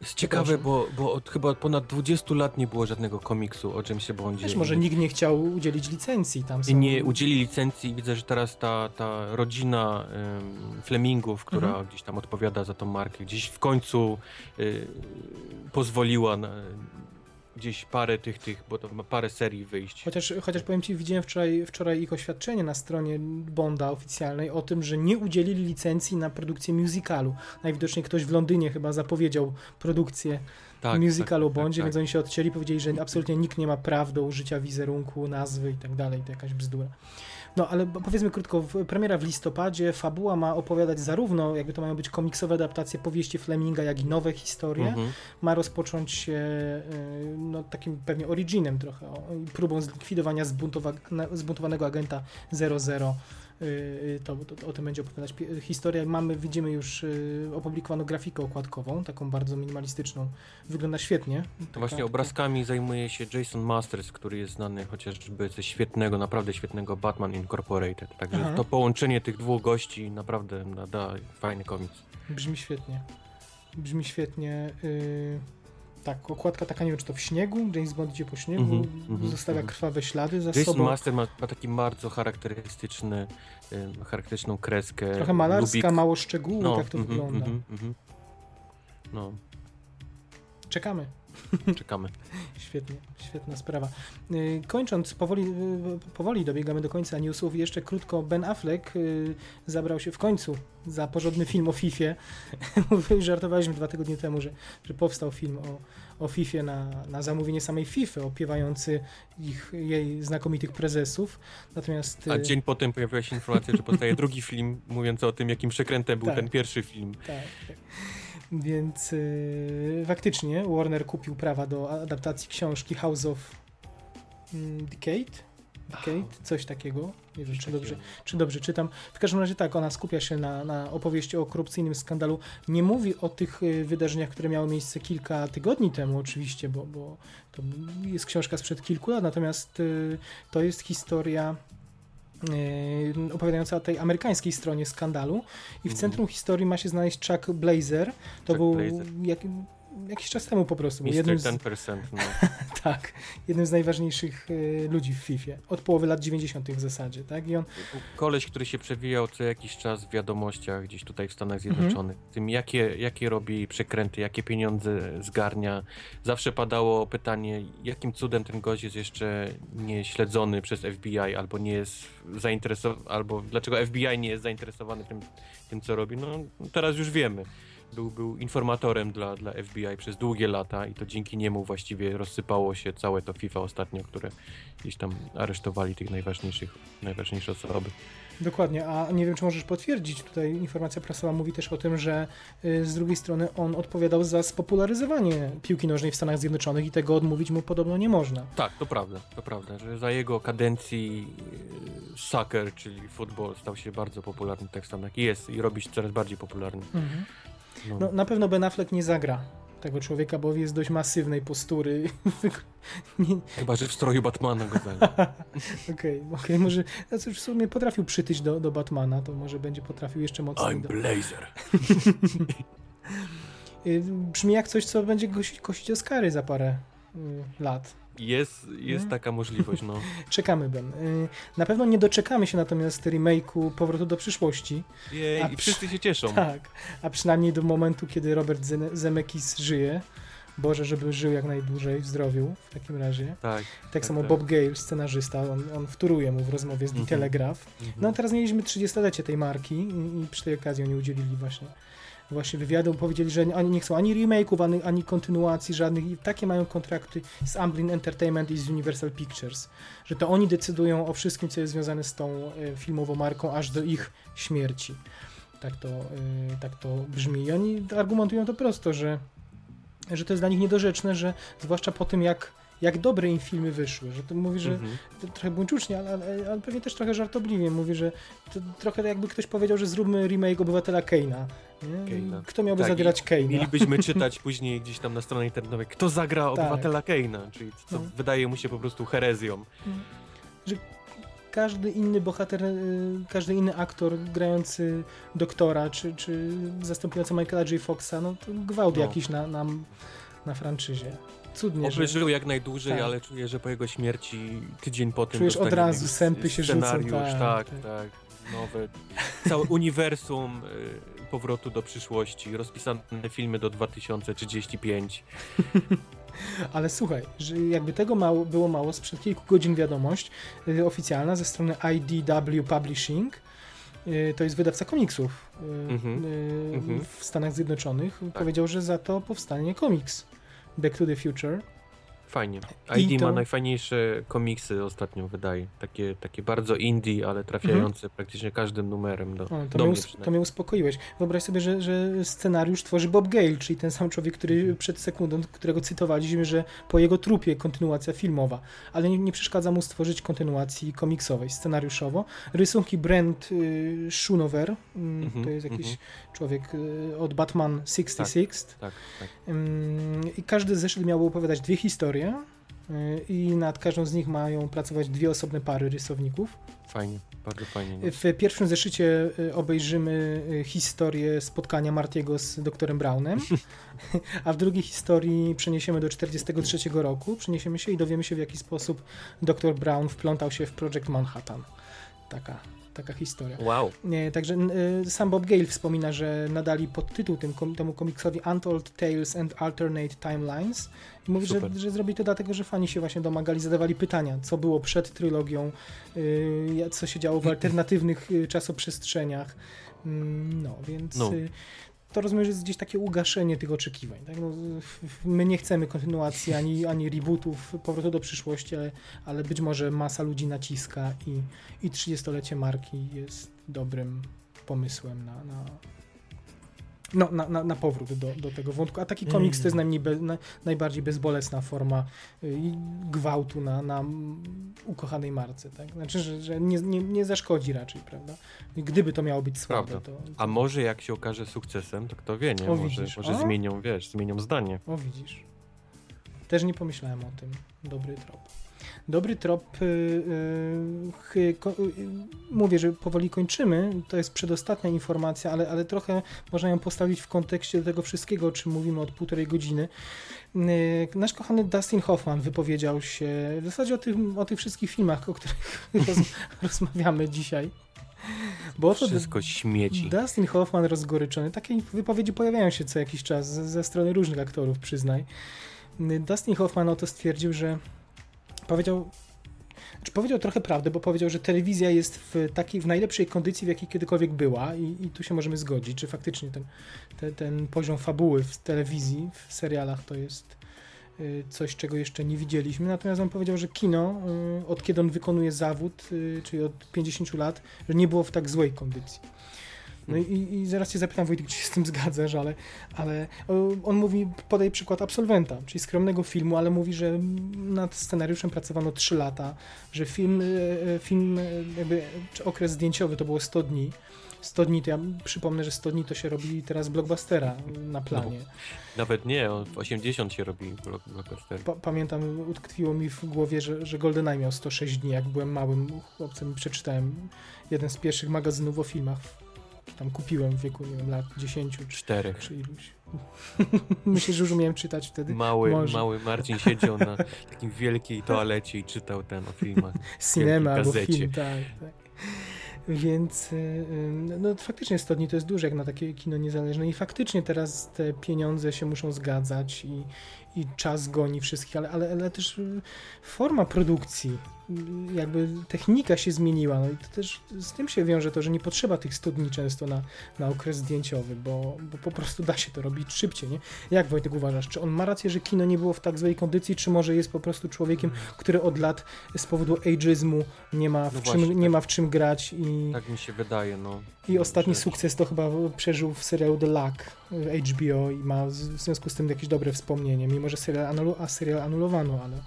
Jest ciekawe, bo, bo od, chyba od ponad 20 lat nie było żadnego komiksu o Jamesie Bondzie. Wiesz, może nikt nie chciał udzielić licencji, tam są... I nie udzieli licencji. Widzę, że teraz ta, ta rodzina em, Flemingów, która Mhm. gdzieś tam odpowiada za tą markę, gdzieś w końcu y, pozwoliła na gdzieś parę tych, tych, bo to ma parę serii wyjść. Chociaż, chociaż powiem Ci, widziałem wczoraj, wczoraj ich oświadczenie na stronie Bonda oficjalnej o tym, że nie udzielili licencji na produkcję musicalu. Najwidoczniej ktoś w Londynie chyba zapowiedział produkcję Tak, musicalu o tak, tak, Bondzie, tak. więc oni się odcięli, powiedzieli, że absolutnie nikt nie ma praw do użycia wizerunku, nazwy i tak dalej, to jakaś bzdura. No, ale powiedzmy krótko, premiera w listopadzie, fabuła ma opowiadać zarówno, jakby to mają być komiksowe adaptacje powieści Fleminga, jak i nowe historie. Mhm. Ma rozpocząć się y, no, takim pewnie originem trochę, próbą zlikwidowania zbuntowanego agenta 00. Y, y, To, to, o tym będzie opowiadać historia. Mamy, widzimy już y, opublikowaną grafikę okładkową, taką bardzo minimalistyczną. Wygląda świetnie. To Taka- właśnie obrazkami zajmuje się Jason Masters, który jest znany chociażby ze świetnego, naprawdę świetnego Batman Incorporated. Także Aha. to połączenie tych dwóch gości naprawdę da, da fajny komiks. Brzmi świetnie. Brzmi świetnie. Tak, okładka taka, nie wiem, czy to w śniegu, James Bond idzie po śniegu, Mhm, mhm, zostawia mhm. krwawe ślady za Jason sobą. Master ma, ma taki bardzo charakterystyczny, ym, charakterystyczną kreskę. Trochę malarska, Lubi- mało szczegółów, no, jak to mhm, wygląda. mhm, mhm. No, Czekamy. *laughs* czekamy. Świetnie, świetna sprawa. Y, Kończąc, powoli, y, powoli dobiegamy do końca newsów. Jeszcze krótko, Ben Affleck y, zabrał się w końcu za porządny film o FIFA. *laughs* Żartowaliśmy dwa tygodnie temu, że, że powstał film o, o FIFA na, na zamówienie samej FIFA, opiewający ich, jej znakomitych prezesów. Natomiast... A dzień potem pojawiła się informacja, że powstaje drugi film mówiący o tym, jakim przekrętem był Tak. ten pierwszy film. Tak, tak. Więc yy, faktycznie Warner kupił prawa do adaptacji książki House of mm, Decade. Decade, coś takiego. Nie wiem, czy dobrze, czy dobrze czytam. W każdym razie tak, ona skupia się na, na opowieści o korupcyjnym skandalu. Nie mówi o tych y, wydarzeniach, które miały miejsce kilka tygodni temu, oczywiście, bo, bo to jest książka sprzed kilku lat, natomiast y, to jest historia opowiadająca o tej amerykańskiej stronie skandalu i w Mhm. centrum historii ma się znaleźć Chuck Blazer. To Chuck był Blazer. Jak, jakiś czas temu po prostu. Mr. jednym z, 10%, no. *laughs* tak, jednym z najważniejszych y, ludzi w FIFA. Od połowy lat 90. w zasadzie, tak? I on Koleś, który się przewijał co jakiś czas w wiadomościach gdzieś tutaj w Stanach Mhm. Zjednoczonych. Tym jakie, jakie robi przekręty, jakie pieniądze zgarnia. Zawsze padało pytanie, jakim cudem ten gość jest jeszcze nie śledzony przez FBI albo nie jest zainteresowany, albo dlaczego FBI nie jest zainteresowany tym, tym co robi. No teraz już wiemy. Był, był informatorem dla, dla FBI przez długie lata i to dzięki niemu właściwie rozsypało się całe to FIFA ostatnio, które gdzieś tam aresztowali tych najważniejszych, najważniejsze osoby. Dokładnie, a nie wiem, czy możesz potwierdzić, tutaj informacja prasowa mówi też o tym, że y, z drugiej strony on odpowiadał za spopularyzowanie piłki nożnej w Stanach Zjednoczonych i tego odmówić mu podobno nie można. Tak, to prawda, to prawda, że za jego kadencji e, soccer, czyli futbol stał się bardzo popularny tak w Stanach i jest i robi się coraz bardziej popularny. No. No, na pewno Ben Affleck nie zagra tego człowieka, bo jest dość masywnej postury. *laughs* nie, Chyba, że w stroju Batmana go zagra. *laughs* Okej, okej, może znaczy w sumie potrafił przytyć do, do Batmana, to może będzie potrafił jeszcze mocniej. I'm Do... Blazer. *laughs* Y, Brzmi jak coś, co będzie kosić, kosić Oscary za parę y, lat. Jest, jest No. taka możliwość, no. *laughs* Czekamy, Ben. Y, Na pewno nie doczekamy się natomiast remake'u Powrotu do przyszłości. Jej, A I wszyscy się cieszą. Tak, a przynajmniej do momentu, kiedy Robert Zemeckis żyje. Boże, żeby żył jak najdłużej w zdrowiu w takim razie. Tak. Tak, Tak, samo tak. Bob Gale, scenarzysta, on, on wtóruje mu w rozmowie z The Mhm. Telegraph. Mhm. No a teraz mieliśmy 30-lecie tej marki i, i przy tej okazji oni udzielili właśnie właśnie wywiadu, powiedzieli, że oni nie chcą ani remake'ów, ani, ani kontynuacji żadnych i takie mają kontrakty z Amblin Entertainment i z Universal Pictures, że to oni decydują o wszystkim, co jest związane z tą e, filmową marką, aż do ich śmierci. Tak to, e, tak to brzmi. I oni argumentują to prosto, że, że to jest dla nich niedorzeczne, że zwłaszcza po tym, jak jak dobre im filmy wyszły, że to mówi, że Mhm. to trochę buńczucznie, ale, ale, ale pewnie też trochę żartobliwie mówi, że to trochę jakby ktoś powiedział, że zróbmy remake Obywatela Keina. Kto miałby Tak, zagrać Keina? Mielibyśmy *laughs* czytać później gdzieś tam na stronie internetowej, kto zagra obywatela Keina, czyli co Tak. No. wydaje mu się po prostu herezją. Każdy inny bohater, y, każdy inny aktor grający doktora, czy, czy zastępujący Michaela J. Foxa, no to gwałt No. jakiś na, na, na franczyzie. Cudnie, Oby żył jak najdłużej, Tak. ale czuję, że po jego śmierci tydzień po tym Czujesz od razu, sępy się rzucą, scenariusz, tak, tak, tak. tak, nowe, całe *laughs* uniwersum y, powrotu do przyszłości, rozpisane filmy do 2035. *laughs* Ale słuchaj, że jakby tego mało, było mało, sprzed kilku godzin wiadomość y, oficjalna ze strony IDW Publishing, y, to jest wydawca komiksów y, mhm. w Stanach Zjednoczonych, Tak. powiedział, że za to powstanie komiks Back to the Future. Fajnie. ID to- ma najfajniejsze komiksy ostatnio wydaje. Takie, takie bardzo indie, ale trafiające praktycznie każdym numerem do, O, to, do mnie, mnie us- to mnie uspokoiłeś. Wyobraź sobie, że, że scenariusz tworzy Bob Gale, czyli ten sam człowiek, który Mhm. przed sekundą, którego cytowaliśmy, że po jego trupie kontynuacja filmowa, ale nie, nie przeszkadza mu stworzyć kontynuacji komiksowej, scenariuszowo. Rysunki Brent y, Schoonover, mm, Mhm, to jest jakiś mhm. człowiek y, od Batman 66. Tak, tak. Ym, I każdy zeszyt miał opowiadać dwie historie y, i nad każdą z nich mają pracować dwie osobne pary rysowników. Fajnie, bardzo fajnie. No. W pierwszym zeszycie y, obejrzymy y, historię spotkania Martiego z doktorem Brownem, *laughs* a w drugiej historii przeniesiemy do 43 roku, przeniesiemy się i dowiemy się w jaki sposób doktor Brown wplątał się w Project Manhattan. Taka, taka historia. Wow. Nie, Także sam Bob Gale wspomina, że nadali podtytuł tym, temu komiksowi Untold Tales and Alternate Timelines i mówi, że, że zrobi to dlatego, że fani się właśnie domagali, zadawali pytania, co było przed trylogią, y, jak- co się działo w alternatywnych y, czasoprzestrzeniach. Mm, No, więc No. y, to rozumiem, że jest gdzieś takie ugaszenie tych oczekiwań. Tak? No, my nie chcemy kontynuacji ani, ani rebootów, powrotu do przyszłości, ale, ale być może masa ludzi naciska i, i 30-lecie marki jest dobrym pomysłem na, na, no, na, na, na powrót do, do tego wątku. A taki komiks to jest najmniej be, na, najbardziej bezbolesna forma y, gwałtu na, na mm, ukochanej marce. Tak? Znaczy, że, że nie, nie, nie zaszkodzi raczej, prawda? Gdyby to miało być słabe, Prawda. to, A może jak się okaże sukcesem, to kto wie, nie? O, Może, widzisz. może zmienią, wiesz, zmienią zdanie. O, widzisz. Też nie pomyślałem o tym. Dobry trop. Dobry trop. y, y, y, mówię, że powoli kończymy. To jest przedostatnia informacja, ale, ale trochę można ją postawić w kontekście tego wszystkiego, o czym mówimy od półtorej godziny. Nasz kochany Dustin Hoffman wypowiedział się w zasadzie o, tym, o tych wszystkich filmach, o których *laughs* roz, rozmawiamy dzisiaj. Bo oto Wszystko śmieci. Dustin Hoffman rozgoryczony. Takie wypowiedzi pojawiają się co jakiś czas ze, ze strony różnych aktorów, przyznaj. Dustin Hoffman oto stwierdził, że powiedział, znaczy powiedział trochę prawdę, bo powiedział, że telewizja jest w takiej, w najlepszej kondycji, w jakiej kiedykolwiek była i, i tu się możemy zgodzić, czy faktycznie ten, te, ten poziom fabuły w telewizji, w serialach to jest y, coś, czego jeszcze nie widzieliśmy. Natomiast on powiedział, że kino, y, od kiedy on wykonuje zawód, y, czyli od 50 lat, że nie było w tak złej kondycji. No i, i zaraz cię zapytam, Wojtek, czy się z tym zgadzasz, ale, ale on mówi, podaj przykład absolwenta, czyli skromnego filmu, ale mówi, że nad scenariuszem pracowano 3 lata, że film, e, e, film e, jakby okres zdjęciowy to było 100 dni. 100 dni, to ja przypomnę, że 100 dni to się robi teraz blockbustera na planie. Nawet nie, on w 80 się robi block- blockbuster. Pa, pamiętam, utkwiło mi w głowie, że, że GoldenEye miał 106 dni, jak byłem małym chłopcem i przeczytałem jeden z pierwszych magazynów o filmach. Tam kupiłem w wieku, nie wiem, lat 10 czy, Czterech. czy iluś. *laughs* Myślę, że już umiałem czytać wtedy. Mały, Może. mały Marcin siedział na takim wielkiej toalecie i czytał ten o filmach. *laughs* Cinema albo film, tak, tak. Więc y, y, no faktycznie 100 dni to jest dużo jak na takie kino niezależne i faktycznie teraz te pieniądze się muszą zgadzać i, i czas goni wszystkich, ale, ale, ale też y, forma produkcji jakby technika się zmieniła, no i to też z tym się wiąże to, że nie potrzeba tych 100 dni często na, na okres zdjęciowy, bo, bo po prostu da się to robić szybciej, nie? Jak Wojtek uważasz, czy on ma rację, że kino nie było w tak złej kondycji, czy może jest po prostu człowiekiem, który od lat z powodu ageizmu nie ma w, No czym, właśnie, nie tak. ma w czym grać i, Tak mi się wydaje, no. i ostatni sukces to chyba przeżył w serialu The Luck w HBO i ma w związku z tym jakieś dobre wspomnienie, mimo że serial, anulu, a serial anulowano, ale,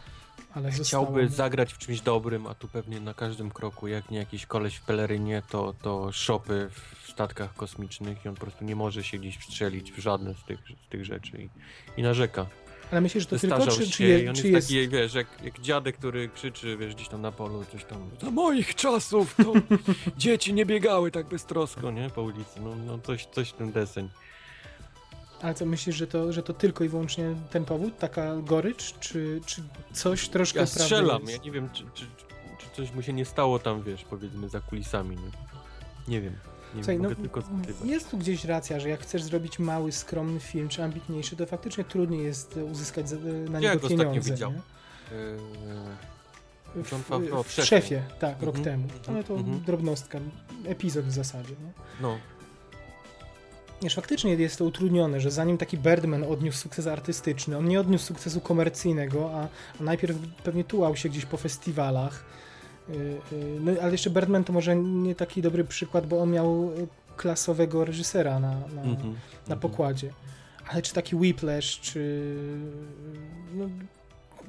ale zostało. Chciałby zagrać w czymś dobrym, a tu pewnie na każdym kroku, jak nie jakiś koleś w pelerynie, to, to szopy w statkach kosmicznych i on po prostu nie może się gdzieś wstrzelić w żadne z tych, z tych rzeczy i, i narzeka. Ale myślisz, że to tylko, Zestarzał czy, czy, i je, on czy jest, jest... taki, wiesz, jak, jak dziadek, który krzyczy, wiesz, gdzieś tam na polu, coś tam, za moich czasów to *laughs* dzieci nie biegały tak beztrosko, nie, po ulicy, no, no coś, coś w ten deseń. Ale co, myślisz, że to, że to tylko i wyłącznie ten powód, taka gorycz, czy, czy coś troszkę Ja strzelam, ja nie wiem, czy, czy, czy coś mu się nie stało tam, wiesz, powiedzmy, za kulisami, nie, nie wiem, nie Słuchaj, wiem, no, jest tu gdzieś racja, że jak chcesz zrobić mały, skromny film, czy ambitniejszy, to faktycznie trudniej jest uzyskać na niego go ostatnio pieniądze. widziałem. nie? Eee, W, w, w szefie. tak, rok Mhm, temu. Ale to mhm. drobnostka, epizod w zasadzie. Nie? no, Wiesz, faktycznie jest to utrudnione, że zanim taki Birdman odniósł sukces artystyczny, on nie odniósł sukcesu komercyjnego, a, a najpierw pewnie tułał się gdzieś po festiwalach. Yy, yy, No, ale jeszcze Birdman to może nie taki dobry przykład, bo on miał y, klasowego reżysera na, na, mhm, na mhm. pokładzie. Ale czy taki Whiplash, czy no,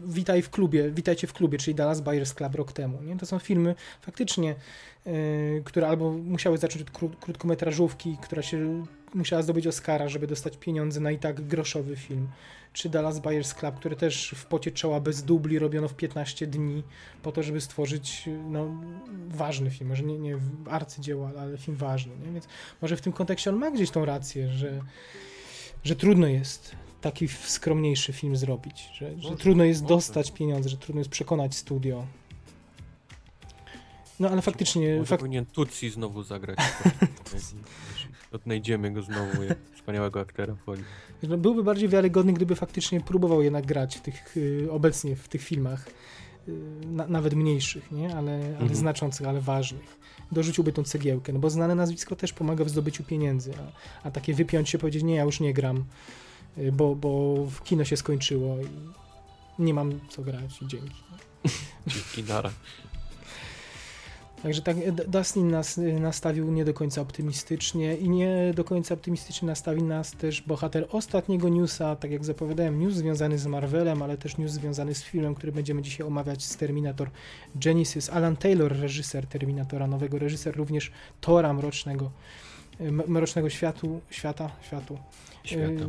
Witaj w klubie, Witajcie w klubie, czyli Dallas Buyers Club rok temu. Nie? To są filmy faktycznie, yy, które albo musiały zacząć od kró- krótkometrażówki, która się musiała zdobyć Oscara, żeby dostać pieniądze na i tak groszowy film. Czy Dallas Buyers Club, który też w pocie czoła bez dubli robiono w 15 dni po to, żeby stworzyć no, ważny film, może nie, nie arcydzieło, ale film ważny. Nie? Więc może w tym kontekście on ma gdzieś tą rację, że, że trudno jest taki skromniejszy film zrobić, że, że trudno jest dostać pieniądze, że trudno jest przekonać studio. No ale faktycznie, Może fak powinien Tutsi znowu zagrać. *laughs* Odnajdziemy go znowu, jak *laughs* wspaniałego aktora w Hollywood. no, byłby bardziej wiarygodny, gdyby faktycznie próbował jednak grać w tych, y, obecnie w tych filmach, y, na, nawet mniejszych, nie? Ale, ale Mhm. znaczących, ale ważnych. Dorzuciłby tą cegiełkę, no bo znane nazwisko też pomaga w zdobyciu pieniędzy, a, a takie wypiąć się, powiedzieć, nie, ja już nie gram, y, bo, bo w kino się skończyło i nie mam co grać dzięki. Dzięki Nara. Także tak, D- Dustin nas y, nastawił nie do końca optymistycznie i nie do końca optymistycznie nastawił nas też bohater ostatniego newsa, tak jak zapowiadałem, news związany z Marvelem, ale też news związany z filmem, który będziemy dzisiaj omawiać z Terminator Genesis. Alan Taylor, reżyser Terminatora, nowego reżyser również Tora Mrocznego, M- Mrocznego Światu, Świata, Światu, Świata.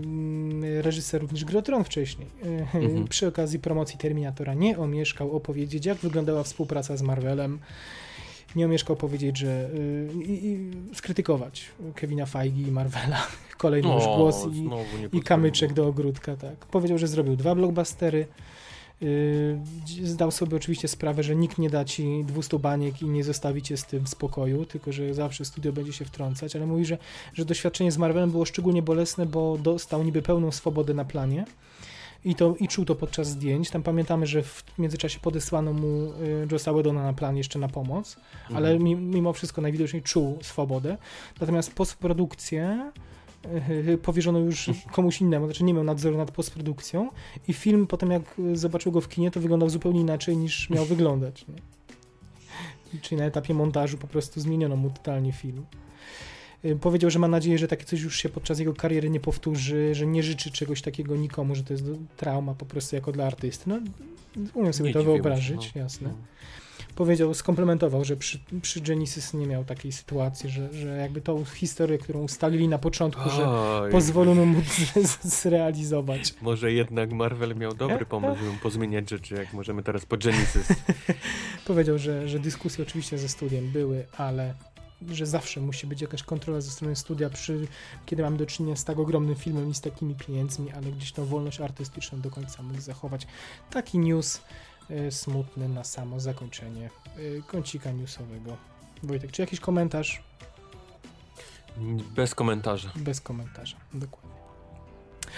Reżyser również Gry o Tron wcześniej. Mhm. Przy okazji promocji Terminatora nie omieszkał opowiedzieć, jak wyglądała współpraca z Marvelem. Nie omieszkał powiedzieć, że yy, i, i skrytykować Kevina Feige i Marvela. *laughs* Kolejny już O, głos i, i kamyczek do ogródka, tak. Powiedział, że zrobił dwa blockbustery. Yy, zdał sobie oczywiście sprawę, że nikt nie da ci 200 baniek i nie zostawi cię z tym w spokoju, tylko że zawsze studio będzie się wtrącać, ale mówi, że, że doświadczenie z Marvelem było szczególnie bolesne, bo dostał niby pełną swobodę na planie i, to, i czuł to podczas zdjęć. Tam pamiętamy, że w międzyczasie podesłano mu y, Josa Whedona na plan jeszcze na pomoc, ale Mhm. mi- mimo wszystko najwidoczniej czuł swobodę. Natomiast postprodukcję y, powierzono już komuś innemu, znaczy nie miał nadzoru nad postprodukcją i film potem jak y, zobaczył go w kinie, to wyglądał zupełnie inaczej niż miał wyglądać. Nie? Czyli na etapie montażu po prostu zmieniono mu totalnie film. Powiedział, że ma nadzieję, że takie coś już się podczas jego kariery nie powtórzy, że nie życzy czegoś takiego nikomu, że to jest trauma po prostu jako dla artysty. No, umiem sobie Nie to wyobrazić, no. jasne No. powiedział, skomplementował, że przy, przy Genesis nie miał takiej sytuacji, że, że jakby tą historię, którą ustalili na początku, że Oj, pozwolono mu zrealizować. Może jednak Marvel miał dobry pomysł, żeby pozmieniać rzeczy, jak możemy teraz po Genesis. *laughs* Powiedział, że, że dyskusje oczywiście ze studiem były, ale że zawsze musi być jakaś kontrola ze strony studia, przy, kiedy mamy do czynienia z tak ogromnym filmem i z takimi pieniędzmi, ale gdzieś tą wolność artystyczną do końca mógł zachować. Taki news y, smutny na samo zakończenie y, kącika newsowego. Wojtek, czy jakiś komentarz? Bez komentarza. Bez komentarza, dokładnie.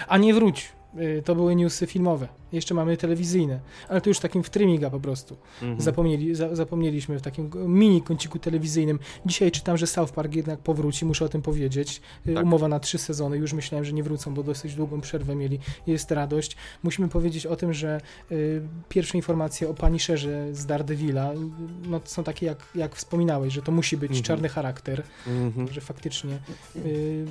A nie wróć. Y, To były newsy filmowe. Jeszcze mamy telewizyjne, ale to już takim w trymiga po prostu. Mhm. Zapomnieli, za, zapomnieliśmy w takim mini kąciku telewizyjnym. Dzisiaj czytam, że South Park jednak powróci, muszę o tym powiedzieć. Y, Tak. Umowa na trzy sezony, już myślałem, że nie wrócą, bo dosyć długą przerwę mieli. Jest radość. Musimy powiedzieć o tym, że y, pierwsze informacje o Punisherze z Daredevila y, no, są takie, jak, jak wspominałeś, że to musi być Mhm. czarny charakter, Mhm. że faktycznie y,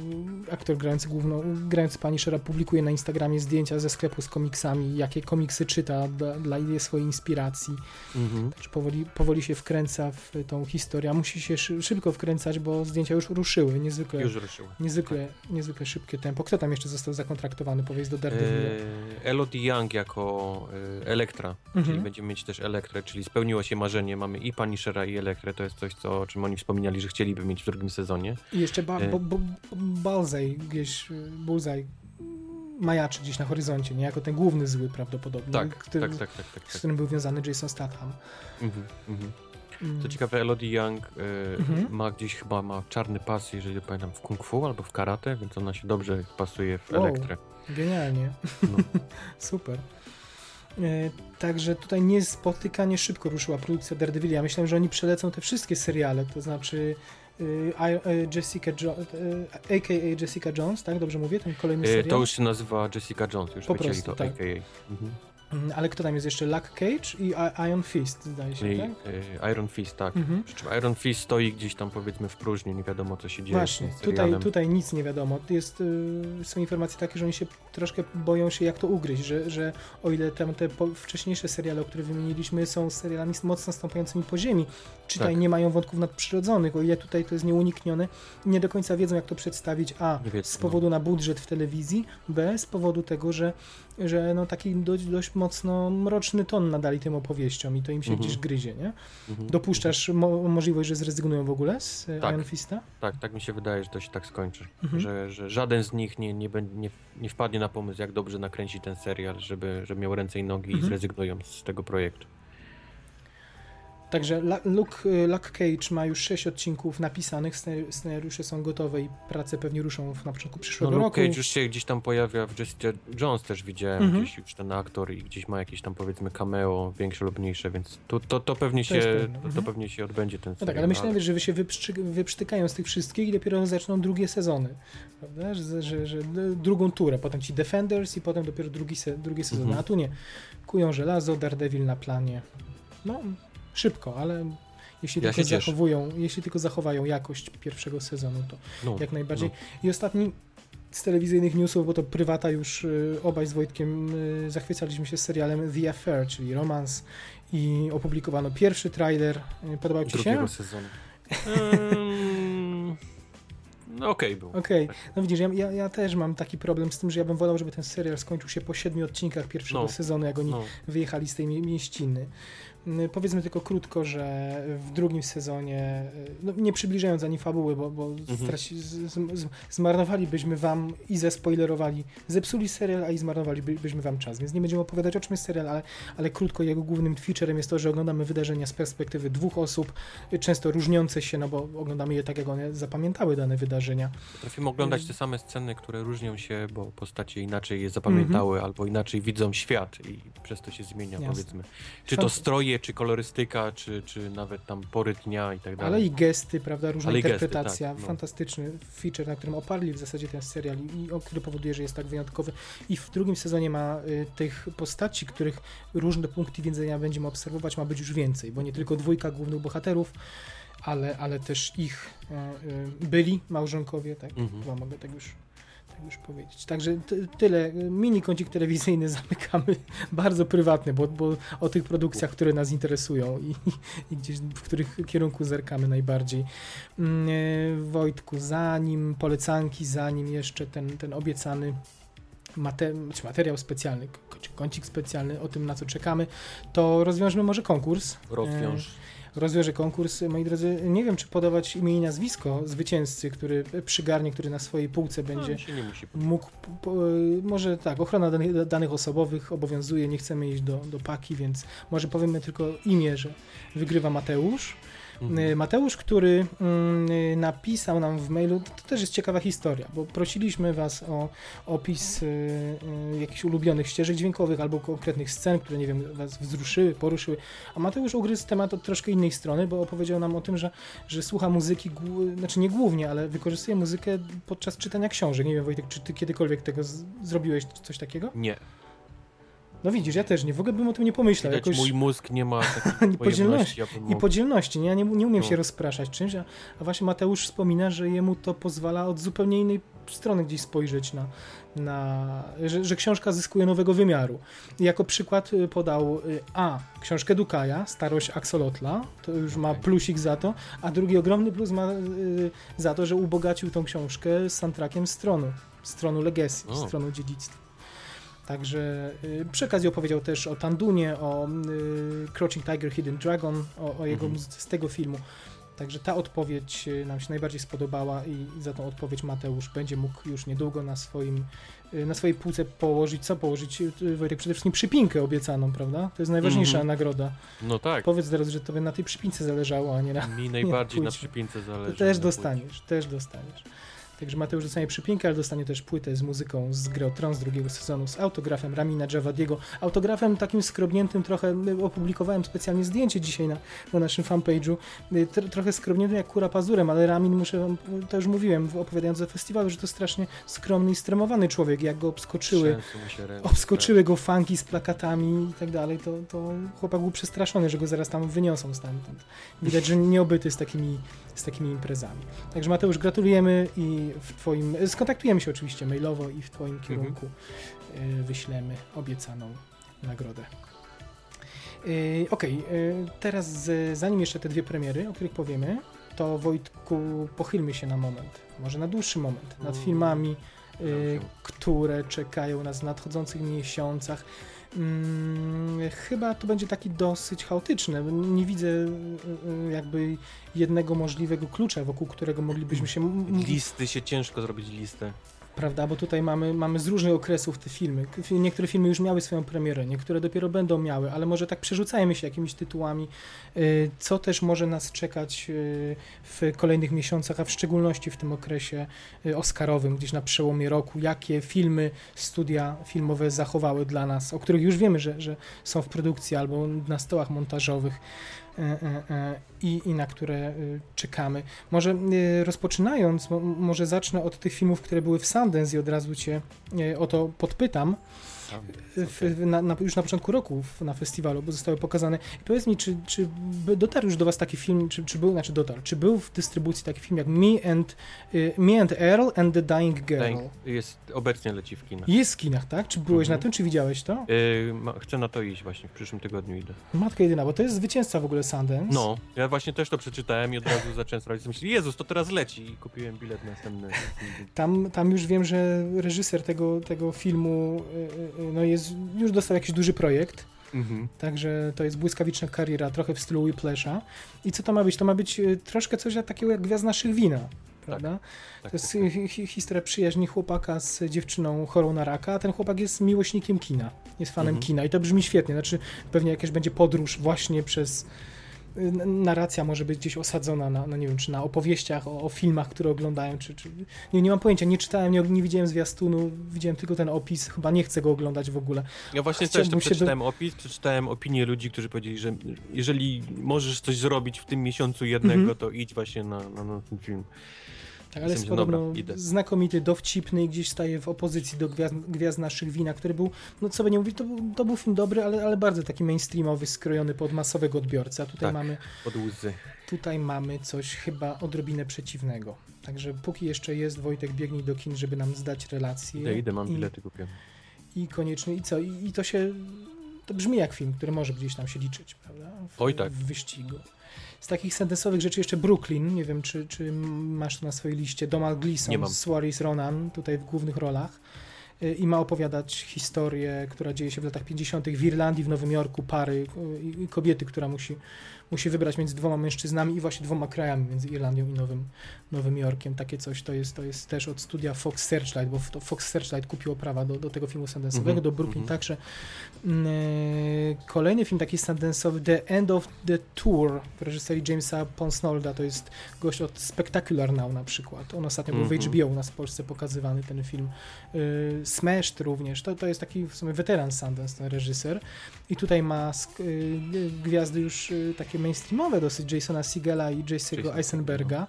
aktor grający główną, grający Punishera publikuje na Instagramie zdjęcia ze sklepu z komiksami, jakie komiksy czyta dla, dla swojej inspiracji. Mhm. Także powoli, powoli się wkręca w tą historię, a musi się szy, szybko wkręcać, bo zdjęcia już ruszyły, niezwykle, Już ruszyło. niezwykle, niezwykle szybkie tempo. Kto tam jeszcze został zakontraktowany, powiedz, do Daredevila? E, Elodie Young jako e, Elektra, Mhm. czyli będziemy mieć też Elektrę, czyli spełniło się marzenie, mamy i Punishera i Elektrę, to jest coś, co, o czym oni wspominali, że chcieliby mieć w drugim sezonie. I jeszcze ba, e- bo, bo, Balzaj gdzieś, y, Bullseye majaczy gdzieś na horyzoncie, nie? Jako ten główny zły prawdopodobnie, Tak, który, tak, tak, tak, tak, z tak. którym był wiązany Jason Statham. Mhm, mhm. Mm. Co ciekawe, Elodie Young e, Mhm. ma gdzieś chyba ma czarny pas, jeżeli pamiętam, w kung fu albo w karate, więc ona się dobrze pasuje w Wow. Elektrę. Genialnie. No. *laughs* Super. E, Także tutaj niespotykanie szybko ruszyła produkcja Daredevil. Ja myślałem, że oni przelecą te wszystkie seriale, to znaczy y, y, Jessica jo- y, a.k.a. Jessica Jones, tak? Dobrze mówię? Ten kolejny serial? To już się nazywa Jessica Jones, już Po prostu, to tak. AKA. Mhm. Mm, Ale kto tam jest jeszcze? Luck Cage i I- Iron Fist, zdaje się, Czyli tak? e, Iron Fist, tak. Mhm. Przy czym Iron Fist stoi gdzieś tam powiedzmy w próżni, nie wiadomo co się dzieje Właśnie, tutaj, tutaj nic nie wiadomo. Jest, y, są informacje takie, że oni się troszkę boją się jak to ugryźć, że, że o ile tam te wcześniejsze seriale, o których wymieniliśmy, są serialami mocno stąpającymi po ziemi, czytaj Tak. nie mają wątków nadprzyrodzonych, o ile tutaj to jest nieuniknione, nie do końca wiedzą jak to przedstawić, a wiedzą, z no. powodu na budżet w telewizji, b z powodu tego, że, że no taki dość, dość mocno mroczny ton nadali tym opowieściom i to im się Mhm. gdzieś gryzie, nie? Mhm. Dopuszczasz mo możliwość, że zrezygnują w ogóle z e, Tak. Iron Fista? Tak, tak mi się wydaje, że to się tak skończy. Mhm. Że, że żaden z nich nie, nie, nie, nie wpadnie na pomysł, jak dobrze nakręcić ten serial, żeby, żeby miał ręce i nogi Mhm. i zrezygnują z tego projektu. Także Luke, y, Luke Cage ma już 6 odcinków napisanych, scenari- scenariusze są gotowe i prace pewnie ruszą w, na początku No, przyszłego Luke roku. Cage już się gdzieś tam pojawia w Jessica Jones też widziałem, Mhm. gdzieś już ten aktor i gdzieś ma jakieś tam powiedzmy cameo, większe lub mniejsze, więc to, to, to pewnie To się to, to mhm. pewnie się odbędzie ten No serial. tak, ale myślałem, że wy się wyprztykają z tych wszystkich i dopiero zaczną drugie sezony. Prawda? Że, że, że drugą turę, potem ci Defenders i potem dopiero drugi se, drugie sezony. Mhm. A tu nie. Kują żelazo, Daredevil na planie. No, szybko, ale jeśli Ja tylko się cieszę. zachowują, jeśli tylko zachowają jakość pierwszego sezonu, to no, jak najbardziej. no. I ostatni z telewizyjnych newsów, bo to prywata już y, obaj z Wojtkiem y, zachwycaliśmy się serialem The Affair, czyli romans i opublikowano pierwszy trailer. Y, Podobał ci się? drugiego sezonu. Ehm, no okej był. Okej, no widzisz, ja, ja, ja też mam taki problem z tym, że ja bym wolał, żeby ten serial skończył się po siedmiu odcinkach pierwszego No. sezonu, jak oni No, wyjechali z tej mie- mieściny. Mm, Powiedzmy tylko krótko, że w drugim sezonie, y, no nie przybliżając ani fabuły, bo, bo Mhm. straci, z, z, zmarnowalibyśmy wam i zespoilerowali, zepsuli serial, a i zmarnowalibyśmy wam czas, więc nie będziemy opowiadać o czym jest serial, ale, ale krótko jego głównym featurem jest to, że oglądamy wydarzenia z perspektywy dwóch osób, y, często różniące się, no bo oglądamy je tak, jak one zapamiętały dane wydarzenia. potrafimy oglądać te same sceny, które różnią się, bo postacie inaczej je zapamiętały, albo inaczej widzą świat i przez to się zmienia, Mhm. Jasne. powiedzmy. Czy to Fant- stroje, czy kolorystyka, czy, czy nawet tam pory dnia i tak dalej. Ale i gesty, prawda, różna Ale i gesty, interpretacja. tak, no. Fantastyczny feature, na którym oparli w zasadzie ten serial i, o, który powoduje, że jest tak wyjątkowy. I w drugim sezonie ma y, tych postaci, których różne punkty widzenia będziemy obserwować, ma być już więcej, bo nie tylko dwójka głównych bohaterów, ale, ale też ich y, y, byli małżonkowie, tak? Mhm. Chyba mogę tak już, już powiedzieć. Także ty, tyle. Mini kącik telewizyjny *laughs* zamykamy, bardzo prywatny, bo, bo o tych produkcjach, które nas interesują i, i gdzieś w których kierunku zerkamy najbardziej. Mm, e, Wojtku, zanim polecanki, zanim jeszcze ten, ten obiecany mate, czy materiał specjalny, kącik specjalny o tym, na co czekamy, to rozwiążmy może konkurs. Rozwiąż. Rozwiążę konkurs. Moi drodzy, nie wiem, czy podawać imię i nazwisko zwycięzcy, który przygarnie, który na swojej półce będzie No, nie musi mógł, po, po, może tak, ochrona danych, danych osobowych obowiązuje, nie chcemy iść do, do paki, więc może powiemy tylko imię, że wygrywa Mateusz. Mhm. Y, Mateusz, który mm, y, napisał nam w mailu, to, też jest ciekawa historia, bo prosiliśmy was o opis y, jakichś ulubionych ścieżek dźwiękowych albo konkretnych scen, które, nie wiem, was wzruszyły, poruszyły, a Mateusz ugryzł temat od troszkę innej strony, bo opowiedział nam o tym, że, że słucha muzyki, znaczy nie głównie, ale wykorzystuje muzykę podczas czytania książek. Nie wiem, Wojtek, czy ty kiedykolwiek tego zrobiłeś, coś takiego? Nie. No widzisz, ja też nie, w ogóle bym o tym nie pomyślał. Widać, Jakoś... mój mózg nie ma takiej *laughs* podzielności. Ja I podzielności, nie? Ja nie, nie umiem No. się rozpraszać czymś, a, a właśnie Mateusz wspomina, że jemu to pozwala od zupełnie innej strony gdzieś spojrzeć na, na że, że książka zyskuje nowego wymiaru. Jako przykład y, podał y, A, książkę Dukaja, Starość Axolotla, to już ma plusik za to, a drugi ogromny plus ma y, za to, że ubogacił tą książkę soundtrackiem stronu, stronu Legacy, O. stronu dziedzictwa. Także y, przy okazji opowiedział też o Tandunie, o y, Crouching Tiger, Hidden Dragon, o, o jego Mhm. muzyce z tego filmu. Także ta odpowiedź y, nam się najbardziej spodobała i za tą odpowiedź Mateusz będzie mógł już niedługo na swoim na swojej półce położyć, co położyć, Wojtek, przede wszystkim przypinkę obiecaną, prawda? To jest najważniejsza Mhm. nagroda. No tak. Powiedz teraz, że tobie na tej przypince zależało, a nie na... Mi *laughs* najbardziej na płycie. przypince zależy. Też na dostaniesz, też dostaniesz. Także Mateusz dostanie przypinkę, ale dostanie też płytę z muzyką z gry Tron z drugiego sezonu, z autografem Ramina Javadiego. Autografem takim skrobniętym trochę, y, opublikowałem specjalnie zdjęcie dzisiaj na, na naszym fanpage'u, y, tr trochę skrobniętym jak kura pazurem, ale Ramin, muszę wam, to już mówiłem, opowiadając o festiwalu, że to strasznie skromny i stremowany człowiek, jak go obskoczyły obskoczyły go fanki z plakatami i tak dalej, to, to chłopak był przestraszony, że go zaraz tam wyniosą stamtąd. Widać, że nieobyty z takimi, z takimi imprezami. Także Mateusz, gratulujemy i w twoim, skontaktujemy się oczywiście mailowo i w twoim kierunku y, wyślemy obiecaną nagrodę. Y, Okej, y, teraz z, zanim jeszcze te dwie premiery, o których powiemy, to Wojtku, pochylmy się na moment, może na dłuższy moment, nad filmami, które czekają nas w nadchodzących miesiącach. Mm, chyba to będzie taki dosyć chaotyczny. Nie widzę y, y, jakby jednego możliwego klucza, wokół którego moglibyśmy się. Listy się ciężko zrobić listę. Prawda, bo tutaj mamy, mamy z różnych okresów te filmy. Niektóre filmy już miały swoją premierę, niektóre dopiero będą miały, ale może tak przerzucajmy się jakimiś tytułami, y, co też może nas czekać y, w kolejnych miesiącach, a w szczególności w tym okresie y, oscarowym, gdzieś na przełomie roku, jakie filmy studia filmowe zachowały dla nas, o których już wiemy, że, że są w produkcji albo na stołach montażowych. E, e, e, I, i na które y, czekamy. Może y, rozpoczynając, mo, może zacznę od tych filmów, które były w Sundance i od razu Cię y, o to podpytam. W, na, na, już na początku roku w, na festiwalu, bo zostały pokazane. I powiedz mi, czy, czy dotarł już do Was taki film, czy, czy był, znaczy dotarł, czy był w dystrybucji taki film jak Me and, y, Me and Earl and the Dying Girl? Dying jest, obecnie leci w kinach. Jest w kinach, tak? Czy byłeś Mhm. na tym, czy widziałeś to? Yy, ma, chcę na to iść właśnie, w przyszłym tygodniu idę. Matka jedyna, bo to jest zwycięzca w ogóle Sundance. No, ja właśnie też to przeczytałem i od razu zacząłem sprawdzić. Myślę, Jezus, to teraz leci i kupiłem bilet następny. Tam, tam już wiem, że reżyser tego, tego filmu y, y, no jest, już dostał jakiś duży projekt, Mhm. także to jest błyskawiczna kariera, trochę w stylu Whiplasha. I co to ma być? To ma być y, troszkę coś takiego jak Gwiazd naszych wina, prawda? Tak, To jest tak, tak. hi- hi- historia przyjaźni chłopaka z dziewczyną chorą na raka, a ten chłopak jest miłośnikiem kina, jest fanem Mhm. kina i to brzmi świetnie, znaczy pewnie jakaś będzie podróż właśnie przez narracja może być gdzieś osadzona na, no nie wiem, czy na opowieściach o, o filmach, które oglądają, czy, czy nie, nie mam pojęcia, nie czytałem, nie, nie widziałem zwiastunu, widziałem tylko ten opis, chyba nie chcę go oglądać w ogóle. Ja właśnie też Chciałbym to się do- przeczytałem opis, przeczytałem opinię ludzi, którzy powiedzieli, że jeżeli możesz coś zrobić w tym miesiącu jednego, Mhm. to idź właśnie na, na, na ten film. Tak, ale jest dobra, podobno znakomity, dowcipny i gdzieś staje w opozycji do Gwiazd, Gwiazd Naszych Wina, który był, no co by nie mówić, to, był- to był film dobry, ale, ale bardzo taki mainstreamowy, skrojony pod masowego odbiorcę, a tutaj, Tak. mamy, Od łzy. tutaj mamy coś chyba odrobinę przeciwnego. Także póki jeszcze jest, Wojtek, biegnij do kin, żeby nam zdać relację. Idę, idę, mam I, bilety kupione. I koniecznie, i co? I, I to się, to brzmi jak film, który może gdzieś tam się liczyć, prawda? W, Oj, tak. W wyścigu. Z takich sentensowych rzeczy jeszcze Brooklyn, nie wiem, czy, czy masz to na swojej liście, Donald Gleason z Suarez Ronan, tutaj w głównych rolach. y, i ma opowiadać historię, która dzieje się w latach 50. w Irlandii, w Nowym Jorku, pary y, i kobiety, która musi, musi wybrać między dwoma mężczyznami i właśnie dwoma krajami, między Irlandią i Nowym, Nowym Jorkiem. Takie coś to jest, to jest też od studia Fox Searchlight, bo to Fox Searchlight kupiło prawa do, do tego filmu Sundance'owego, Mhm, do Brooklyn mhm. także. Mm, e, Kolejny film taki Sundance'owy, The End of the Tour w reżyserii Jamesa Ponsnolda, to jest gość od Spectacular Now na przykład. On ostatnio był Mhm. w HBO u nas w Polsce pokazywany ten film. Y, Smashed również, to, to jest taki w sumie weteran Sundance, ten reżyser. I tutaj ma sk- y, y, gwiazdy już y, takie mainstreamowe dosyć, Jasona Segela i Jasona Eisenberga.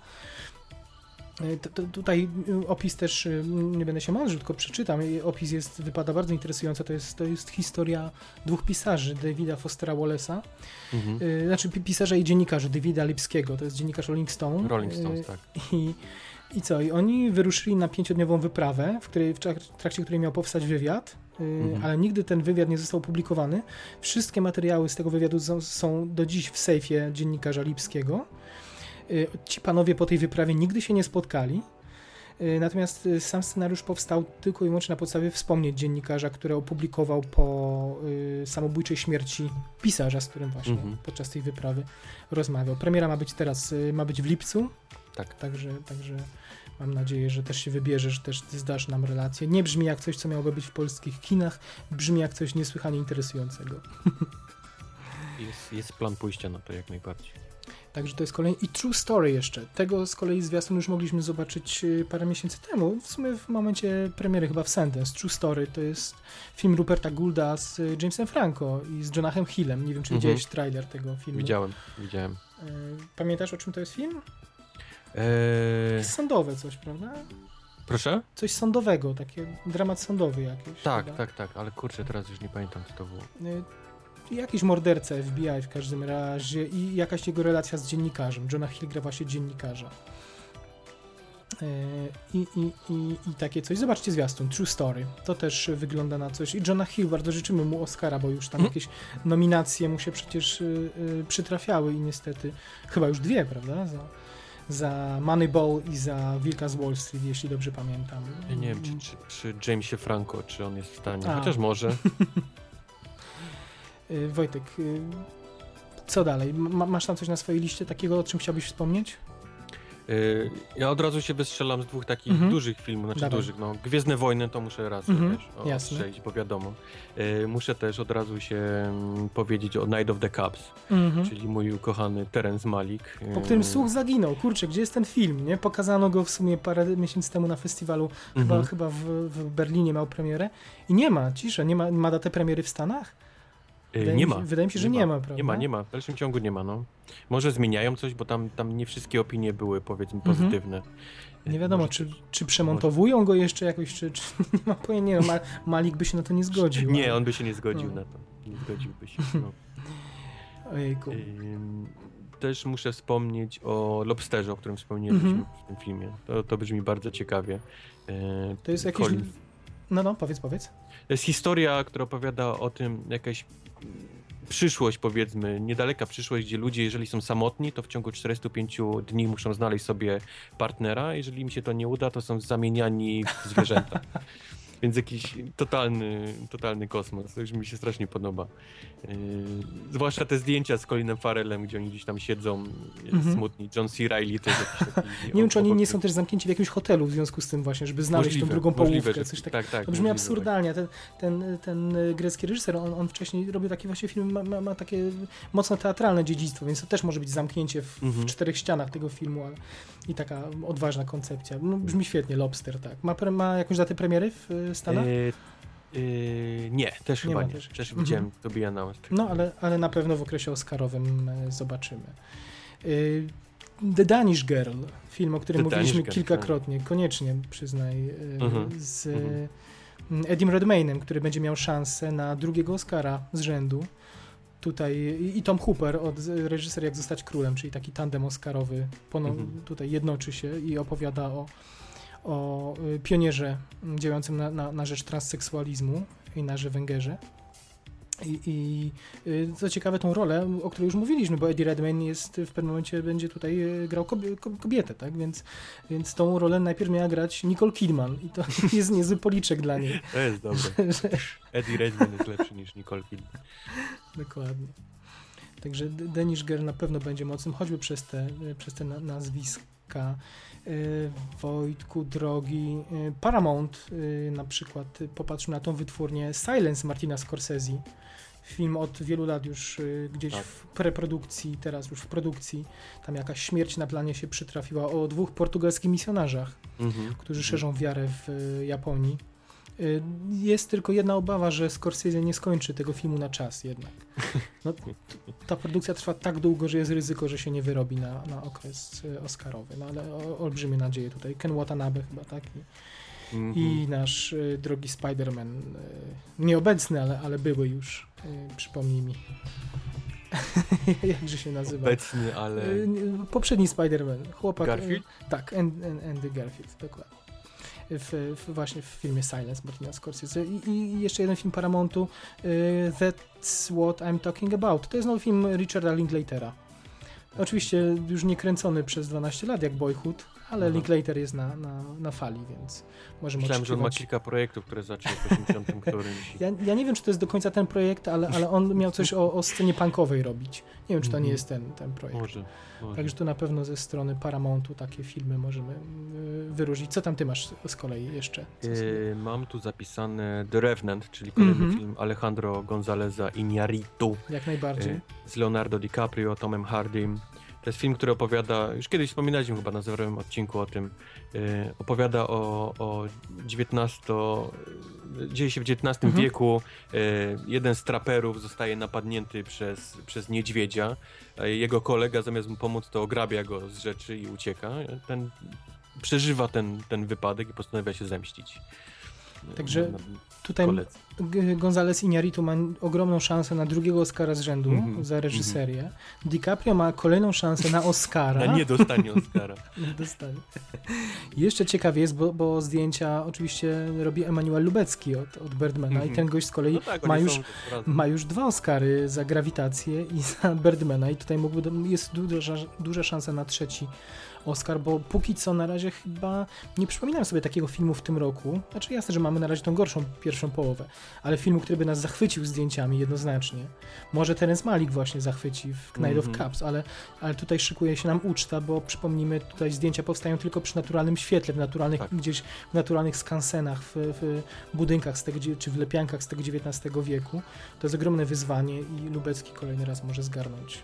Y, To, to, tutaj y, opis też, y, nie będę się mądrzył, tylko przeczytam. Opis jest, wypada bardzo interesująco. To jest, to jest historia dwóch pisarzy, Davida Fostera Wallace'a, Mhm. znaczy pi- pisarza i dziennikarza, Davida Lipskiego, to jest dziennikarz Rolling Stone. Rolling Stones, tak. i, I co? I oni wyruszyli na pięciodniową wyprawę, w, której, w trak- trakcie której miał powstać wywiad, yy, Mhm. ale nigdy ten wywiad nie został opublikowany. Wszystkie materiały z tego wywiadu są, są do dziś w sejfie dziennikarza Lipskiego. Yy, ci panowie po tej wyprawie nigdy się nie spotkali. Yy, Natomiast yy, sam scenariusz powstał tylko i wyłącznie na podstawie wspomnień dziennikarza, które opublikował po yy, samobójczej śmierci pisarza, z którym właśnie Mhm. podczas tej wyprawy rozmawiał. Premiera ma być teraz, yy, ma być w lipcu, Tak. Także, także mam nadzieję, że też się wybierzesz, też ty zdasz nam relację. Nie brzmi jak coś, co miałoby być w polskich kinach, brzmi jak coś niesłychanie interesującego. *laughs* Jest, jest plan pójścia na to jak najbardziej. Także to jest kolejny. I True Story jeszcze. Tego z kolei zwiastun już mogliśmy zobaczyć y, parę miesięcy temu, w sumie w momencie premiery chyba w Sundance. True Story to jest film Ruperta Goulda z y, Jamesem Franco i z Jonathan Hillem. Nie wiem, czy Mhm. widziałeś trailer tego filmu. Widziałem, widziałem. Y, Pamiętasz, o czym to jest film? Eee, Sądowe coś, prawda? proszę? Coś sądowego, takie dramat sądowy jakiś. Tak, chyba. tak, tak, ale kurczę, teraz już nie pamiętam co to było. Y, jakiś morderca FBI w każdym razie i jakaś jego relacja z dziennikarzem. Johna Hill gra właśnie dziennikarza. Y, I, i, i, I takie coś. Zobaczcie zwiastun, True Story. To też wygląda na coś. I Johna Hill, bardzo życzymy mu Oscara, bo już tam Mhm. jakieś nominacje mu się przecież y, y, przytrafiały i niestety, chyba już dwie, prawda? Za, za Moneyball i za Wilka z Wall Street, jeśli dobrze pamiętam. Ja nie wiem, czy, czy przy Jamesie Franco, czy on jest w stanie. A. Chociaż może. *laughs* Y, Wojtek, y, co dalej? Ma, masz tam coś na swojej liście takiego, o czym chciałbyś wspomnieć? Yy, ja od razu się wystrzelam z dwóch takich Mhm. dużych filmów, znaczy Dawaj. dużych, no Gwiezdne Wojny to muszę raz Mhm, wiesz, bo wiadomo. Yy, muszę też od razu się mm, powiedzieć o Night of the Cubs, Mhm. czyli mój ukochany Terence Malik. Po Yy, którym słuch zaginął. Kurczę, gdzie jest ten film, nie? Pokazano go w sumie parę miesięcy temu na festiwalu, chyba, mhm. chyba w, w Berlinie miał premierę i nie ma, cisza, nie ma, ma datę premiery w Stanach? Wydaje nie mi ma. się- wydaje mi się, że nie ma, prawda? Nie ma, nie ma. W dalszym ciągu nie ma, no. Może zmieniają coś, bo tam, tam nie wszystkie opinie były, powiedzmy, Mhm. pozytywne. Nie wiadomo, Może czy, czy przemontowują go jeszcze jakoś, czy, czy *laughs* nie ma pojęcia, nie no, Ma, Malik by się na to nie zgodził. Nie, on by się nie zgodził No. na to. Nie zgodziłby się. No. *laughs* Ojejku. Też muszę wspomnieć o Lobsterze, o którym wspomnieliśmy Mhm. w tym filmie. To, to brzmi bardzo ciekawie. Yy, To jest jakiś... Colin- No, no, powiedz, powiedz. To jest historia, która opowiada o tym, jakaś przyszłość, powiedzmy, niedaleka przyszłość, gdzie ludzie, jeżeli są samotni, to w ciągu 45 dni muszą znaleźć sobie partnera. Jeżeli im się to nie uda, to są zamieniani w zwierzęta. *laughs* Więc jakiś totalny, totalny kosmos. To już mi się strasznie podoba. Yy, zwłaszcza te zdjęcia z Colinem Farrellem, gdzie oni gdzieś tam siedzą, Mhm. smutni. John C. Reilly jest jakiś taki... *laughs* Nie wiem, czy oni nie są też zamknięci w jakimś hotelu w związku z tym właśnie, żeby znaleźć Możliwe, tą drugą możliwe, połówkę, że- coś takiego. Tak, tak. To brzmi możliwe, absurdalnie. Ten, ten, ten y, grecki reżyser, on, on wcześniej robił takie właśnie filmy, ma, ma, ma takie mocno teatralne dziedzictwo, więc to też może być zamknięcie w, Mhm. w czterech ścianach tego filmu ale, i taka odważna koncepcja. No, brzmi świetnie, Lobster, tak. Ma, pre, ma jakąś datę premiery w y, Stanach? E, e, nie, też Nie chyba nie. też Też, widziałem to be announced. No, ale, ale na pewno w okresie Oscarowym e, zobaczymy. Y, The Danish Girl, film, o którym The mówiliśmy Girl, kilkakrotnie, koniecznie przyznaj, y, Mhm, z mhm. Edim Redmaynem, który będzie miał szansę na drugiego Oscara z rzędu. Tutaj i- Tom Hooper od reżyser Jak zostać królem, czyli taki tandem oscarowy, Mhm. tutaj jednoczy się i opowiada o, o y, pionierze działającym na, na, na rzecz transseksualizmu i na Węgerze. I, I y, co ciekawe, tą rolę, o której już mówiliśmy, bo Eddie Redmayne jest w pewnym momencie będzie tutaj y, grał kobie- ko- kobietę, tak? Więc, więc tą rolę najpierw miała grać Nicole Kidman i to *laughs* jest niezły policzek dla niej. To jest dobre. *laughs* Że- Eddie Redmayne jest lepszy niż Nicole Kidman. Dokładnie. Także Danish Girl na pewno będzie mocnym, choćby przez te, przez te na- nazwiska. Y, Wojtku, drogi. y, Paramount y, na przykład, popatrzmy na tą wytwórnię Silence Martina Scorsese. Film od wielu lat już gdzieś Tak. w preprodukcji, teraz już w produkcji. Tam jakaś śmierć na planie się przytrafiła o dwóch portugalskich misjonarzach Mhm. którzy szerzą wiarę w Japonii. Y, Jest tylko jedna obawa, że Scorsese nie skończy tego filmu na czas jednak. No, ta produkcja trwa tak długo, że jest ryzyko, że się nie wyrobi na, na okres y, oscarowy. No ale o, olbrzymie nadzieje tutaj. Ken Watanabe chyba, tak? I, Mhm. i nasz y, drogi Spider-Man. Nieobecny, ale, ale były już. Przypomnij mi. *laughs* Jakże się nazywa? Obecny, ale... Poprzedni Spider-Man. Chłopak. Garfield? Tak, An- An- Andy Garfield, dokładnie. W, w, właśnie w filmie Silence Martina Scorsese. I, I jeszcze jeden film Paramountu, y, That's What I'm Talking About. To jest nowy film Richarda Linklatera. Oczywiście już nie kręcony przez 12 lat jak Boyhood, ale. Linklater jest na, na, na fali, więc możemy Myślałem, że on ma oczekiwać. kilka projektów, które zaczął w 80 którymś. Ja, ja nie wiem, czy to jest do końca ten projekt, ale, ale on miał coś o, o scenie punkowej robić. Nie wiem, czy to nie Mhm. jest ten, ten projekt. Może, może. Także tu na pewno ze strony Paramountu takie filmy możemy y, wyróżnić. Co tam ty masz z kolei jeszcze? Yy, mam tu zapisane The Revenant, czyli kolejny Mhm. film Alejandro Gonzaleza Iñárritu Jak najbardziej. yy, z Leonardo DiCaprio, Tomem Hardym. To jest film, który opowiada, już kiedyś wspominaliśmy chyba na zerowym odcinku o tym, yy, opowiada o, o XIX, yy, dzieje się w XIX Mhm. wieku, yy, jeden z traperów zostaje napadnięty przez, przez niedźwiedzia, jego kolega zamiast mu pomóc to ograbia go z rzeczy i ucieka. Ten przeżywa ten, ten wypadek i postanawia się zemścić. Także Na- na Tutaj koledze. G- Gonzales Iñárritu ma ogromną szansę na drugiego Oscara z rzędu Mhm. za reżyserię. DiCaprio ma kolejną szansę na Oscara. Na nie dostanie Oscara. *laughs* Nie dostanie. Jeszcze ciekawie jest, bo, bo zdjęcia oczywiście robi Emanuel Lubecki od, od Birdmana Mhm. i ten gość z kolei No tak, ma, już, ma już dwa Oscary za Grawitację i za Birdmana i tutaj mógłby, jest duża, duża szansa na trzeci Oscar, bo póki co na razie chyba nie przypominam sobie takiego filmu w tym roku. Znaczy jasne, że mamy na razie tą gorszą pierwszą połowę, ale filmu, który by nas zachwycił zdjęciami jednoznacznie. Może Terence Malik właśnie zachwyci w Knight of Mhm. Cups, ale, ale tutaj szykuje się nam uczta, bo przypomnijmy, tutaj zdjęcia powstają tylko przy naturalnym świetle, w naturalnych, Tak. gdzieś w naturalnych skansenach, w, w budynkach z tego, czy w lepiankach z tego XIX wieku. To jest ogromne wyzwanie i Lubecki kolejny raz może zgarnąć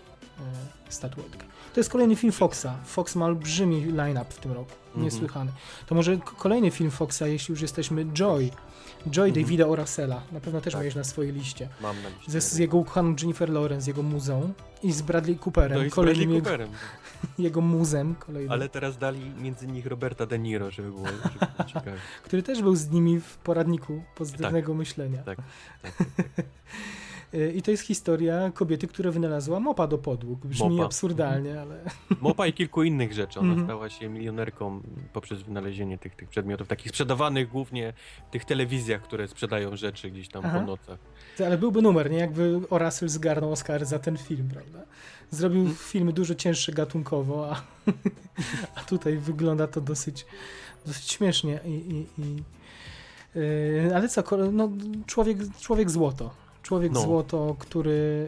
statuetkę. To jest kolejny film Foxa. Fox ma olbrzymi line-up w tym roku. Mhm. Niesłychany. To może kolejny film Foxa, jeśli już jesteśmy, Joy. Joy Mhm. Davida Orasela. Na pewno też Tak. miałeś na swojej liście. Mam na liście. Ze, z jego ukochaną Jennifer Lawrence, jego muzą i z Bradley Cooperem, no i z kolejnym Bradley jego, Cooperem. *laughs* jego muzem, kolejnym, Ale teraz dali między nich Roberta De Niro, żeby było, żeby było *laughs* ciekawe. który też był z nimi w poradniku pozytywnego myślenia. Tak, tak, Y, *laughs* I to jest historia kobiety, która wynalazła mopa do podłóg. Brzmi Mopa. absurdalnie, ale Mopa i kilku innych rzeczy. Ona Mhm. stała się milionerką poprzez wynalezienie tych, tych przedmiotów, takich sprzedawanych głównie w tych telewizjach, które sprzedają rzeczy gdzieś tam Aha. po nocach. Ale byłby numer, nie? Jakby Orasel zgarnął Oscar za ten film, prawda? Zrobił Mm. filmy dużo cięższe gatunkowo, a, *laughs* a tutaj wygląda to dosyć, dosyć śmiesznie. I, i, i, yy, ale co, no, człowiek, człowiek złoto. Człowiek No. złoto, który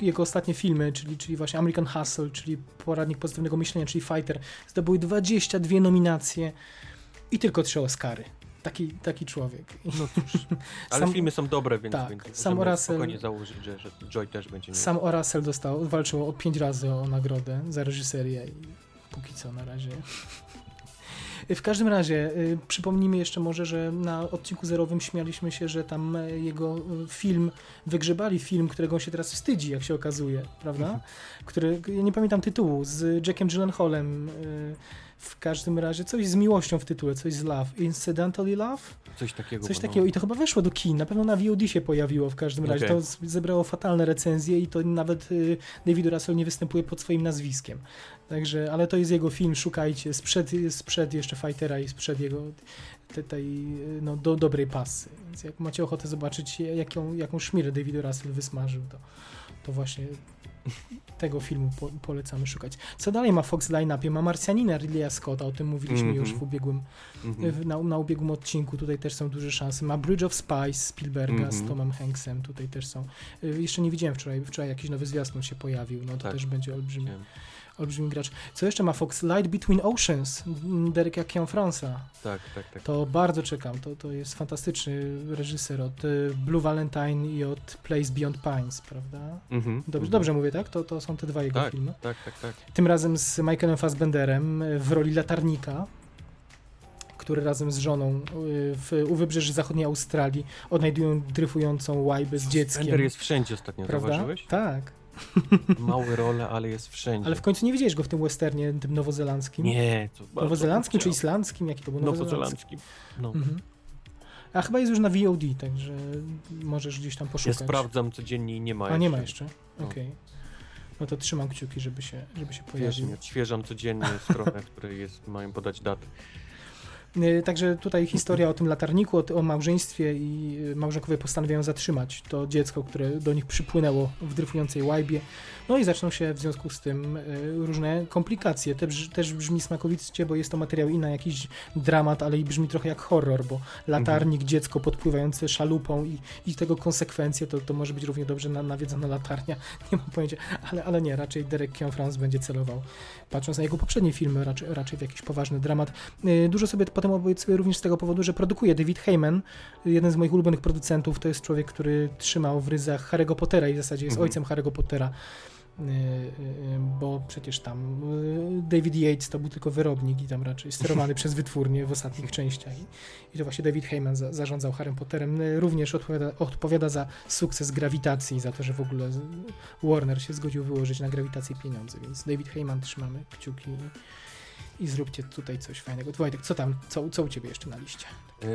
yy, jego ostatnie filmy, czyli, czyli właśnie American Hustle, czyli Poradnik Pozytywnego Myślenia, czyli Fighter, zdobyły 22 nominacje i tylko trzy Oscary. Taki, taki człowiek. No cóż, *laughs* ale Sam- filmy są dobre, więc, tak, więc sam Russell- spokojnie założyć, że, że Joy też będzie miał. Sam Orasel dostał, walczył o pięć razy o nagrodę za reżyserię i póki co na razie. W każdym razie, y, przypomnijmy jeszcze może, że na odcinku zerowym śmialiśmy się, że tam e, jego y, film, wygrzebali film, którego on się teraz wstydzi, jak się okazuje, prawda? Który, ja nie pamiętam tytułu, z Jackiem Gyllenhaalem, y, w każdym razie coś z miłością w tytule, coś z love. Incidentally love? Coś takiego. Coś no. takiego i to chyba weszło do kin, na pewno na VOD się pojawiło w każdym razie. Okej. To zebrało fatalne recenzje i to nawet y, David Russell nie występuje pod swoim nazwiskiem. Także, ale to jest jego film, szukajcie, sprzed, sprzed jeszcze Fightera i sprzed jego te- tej y, no, do, dobrej pasy. Więc jak macie ochotę zobaczyć, jaką, jaką szmirę David Russell wysmażył, to, to właśnie tego filmu po, polecamy szukać. Co dalej ma Fox w line-upie? Ma Marsjanina Ridleya Scotta, o tym mówiliśmy Mhm. już w ubiegłym Mhm. w- na, na ubiegłym odcinku tutaj też są duże szanse. Ma Bridge of Spies Spielberga z Mhm. Tomem Hanksem, tutaj też są. Y, Jeszcze nie widziałem wczoraj, wczoraj jakiś nowy zwiastun się pojawił, no to Tak. też będzie olbrzymi. Olbrzymi gracz. Co jeszcze ma Fox? Light Between Oceans, mm, Dereka Cianfranca. Tak, tak, tak. To bardzo czekam, to, to jest fantastyczny reżyser od y, Blue Valentine i od Place Beyond Pines, prawda? Mhm. Dobrze, mhm. dobrze mówię, tak? To, to są te dwa jego Tak, filmy. tak, tak, tak. Tym razem z Michaelem Fassbenderem y, w roli latarnika, który razem z żoną y, w, u wybrzeży zachodniej Australii odnajdują dryfującą łajbę z dzieckiem. Bender jest wszędzie ostatnio, prawda? zauważyłeś? Tak. Małe role, ale jest wszędzie. Ale w końcu nie widziałeś go w tym westernie, tym nowozelandzkim? Nie, to Nowozelandzkim czy islandzkim? Jaki to był? Nowozelandzkim. No. Mhm. A chyba jest już na VOD, także możesz gdzieś tam Ja poszukać. sprawdzam codziennie i nie ma A nie ma jeszcze. jeszcze? No. Okej. No to trzymam kciuki, żeby się, żeby się Wiesz, pojawił. nie odświeżam codziennie stronę, w której jest, mają podać datę. Y, Także tutaj historia o tym latarniku, o, małżeństwie i y, małżonkowie postanawiają zatrzymać to dziecko, które do nich przypłynęło w dryfującej łajbie. No i zaczną się w związku z tym y, różne komplikacje. Te brz, też brzmi smakowicie, bo jest to materiał i na jakiś dramat, ale i brzmi trochę jak horror, bo latarnik, dziecko podpływające szalupą i, i tego konsekwencje, to, to może być równie dobrze na, nawiedzona latarnia. *laughs* Nie mam pojęcia, ale, ale nie, raczej Derek Cianfrance będzie celował, patrząc na jego poprzednie filmy, raczej, raczej w jakiś poważny dramat. Dużo sobie potem obiecuję również z tego powodu, że produkuje David Heyman, jeden z moich ulubionych producentów. To jest człowiek, który trzymał w ryzach Harry'ego Pottera i w zasadzie jest Mhm. ojcem Harry'ego Pottera. Y, y, Bo przecież tam y, David Yates to był tylko wyrobnik i tam raczej sterowany *laughs* przez wytwórnię w ostatnich częściach. I, i to właśnie David Heyman za, zarządzał Harrym Potterem. Również odpowiada, odpowiada za sukces grawitacji, za to, że w ogóle Warner się zgodził wyłożyć na grawitację pieniądze. Więc David Heyman trzymamy kciuki i zróbcie tutaj coś fajnego. Wojtek, co tam, co, co u ciebie jeszcze na liście? Yy,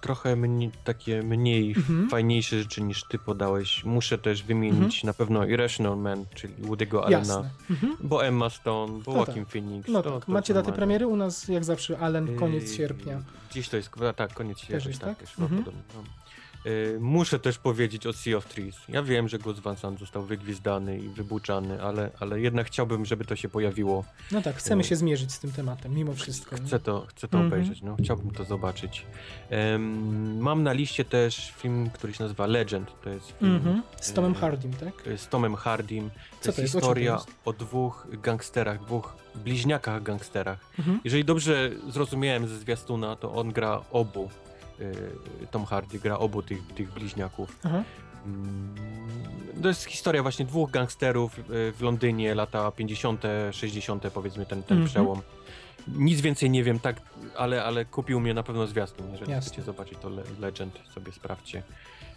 trochę mniej, takie mniej Mhm. fajniejsze rzeczy niż ty podałeś. Muszę też wymienić na pewno Irrational Man, czyli Woody'ego Allena. Mhm. bo Emma Stone, bo No Joaquin Phoenix. No to- tak, to macie normalnie. premiery u nas jak zawsze Allen, koniec Yy, sierpnia. Gdzieś to jest, tak, koniec sierpnia, jest, tak, tak? też Mhm. No. Yy, muszę też powiedzieć o Sea of Trees. Ja wiem, że Gus Van Sant został wygwizdany i wybuczany, ale, ale jednak chciałbym, żeby to się pojawiło. No tak, chcemy się zmierzyć z tym tematem, mimo wszystko. nie? Chcę to, chcę to Mhm. obejrzeć, no, chciałbym to zobaczyć. Mam na liście też film, który się nazywa Legend. To jest film Mhm. Z Tomem Yy, Hardym, tak? z Tomem Hardym. To Co jest to jest? O historia jest? o dwóch gangsterach, dwóch bliźniakach gangsterach. Mhm. Jeżeli dobrze zrozumiałem ze zwiastuna, to on gra obu. Y, Tom Hardy gra obu tych, tych bliźniaków. Mm, To jest historia właśnie dwóch gangsterów y, w Londynie, lata 50., 60., powiedzmy ten, ten Mhm. przełom. Nic więcej nie wiem, tak, ale, ale kupił mnie na pewno zwiastun. Jeżeli Jasne. chcecie zobaczyć, to Le Legend sobie sprawdźcie.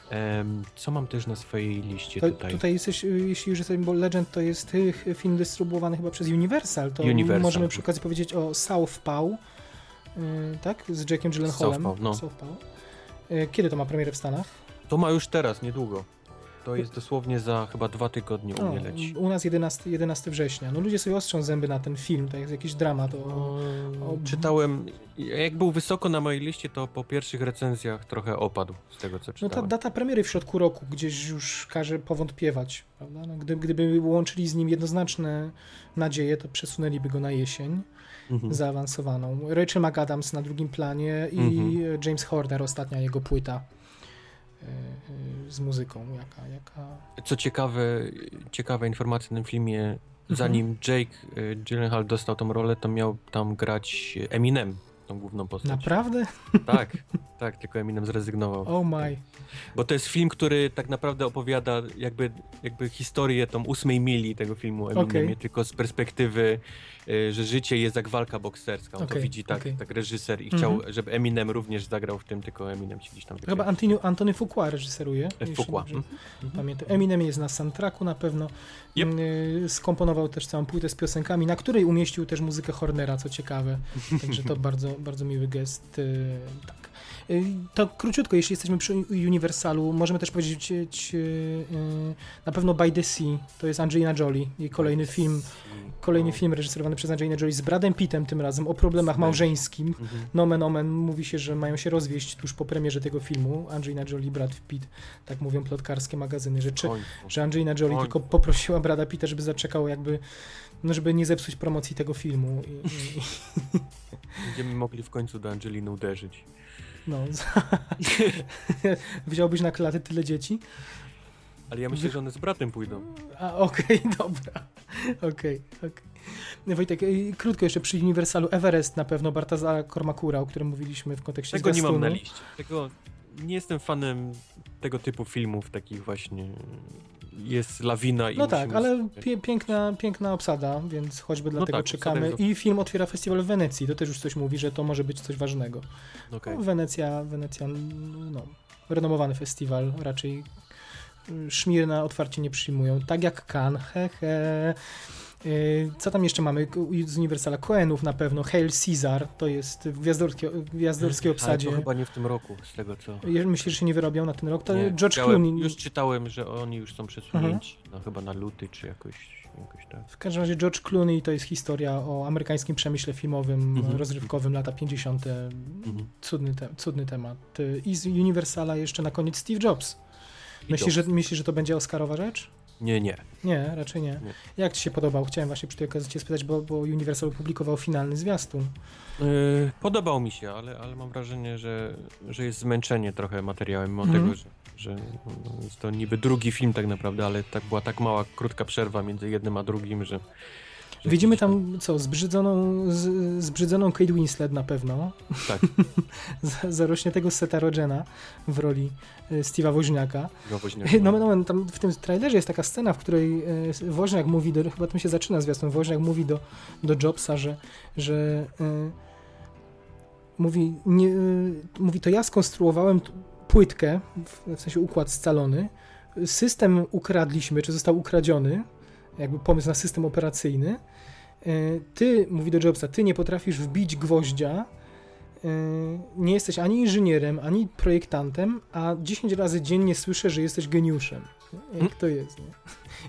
Em, co mam też na swojej liście To, tutaj? tutaj jesteś, y, jeśli już jesteś, bo Legend to jest film dystrybuowany chyba przez Universal, to Universal. możemy przy okazji powiedzieć o Southpaw, tak? Z Jackiem Gyllenhaalem. Southpaw, no. Southpaw. Y, Kiedy to ma premierę w Stanach? To ma już teraz, niedługo. To jest dosłownie za chyba dwa tygodnie u mnie O, leci. u nas 11, 11 września. No ludzie sobie ostrzą zęby na ten film, tak jak jakiś dramat o... o- Czytałem, jak był wysoko na mojej liście, to po pierwszych recenzjach trochę opadł z tego, co No czytałem. ta data premiery w środku roku gdzieś już każe powątpiewać, prawda? No, gdy, gdyby łączyli z nim jednoznaczne nadzieje, to przesunęliby go na jesień Mhm. zaawansowaną. Rachel McAdams na drugim planie i Mhm. James Horner, ostatnia jego płyta y, y, z muzyką, jaka, jaka... Co ciekawe, ciekawa informacja w tym filmie, Mhm. zanim Jake y, Gyllenhaal dostał tą rolę, to miał tam grać Eminem. tą główną postać. Naprawdę? Tak, tak, tylko Eminem zrezygnował. Oh my. Bo to jest film, który tak naprawdę opowiada jakby, jakby historię tą ósmej mili tego filmu o Eminemie, Okej. tylko z perspektywy, że życie jest jak walka bokserska. On to Okej, widzi tak, okej. tak reżyser i chciał, Mhm. żeby Eminem również zagrał w tym, tylko Eminem się gdzieś tam... To chyba Antoni, Antony Fuqua reżyseruje. jeśli Fuqua. dobrze Mhm. Pamiętam. Eminem jest na soundtracku na pewno. Yep. Y, Skomponował też całą płytę z piosenkami, na której umieścił też muzykę Hornera, co ciekawe. *laughs* Także to bardzo, bardzo miły gest. y, Tak. Y, To króciutko, jeśli jesteśmy przy Universalu, możemy też powiedzieć y, y, na pewno By the Sea, to jest Angelina Jolie, jej kolejny film, kolejny O. film reżyserowany przez Angelinę Jolie z Bradem Pittem tym razem, o problemach małżeńskim. Mhm. Nomen omen mówi się, że mają się rozwieść tuż po premierze tego filmu. Angelina Jolie, Brad Pitt, tak mówią plotkarskie magazyny, że, czy, że Angelina Jolie tylko poprosiła Brada Pitta, żeby zaczekał jakby, no żeby nie zepsuć promocji tego filmu. I, i, Będziemy mogli w końcu do Angeliny uderzyć. no, *laughs* wziąłbyś na klatę tyle dzieci? Ale ja myślę, że one z bratem pójdą. A, okej, *laughs* dobra. Okej, okej. Wojtek, y, krótko jeszcze przy Uniwersalu Everest na pewno Bartazara Kormakura, o którym mówiliśmy w kontekście Tego nie mam na liście. Tego nie jestem fanem tego typu filmów, takich właśnie jest lawina i No tak, ale pie piękna, piękna obsada, więc choćby dlatego tak, czekamy. I film otwiera festiwal w Wenecji, to też już coś mówi, że to może być coś ważnego. Okej. No, Wenecja, Wenecja, no, renomowany festiwal, raczej szmir na otwarcie nie przyjmują, tak jak Cannes, he, he. Y, Co tam jeszcze mamy z Uniwersala? Coenów na pewno, Hail Caesar, to jest w gwiazdorskiej, gwiazdorskiej Ale obsadzie. to chyba nie w tym roku, z tego co... Myślisz, że się nie wyrobią na ten rok? To Nie, George widziałem- Clooney. Już czytałem, że oni już są przesunięci, no chyba na luty czy jakoś, jakoś tak. W każdym razie George Clooney to jest historia o amerykańskim przemyśle filmowym, Mhm. rozrywkowym, lata 50. Mhm. Cudny, te, cudny temat. Y, I z Universala jeszcze na koniec Steve Jobs. Myślisz, że, to- myślisz, że to będzie Oscarowa rzecz? Nie, nie. Nie, raczej nie. Nie. Jak ci się podobał? Chciałem właśnie przy tej okazji cię spytać, bo, bo Universal opublikował finalny zwiastun. Yy, podobał mi się, ale, ale mam wrażenie, że, że jest zmęczenie trochę materiałem, mimo Mhm. tego, że, że jest to niby drugi film tak naprawdę, ale tak była tak mała, krótka przerwa między jednym a drugim, że... Widzimy tam, co, zbrzydzoną, z, zbrzydzoną Kate Winslet na pewno. Tak. *laughs* Za- Zarośniętego Seta Rogena w roli y, Steve'a Woźniaka. No, No, no, no, tam w tym trailerze jest taka scena, w której e, Woźniak mówi, do, chyba tam się zaczyna zwiastun, Woźniak mówi do, do Jobsa, że, że e, mówi, nie, e, mówi, to ja skonstruowałem płytkę, w, w sensie układ scalony, system ukradliśmy, czy został ukradziony, jakby pomysł na system operacyjny, E, ty, mówi do Jobsa, ty nie potrafisz wbić gwoździa, e, nie jesteś ani inżynierem, ani projektantem, a 10 razy dziennie słyszę, że jesteś geniuszem. Jak to jest, nie?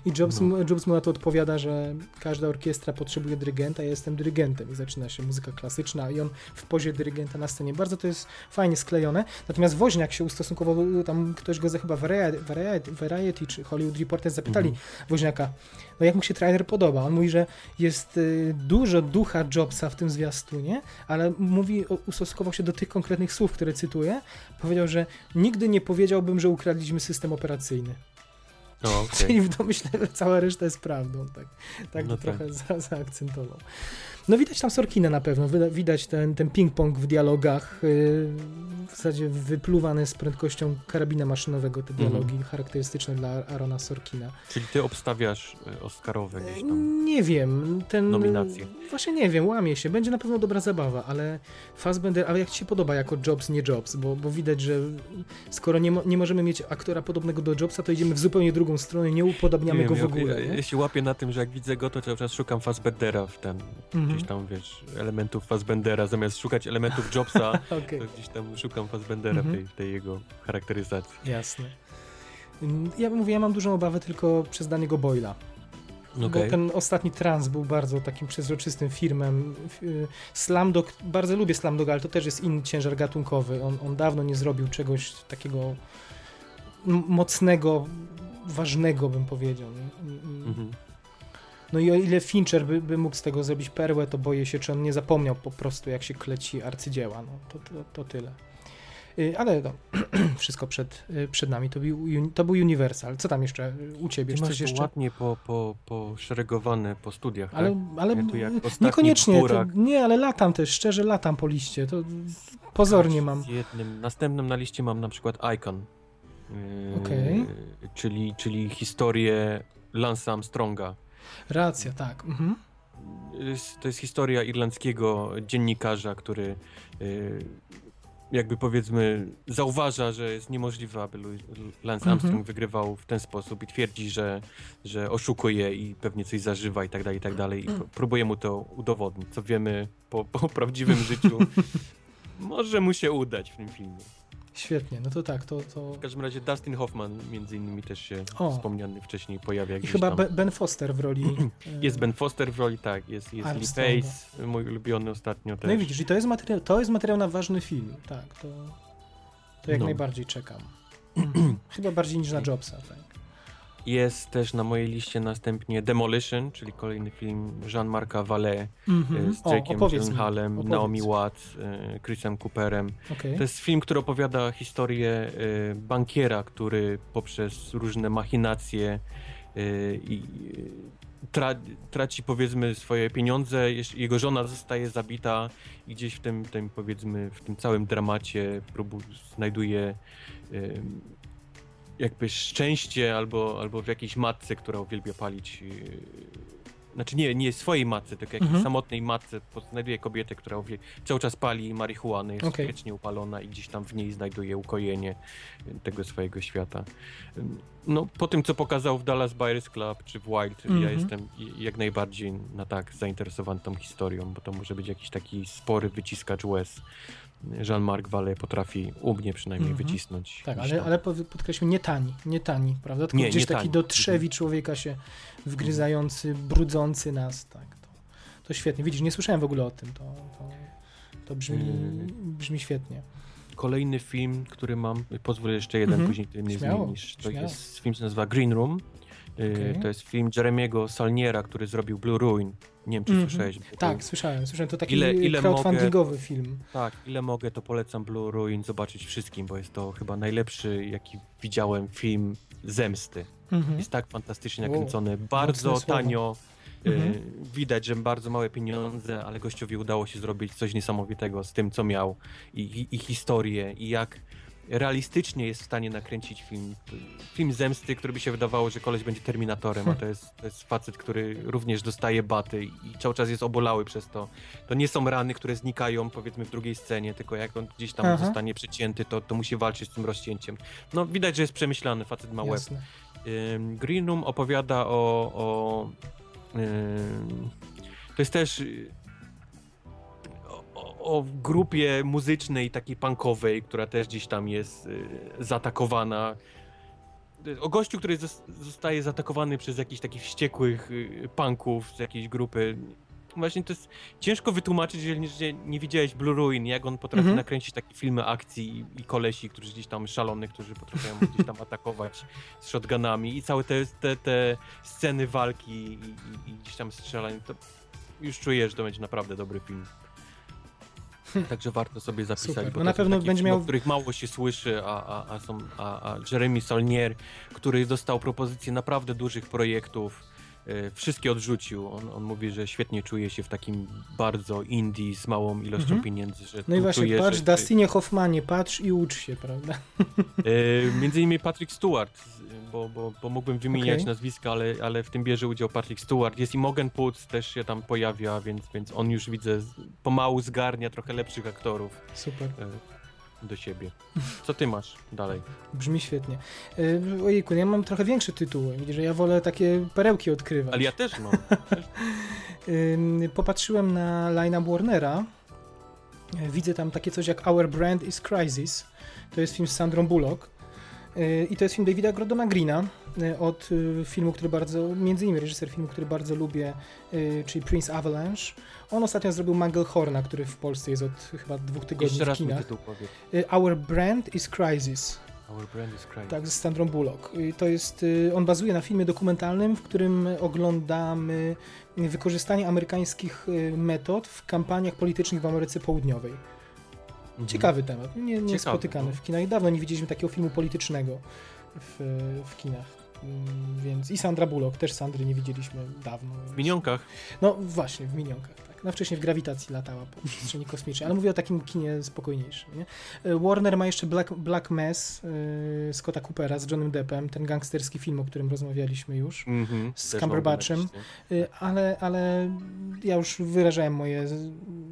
I Jobs, No. mu, Jobs mu na to odpowiada, że każda orkiestra potrzebuje dyrygenta, ja jestem dyrygentem. I zaczyna się muzyka klasyczna i on w pozie dyrygenta na scenie. Bardzo to jest fajnie sklejone. Natomiast Woźniak się ustosunkował, tam ktoś go za chyba Variety, Variety, Variety czy Hollywood Reporter zapytali Mhm. Woźniaka, no jak mu się trailer podoba. On mówi, że jest y, dużo ducha Jobsa w tym zwiastunie, ale mówi, ustosunkował się do tych konkretnych słów, które cytuję. Powiedział, że nigdy nie powiedziałbym, że ukradliśmy system operacyjny. No, *laughs* okej. Czyli w domyśle cała reszta jest prawdą, tak, tak No to tak. trochę za, zaakcentował. No widać tam Sorkina na pewno, widać ten, ten ping-pong w dialogach, yy, w zasadzie wypluwane z prędkością karabina maszynowego te Mhm. dialogi, charakterystyczne dla Arona Sorkina. Czyli ty obstawiasz e, Oscarowe gdzieś tam. Nie wiem, ten... Nominacje. Właśnie nie wiem, łamie się, będzie na pewno dobra zabawa, ale Fassbender, ale jak ci się podoba jako Jobs, nie Jobs, bo, bo widać, że skoro nie, mo- nie możemy mieć aktora podobnego do Jobsa, to idziemy w zupełnie drugą stronę, nie upodobniamy Nie go wiem, w ja- ogóle. Ja, nie? ja się łapię na tym, że jak widzę go, to cały czas szukam Fassbendera w ten, Mhm. Gdzieś tam, wiesz, elementów Fassbendera, zamiast szukać elementów Jobsa, *laughs* Okej. to gdzieś tam szukam Fassbendera Mhm. w, tej, w tej jego charakteryzacji. Jasne. Mm, Ja mówię, ja mam dużą obawę tylko przez Daniego Boyla. Bo Okej. ten ostatni trans był bardzo takim przezroczystym filmem. Y, Slamdog, bardzo lubię Slamdog, ale to też jest inny ciężar gatunkowy. On, on dawno nie zrobił czegoś takiego mocnego, ważnego, bym powiedział. i- Mhm. No i o ile Fincher by, by mógł z tego zrobić perłę, to boję się, czy on nie zapomniał po prostu, jak się kleci arcydzieła. No, to, to, to tyle. Y, Ale no, *clears throat* wszystko przed, y, przed nami. To był, to był Universal. Co tam jeszcze u ciebie? Ty masz Coś jeszcze? ładnie po, po, poszeregowane po studiach, Ale, tak? ale ostatni niekoniecznie. To, nie, ale latam też, szczerze latam po liście. To pozornie mam. Z jednym. Następnym na liście mam na przykład Icon. Yy, Okej. czyli, czyli historię Lance'a Armstronga. Racja, tak. Mhm. To jest historia irlandzkiego dziennikarza, który yy, jakby powiedzmy zauważa, że jest niemożliwe, aby Lance Mhm. Armstrong wygrywał w ten sposób i twierdzi, że, że oszukuje i pewnie coś zażywa i tak dalej, i tak dalej. I pró- próbuje mu to udowodnić, co wiemy po, po prawdziwym życiu. *laughs* Może mu się udać w tym filmie. Świetnie, no to tak, to... to... W każdym razie Dustin Hoffman między innymi też się O. wspomniany wcześniej pojawia I chyba tam. Be- Ben Foster w roli... *clears throat* e, Jest Ben Foster w roli, tak, jest, jest Lee. Pace, mój ulubiony ostatnio też. No i widzisz, i to jest materiał, to jest materiał na ważny film, tak, to, to jak No. najbardziej czekam. *clears throat* Chyba bardziej niż na Jobsa, tak. Jest też na mojej liście następnie Demolition, czyli kolejny film Jean-Marca Vallée Mhm. e, z Jake'em Gyllenhaalem. Naomi Watts, e, Chrisem Cooperem. Okej. To jest film, który opowiada historię e, bankiera, który poprzez różne machinacje i tra, traci powiedzmy swoje pieniądze, jego żona zostaje zabita i gdzieś w tym, tym powiedzmy w tym całym dramacie próbu, znajduje jakby szczęście albo, albo w jakiejś matce, która uwielbia palić e, znaczy nie, nie swojej matce, tylko jakiejś Mhm. samotnej matce, znajduje kobietę, która uwie- cały czas pali marihuanę, jest Okej. wiecznie upalona i gdzieś tam w niej znajduje ukojenie y, tego swojego świata. No, po tym, co pokazał w Dallas Buyers Club czy w Wild, ja Mhm. jestem i- jak najbardziej na tak zainteresowany tą historią, bo to może być jakiś taki spory wyciskacz łez. Jean-Marc Vallée potrafi u mnie przynajmniej Mhm. wycisnąć. Tak, ale, tam. ale podkreślmy, nie tani, nie tani, prawda? Tylko Nie, gdzieś nie taki tani. do trzewi człowieka się wgryzający, brudzący nas, tak. To, to świetnie. Widzisz, nie słyszałem w ogóle o tym, to, to, to brzmi, Mm. brzmi świetnie. Kolejny film, który mam, pozwól jeszcze jeden, Mhm. później ty mnie zmienisz. To śmiało. jest film, się nazywa Green Room. Y, Okej. To jest film Jeremiego Salniera, który zrobił Blue Ruin. Nie wiem, czy Mhm. słyszałeś. bo Tak, słyszałem, słyszałem. To taki Ile- ile crowdfundingowy film. Tak, ile mogę, to polecam Blue Ruin zobaczyć wszystkim, bo jest to chyba najlepszy, jaki widziałem film zemsty. Mhm. Jest tak fantastycznie Wow, nakręcony, bardzo mocne słowa. tanio. y, Mhm. Widać, że bardzo małe pieniądze, ale gościowi udało się zrobić coś niesamowitego z tym, co miał i, i, i historię, i jak realistycznie jest w stanie nakręcić film. Film zemsty, który by się wydawało, że koleś będzie terminatorem, a to jest, to jest facet, który również dostaje baty i cały czas jest obolały przez to. To nie są rany, które znikają powiedzmy w drugiej scenie, tylko jak on gdzieś tam Aha. zostanie przycięty, to, to musi walczyć z tym rozcięciem. No widać, że jest przemyślany, facet ma łeb. Jasne. Green Room opowiada o. o to jest też. O, grupie muzycznej, takiej punkowej, która też gdzieś tam jest y, zaatakowana. O gościu, który zos- zostaje zaatakowany przez jakichś takich wściekłych y, punków z jakiejś grupy. Właśnie to jest ciężko wytłumaczyć, jeżeli nie, nie widziałeś Blue Ruin, jak on potrafi Mhm. nakręcić takie filmy akcji i, i kolesi, którzy gdzieś tam szalony, którzy potrafią gdzieś tam atakować z shotgunami i całe te, te, te sceny walki i, i, i gdzieś tam strzelań, to już czuję, że to będzie naprawdę dobry film. *laughs* Także warto sobie zapisać, Super. bo na pewno będzie miał- o których mało się słyszy, a, a, a, są, a, a Jeremy Saulnier, który dostał propozycję naprawdę dużych projektów, wszystkie odrzucił. On, on mówi, że świetnie czuje się w takim bardzo indie z małą ilością Mhm. pieniędzy, że No i właśnie, czuje, patrz, że, Dustinie Hoffmanie, patrz i ucz się, prawda? E, między innymi Patrick Stewart, bo, bo, bo mógłbym wymieniać Okej. nazwiska, ale, ale w tym bierze udział Patrick Stewart. Jest i Morgan Putz też się tam pojawia, więc, więc on już widzę pomału zgarnia trochę lepszych aktorów Super, e, do siebie. Co ty masz dalej? brzmi świetnie. Yy, ojejku, ja mam trochę większe tytuły, widzisz, że ja wolę takie perełki odkrywać. Ale ja też mam. *laughs* Popatrzyłem na line-up Warnera. Widzę tam takie coś jak Our Brand is Crisis. To jest film z Sandrą Bullock. Yy, I to jest film Davida Gordona Greena yy, od yy, filmu, który bardzo, między innymi reżyser filmu, który bardzo lubię, czyli Prince Avalanche. On ostatnio zrobił Manglehorna, który w Polsce jest od chyba dwóch tygodni Jeszcze w raz mi kinach. tytuł powiedz. Our Brand is Crisis. Our brand is crying. Tak, z Sandrą Bullock. I To jest, y, on bazuje na filmie dokumentalnym, w którym oglądamy wykorzystanie amerykańskich y, metod w kampaniach politycznych w Ameryce Południowej. Ciekawy temat, nie, nie spotykany no. w kinach. Dawno nie widzieliśmy takiego filmu politycznego w, w kinach. Mm, Więc i Sandra Bullock, też Sandry nie widzieliśmy dawno. W minionkach. No właśnie, w minionkach, tak. No wcześniej w grawitacji latała po przestrzeni kosmicznej, ale mówię o takim kinie spokojniejszym. Nie? E, Warner ma jeszcze Black, Black Mass yy, Scotta Coopera z Johnem Deppem, ten gangsterski film, o którym rozmawialiśmy już. Mhm. Z Też Cumberbatchem. mam na liście. Y, ale, ale ja już wyrażałem moje, z-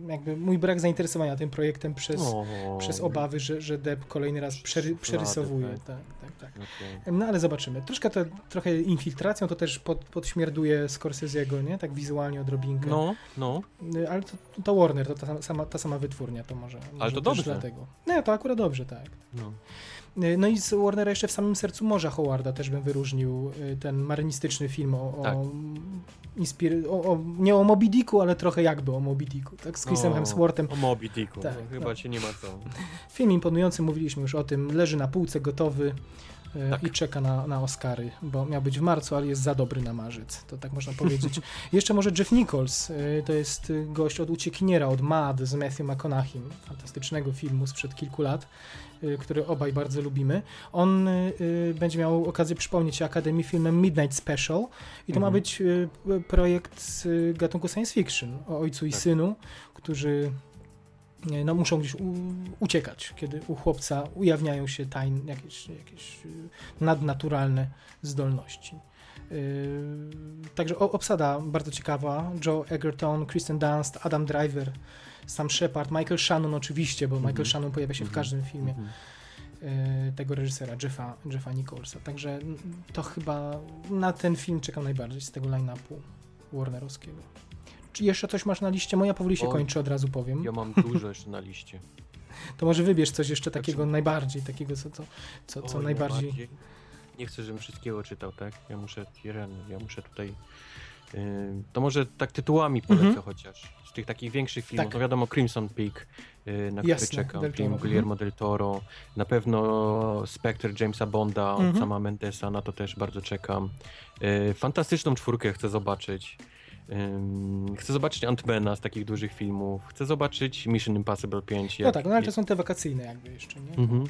jakby mój brak zainteresowania tym projektem przez, O, przez obawy, że, że Depp kolejny raz przery, przerysowuje. tak. Tak, tak, tak. Okej. No ale zobaczymy. Troszkę to, trochę infiltracją to też pod, podśmierduje Scorsese'ego, nie? Tak wizualnie odrobinkę. No, no. Y, Ale to, to Warner, to ta sama, ta sama wytwórnia, to może. może to dobrze. Dlatego. No to akurat dobrze, tak. no. Y, No i z Warnera jeszcze w samym sercu morza Howarda też bym wyróżnił y, ten marynistyczny film o, Tak. o, inspir- o, o nie o Moby Dicku, ale trochę jakby o Moby Dicku, tak? Z Chrisem O, Hemsworthem. O Moby Dicku. Tak, chyba no. się nie ma co. Film imponujący, mówiliśmy już o tym, leży na półce gotowy Tak. i czeka na, na Oscary, bo miał być w marcu, ale jest za dobry na marzec, to tak można powiedzieć. *laughs* Jeszcze może Jeff Nichols, y, to jest y, gość od Uciekiniera, od Mad z Matthew McConaughey, fantastycznego filmu sprzed kilku lat, y, który obaj bardzo lubimy. On y, będzie miał okazję przypomnieć się Akademii filmem Midnight Special i to ma Mhm. być y, p- projekt z gatunku science fiction o ojcu i Tak. synu, którzy no, muszą gdzieś u, uciekać, kiedy u chłopca ujawniają się tajne, jakieś, jakieś y, nadnaturalne zdolności. Yy, Także obsada bardzo ciekawa. Joe Egerton, Kristen Dunst, Adam Driver, Sam Shepard, Michael Shannon oczywiście, bo Mhm. Michael Shannon pojawia się w Mhm. każdym filmie Mhm. yy, tego reżysera, Jeffa, Jeffa Nicholsa. Także mm, to chyba na ten film czekam najbardziej z tego line-upu Warnerowskiego. Czy jeszcze coś masz na liście? Moja powoli się O, kończy, od razu powiem. Ja mam dużo jeszcze na liście. *laughs* To może wybierz coś jeszcze takiego Znaczy- najbardziej, takiego co, co, co, co Oj, najbardziej... Nie chcę, żebym wszystkiego czytał, tak? Ja muszę, ja muszę tutaj... Yy, to może tak tytułami polecę Mhm. chociaż. Z tych takich większych filmów. Tak. No wiadomo Crimson Peak, yy, na który Jasne, czekam. Del Film Guillermo del Toro. Na pewno Spectre Jamesa Bonda od Mhm. sama Mendesa, na to też bardzo czekam. Yy, fantastyczną czwórkę chcę zobaczyć. Chcę zobaczyć Ant-Mana z takich dużych filmów. Chcę zobaczyć Mission Impossible 5. No jak- tak, no ale to są te wakacyjne jakby jeszcze, nie? Mhm.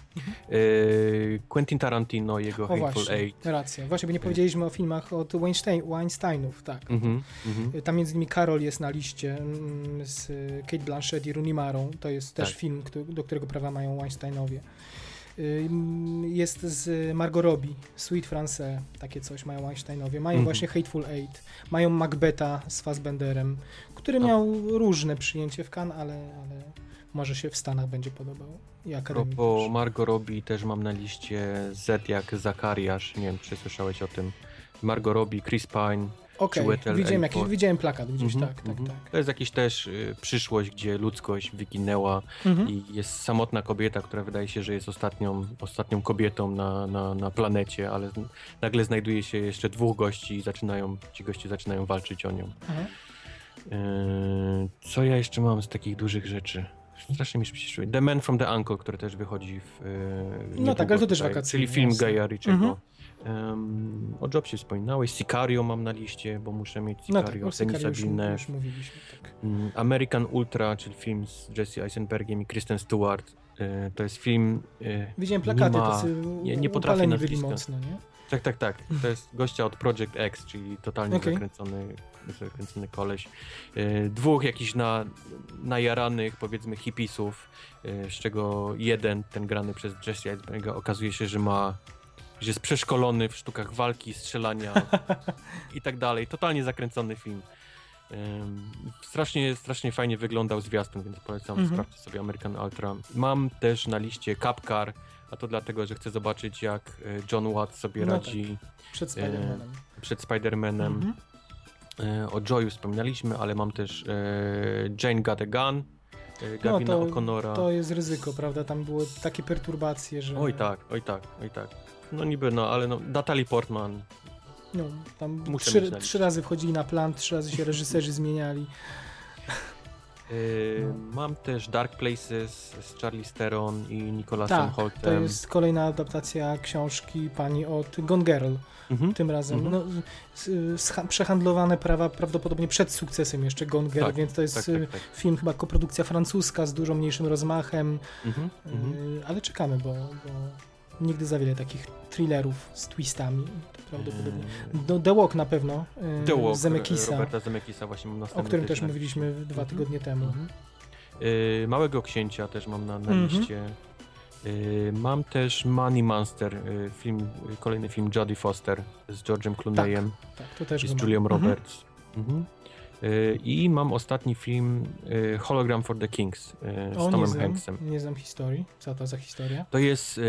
Yy, Quentin Tarantino, jego O Hateful właśnie, Eight. racja. Właśnie, bo nie powiedzieliśmy o filmach od Weinstein, Weinsteinów, tak. Mhm, mhm. Tam między innymi Karol jest na liście mm, z Kate Blanchett i Rooney Marą. To jest też Tak. film, do którego prawa mają Weinsteinowie. Jest z Margot Robbie, Sweet France, takie coś mają Weinsteinowie. Mają Mhm. właśnie Hateful Eight. Mają Macbeta z Fassbenderem, który No. miał różne przyjęcie w Cannes, ale, ale może się w Stanach będzie podobał. I Akademii Propos. Margot Robbie też mam na liście Z jak Zakariasz, nie wiem czy słyszałeś o tym. Margot Robbie, Chris Pine. Okej, Chiwetel widziałem, jakiś, widziałem plakat gdzieś, Mhm, tak, tak, mhm. tak. To jest jakiś też y, przyszłość, gdzie ludzkość wyginęła Mhm. i jest samotna kobieta, która wydaje się, że jest ostatnią, ostatnią kobietą na, na, na planecie, ale nagle znajduje się jeszcze dwóch gości i zaczynają, ci goście zaczynają walczyć o nią. Aha. Yy, co ja jeszcze mam z takich dużych rzeczy? Strasznie mi się przyszły. The Man from the Uncle, który też wychodzi w. Yy, No tak, ale to też wakacyjny, Czyli film. Gaja Ritchiego. Ym, o Jobsie wspominałeś. Sicario mam na liście, bo muszę mieć No Sicario. tak, o Denis Sykarii już, Villeneuve. już mówiliśmy, tak. Ym, American Ultra, czyli film z Jesse Eisenbergiem i Kristen Stewart. Yy, to jest film. yy, Widziałem plakaty, ma- tacy nie- nie potrafię upaleni byli nazwiska. mocno, nie? Tak, tak, tak. To jest gościa od Project X, czyli totalnie Okej. zakręcony, zakręcony koleś. Yy, dwóch jakichś na, najaranych, powiedzmy, hipisów, yy, z czego jeden, ten grany przez Jesse Eisenberga, okazuje się, że ma że jest przeszkolony w sztukach walki, strzelania *laughs* i tak dalej. Totalnie zakręcony film. Strasznie, strasznie fajnie wyglądał zwiastun, więc polecam, Mhm. sprawdźcie sobie American Ultra. Mam też na liście Capcar, a to dlatego, że chcę zobaczyć, jak y, John Watt sobie No radzi Przed Spider-Manem. przed Spider-Manem. Mhm. E, O Joyu wspominaliśmy, ale mam też e, Jane Got a Gun, e, Gavina No, to- O'Connora. To jest ryzyko, prawda? Tam były takie perturbacje, że... Oj tak, oj tak, oj tak. No niby, no ale no, Natalie Portman. No, tam Muszę trzy, trzy razy wchodzili na plan, trzy razy się reżyserzy *laughs* zmieniali. Yy, No. Mam też Dark Places z Charlie Steron i Nicolasem Tak, Holtem. to jest kolejna adaptacja książki pani od Gone Girl. Mhm. Tym razem Mhm. no, przehandlowane prawa prawdopodobnie przed sukcesem jeszcze Gone Girl, Tak, więc to jest Tak, y, tak, tak. film chyba koprodukcja francuska z dużo mniejszym rozmachem, Mhm. Mhm. y, ale czekamy, bo, bo nigdy za wiele takich thrillerów z twistami. Prawdopodobnie. Yy, No, The Walk na pewno, y, The Walk Zemekisa, Roberta Zemekisa właśnie mam o którym też na- mówiliśmy dwa Mhm. tygodnie temu. Mhm. Yy, Małego Księcia też mam na, na Mhm. liście. Yy, mam też Money Monster, yy, film, kolejny film Jodie Foster z George'em Clooneyem Tak, to też i z. Julią Mhm. Roberts. Mhm. Yy, I mam ostatni film yy, Hologram for the Kings yy, z O, nie Tomem znam, Hanksem. nie znam historii. Co to za historia? To jest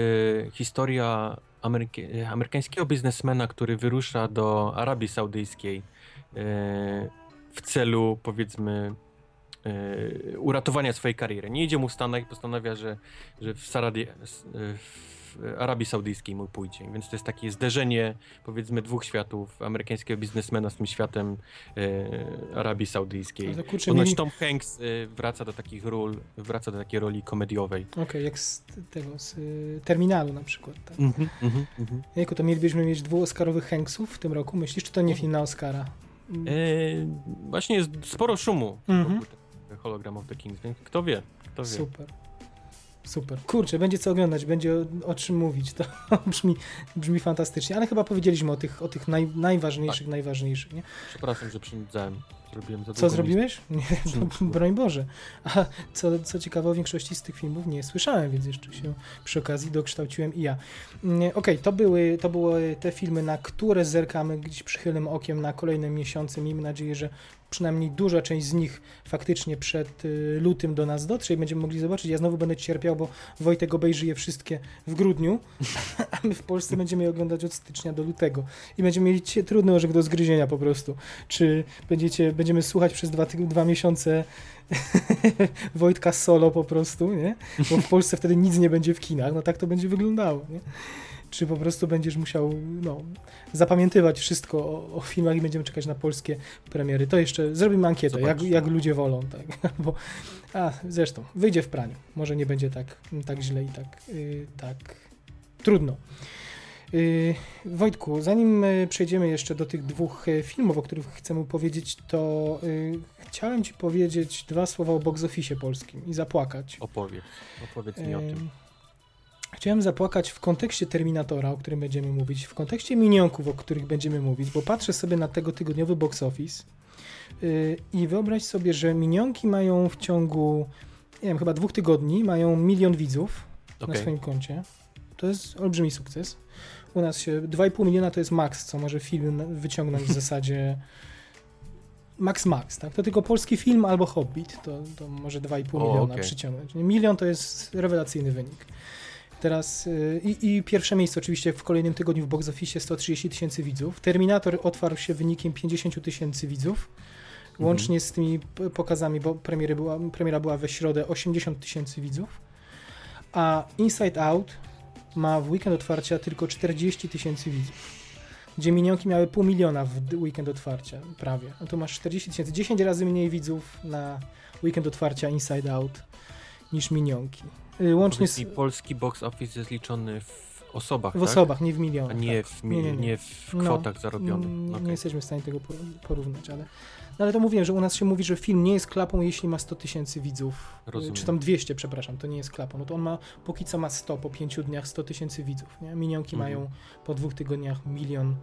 historia ameryki- amerykańskiego biznesmena, który wyrusza do Arabii Saudyjskiej w celu, powiedzmy, uratowania swojej kariery. Nie idzie mu w Stanach i postanawia, że, że w, Saradi- s- yy, w Arabii Saudyjskiej mu pójdzie. Więc to jest takie zderzenie, powiedzmy, dwóch światów, amerykańskiego biznesmena z tym światem yy, Arabii Saudyjskiej. Ale kurczę, Ponoć mieli... Tom Hanks yy, wraca do takich ról, wraca do takiej roli komediowej. Okej, jak z tego, z y, Terminalu na przykład. Tak. Mhm, mhm, mhm. Jejku, to mielibyśmy mieć dwuoskarowych Hanksów w tym roku, myślisz, czy to nie film na Oscara? Mm, Eee, właśnie jest sporo szumu wokół tego Hologram of the Kings, więc kto wie, kto wie. Super. Super. Kurczę, będzie co oglądać, będzie o, o czym mówić. To *laughs* brzmi, brzmi fantastycznie, ale chyba powiedzieliśmy o tych, o tych naj, najważniejszych, najważniejszych, nie? Przepraszam, że przynudzałem. Zrobiłem za Co zrobiłeś? *laughs* Nie, broń Boże. A co, co ciekawe, o większości z tych filmów nie słyszałem, więc jeszcze się przy okazji dokształciłem i ja. Mm, Okej, to, były, to były te filmy, na które zerkamy gdzieś przychylnym okiem na kolejne miesiące. Miejmy nadzieję, że przynajmniej duża część z nich faktycznie przed y, lutym do nas dotrze i będziemy mogli zobaczyć. Ja znowu będę cierpiał, bo Wojtek obejrzy je wszystkie w grudniu, *laughs* a my w Polsce będziemy je oglądać od stycznia do lutego i będziemy mieli trudny orzech do zgryzienia po prostu. Czy będziecie, będziemy słuchać przez dwa, dwa miesiące *laughs* Wojtka solo po prostu, nie? Bo w Polsce wtedy nic nie będzie w kinach, no tak to będzie wyglądało, nie? Czy po prostu będziesz musiał, no, zapamiętywać wszystko o, o filmach i będziemy czekać na polskie premiery. To jeszcze zrobimy ankietę, jak, jak ludzie wolą, tak? *laughs* Bo, a, zresztą, wyjdzie w praniu. Może nie będzie tak, tak źle i tak, y, tak trudno. Y, Wojtku, zanim y, przejdziemy jeszcze do tych dwóch y, filmów, o których chcemy powiedzieć, to chciałem Ci powiedzieć dwa słowa o box office polskim i zapłakać. Opowiedz, opowiedz mi o tym. Ym, Chciałem zapłakać w kontekście Terminatora, o którym będziemy mówić, w kontekście minionków, o których będziemy mówić, bo patrzę sobie na tego tygodniowy box office i wyobraź sobie, że minionki mają w ciągu, nie wiem, chyba dwóch tygodni, mają milion widzów na Okej. swoim koncie. To jest olbrzymi sukces. U nas się 2,5 miliona to jest maks, co może film wyciągnąć w *laughs* zasadzie max max, tak? To tylko polski film albo Hobbit, to, to może 2,5 O, miliona okej. przyciągnąć. Milion to jest rewelacyjny wynik. Teraz y, i, i pierwsze miejsce oczywiście w kolejnym tygodniu w box office 130 tysięcy widzów. Terminator otwarł się wynikiem 50 tysięcy widzów. Mhm. Łącznie z tymi pokazami, bo premiery była, premiera była we środę 80 tysięcy widzów. A Inside Out ma w weekend otwarcia tylko 40 tysięcy widzów. Gdzie minionki miały pół miliona w weekend otwarcia, prawie. No to masz 40 tysięcy, 10 razy mniej widzów na weekend otwarcia Inside Out niż minionki. Y, Łącznie z, mi, polski box office jest liczony w osobach, w tak? osobach, nie w A milionach. nie tak. w, mi- Nie, nie, nie, nie. w No, kwotach zarobionych. Nie, nie jesteśmy w stanie tego por- porównać, ale, no ale to mówiłem, że u nas się mówi, że film nie jest klapą, jeśli ma 100 tysięcy widzów. Rozumiem. Czy tam 200, przepraszam, to nie jest klapą. No to on ma, póki co ma 100, po 5 dniach 100 tysięcy widzów. Nie? Minionki Mhm. mają po dwóch tygodniach milion,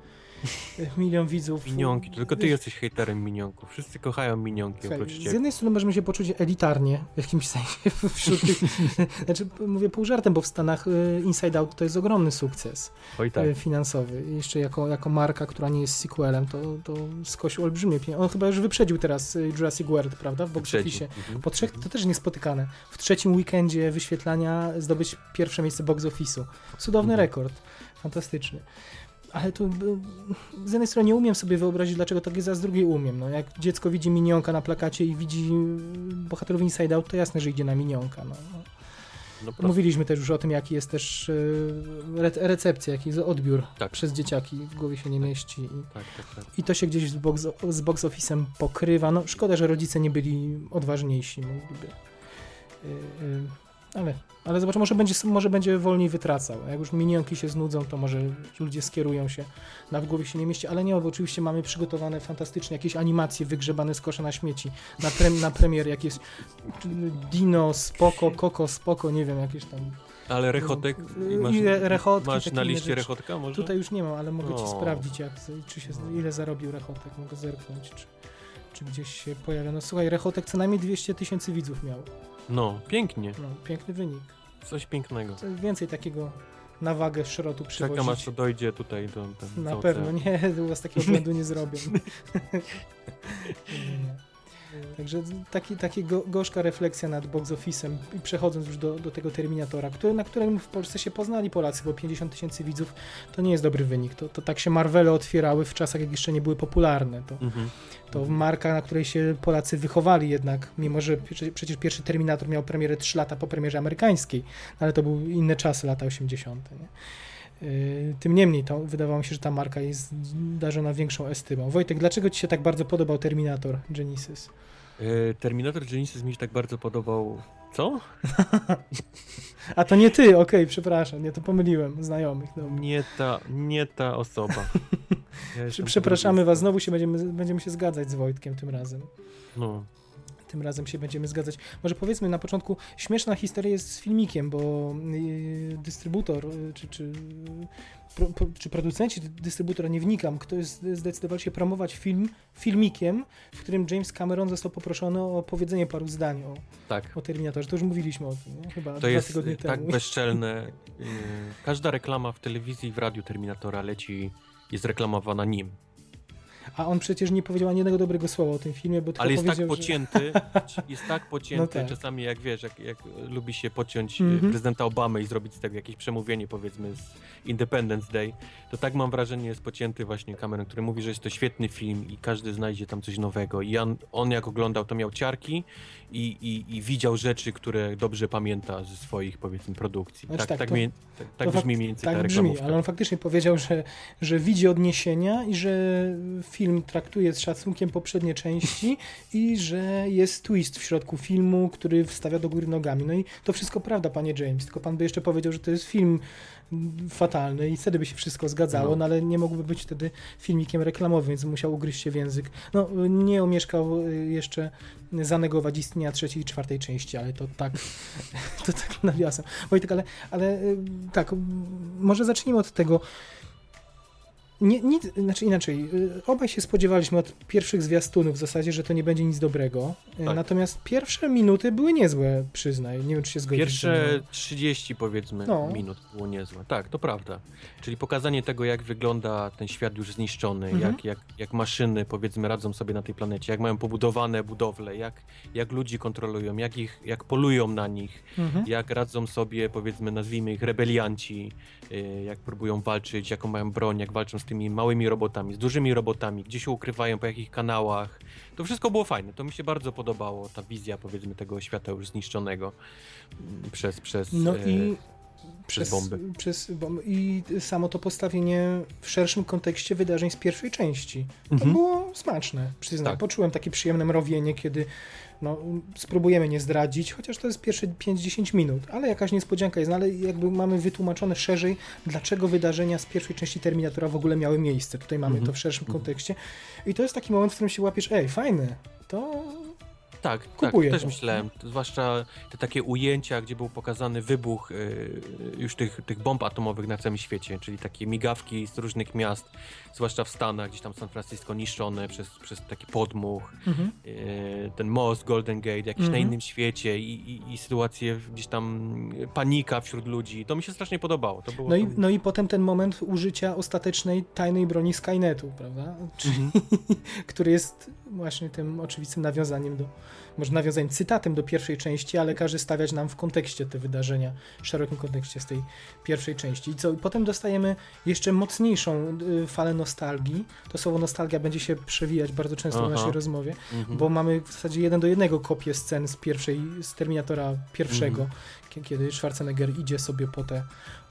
milion widzów. Minionki, tylko ty Wiesz, jesteś hejterem minionków. Wszyscy kochają minionki Słuchaj, oprócz z ciebie. jednej strony możemy się poczuć elitarnie w jakimś sensie *laughs* wśród tych, *laughs* znaczy mówię pół żartem, bo w Stanach y, Inside Out to jest ogromny sukces Oj tak. e, finansowy. Jeszcze jako, jako marka, która nie jest sequelem, to, to skosił olbrzymie pieniądze. On chyba już wyprzedził teraz y, Jurassic World, prawda? W box office. Mhm. Po trzech, to też niespotykane. W trzecim weekendzie wyświetlania zdobyć pierwsze miejsce box office'u. Cudowny Mhm. rekord. Fantastyczny. Ale tu z jednej strony nie umiem sobie wyobrazić, dlaczego tak jest, a z drugiej umiem. No, jak dziecko widzi minionka na plakacie i widzi bohaterów Inside Out, to jasne, że idzie na minionka. No. No. Mówiliśmy też już o tym, jaki jest też e, re recepcja, jaki jest odbiór Tak. przez dzieciaki, w głowie się nie mieści. I, Tak, tak, tak. i to się gdzieś z box, z box office'em pokrywa. No szkoda, że rodzice nie byli odważniejsi, mogliby. Yy, yy, ale, ale zobacz, może będzie, może będzie wolniej wytracał. Jak już minionki się znudzą, to może ludzie skierują się na w głowie się nie mieści, ale nie, bo oczywiście mamy przygotowane fantastycznie jakieś animacje wygrzebane z kosza na śmieci. Na, pre, na premier jakieś Dino, spoko, Koko, spoko, nie wiem, jakieś tam. Ale rechotek, I masz, rechotki, masz na liście rechotka może? Tutaj już nie mam, ale mogę ci O. sprawdzić, jak, czy się, ile zarobił Rechotek. Mogę zerknąć, czy, czy gdzieś się pojawia. No słuchaj, Rechotek co najmniej 200 tysięcy widzów miał. No, pięknie. No, piękny wynik. Coś pięknego. Więcej takiego na wagę szrotu przywozić. Czekam aż to dojdzie tutaj do... do Na pewno, nie, *laughs* u was takiego błędu nie zrobią. *laughs* nie, nie. Także taki, taki go, gorzka refleksja nad box office'em i przechodząc już do, do tego Terminatora, który, na którym w Polsce się poznali Polacy, bo 50 tysięcy widzów to nie jest dobry wynik. To, to tak się Marvele otwierały w czasach, jak jeszcze nie były popularne. To, Mhm. to marka, na której się Polacy wychowali jednak, mimo że przecież, pierwszy Terminator miał premierę 3 lata po premierze amerykańskiej, no ale to były inne czasy, lata 80. Nie? Yy, Tym niemniej to wydawało mi się, że ta marka jest darzona większą estymą. Wojtek, dlaczego Ci się tak bardzo podobał Terminator Genesis? E, Terminator Genesis mi się tak bardzo podobał... Co? *laughs* A to nie Ty, okej, przepraszam, nie to pomyliłem, znajomych. Dobra. Nie ta, nie ta osoba. *laughs* Ja Przepraszamy Was, znowu się będziemy, będziemy się zgadzać z Wojtkiem tym razem. No. Tym razem się będziemy zgadzać. Może powiedzmy na początku, śmieszna historia jest z filmikiem, bo yy, dystrybutor, yy, czy, czy, pro, czy producenci dystrybutora, nie wnikam, ktoś z- zdecydował się promować film filmikiem, w którym James Cameron został poproszony o powiedzenie paru zdań o, Tak. o Terminatorze. To już mówiliśmy o tym, nie? chyba To dwa jest tygodnie y, tak temu. bezczelne. y, *laughs* Każda reklama w telewizji i w radiu Terminatora leci, jest reklamowana nim. A on przecież nie powiedział ani jednego dobrego słowa o tym filmie, bo tylko Ale jest tak powiedział, że... pocięty, *laughs* jest tak pocięty, No tak. czasami jak wiesz, jak, jak lubi się podciąć Mhm. mhm. prezydenta Obamy i zrobić z tego jakieś przemówienie powiedzmy z Independence Day, to tak mam wrażenie jest pocięty właśnie Cameron, który mówi, że jest to świetny film i każdy znajdzie tam coś nowego i on, on jak oglądał to miał ciarki i, i, i widział rzeczy, które dobrze pamięta ze swoich powiedzmy produkcji. Znaczy tak tak, tak, to- mie- tak, tak brzmi mniej więcej Tak ta brzmi, ale on faktycznie powiedział, że, że widzi odniesienia i że film traktuje z szacunkiem poprzednie części i że jest twist w środku filmu, który wstawia do góry nogami. No i to wszystko prawda, panie James, tylko pan by jeszcze powiedział, że to jest film fatalny i wtedy by się wszystko zgadzało, no, No. ale nie mógłby być wtedy filmikiem reklamowym, więc musiał ugryźć się w język. No, nie omieszkał y, jeszcze zanegować istnienia trzeciej i czwartej części, ale to tak, *laughs* to tak nawiasem. Wojtek, ale, ale y, tak, może zacznijmy od tego. Nie, nic, znaczy inaczej, y, obaj się spodziewaliśmy od pierwszych zwiastunów w zasadzie, że to nie będzie nic dobrego. Y, Tak. Natomiast pierwsze minuty były niezłe, przyznaj. Nie wiem, czy się zgodzisz. ze Pierwsze mną. 30 powiedzmy No. minut było niezłe. Tak, to prawda. Czyli pokazanie tego, jak wygląda ten świat już zniszczony, Mhm. jak, jak, jak maszyny powiedzmy radzą sobie na tej planecie, jak mają pobudowane budowle, jak, jak ludzi kontrolują, jak ich, jak polują na nich, Mhm. jak radzą sobie powiedzmy nazwijmy ich rebelianci, y, jak próbują walczyć, jaką mają broń, jak walczą z tymi małymi robotami, z dużymi robotami, gdzie się ukrywają, po jakich kanałach. To wszystko było fajne. To mi się bardzo podobało, ta wizja powiedzmy tego świata już zniszczonego mm, przez, przez, No e, i przez bomby. Przez bomby. I samo to postawienie w szerszym kontekście wydarzeń z pierwszej części. To Mhm. było smaczne, przyznam. Tak. Poczułem takie przyjemne mrowienie, kiedy no, spróbujemy nie zdradzić, chociaż to jest pierwsze 5-10 minut, ale jakaś niespodzianka jest, no, ale jakby mamy wytłumaczone szerzej, dlaczego wydarzenia z pierwszej części Terminatora w ogóle miały miejsce. Tutaj mamy Mhm. to w szerszym Mhm. kontekście. I to jest taki moment, w którym się łapiesz, ej, fajne, to Tak, Kupuję tak, też to. myślałem. Zwłaszcza te takie ujęcia, gdzie był pokazany wybuch y, już tych, tych bomb atomowych na całym świecie, czyli takie migawki z różnych miast, zwłaszcza w Stanach, gdzieś tam San Francisco niszczone przez, przez taki podmuch, mhm. y, ten most Golden Gate, jakiś Mhm. na innym świecie i, i, i sytuacje gdzieś tam panika wśród ludzi. To mi się strasznie podobało. Było no, i, to... no i potem ten moment użycia ostatecznej tajnej broni Skynetu, prawda? Czyli, Mhm. *laughs* który jest właśnie tym oczywistym nawiązaniem do, może nawiązaniem cytatem do pierwszej części, ale każe stawiać nam w kontekście te wydarzenia, w szerokim kontekście z tej pierwszej części. I co, potem dostajemy jeszcze mocniejszą y, falę nostalgii. To słowo nostalgia będzie się przewijać bardzo często Aha. w naszej rozmowie, mhm. bo mamy w zasadzie jeden do jednego kopię scen z pierwszej, z Terminatora pierwszego, mhm. kiedy Schwarzenegger idzie sobie po te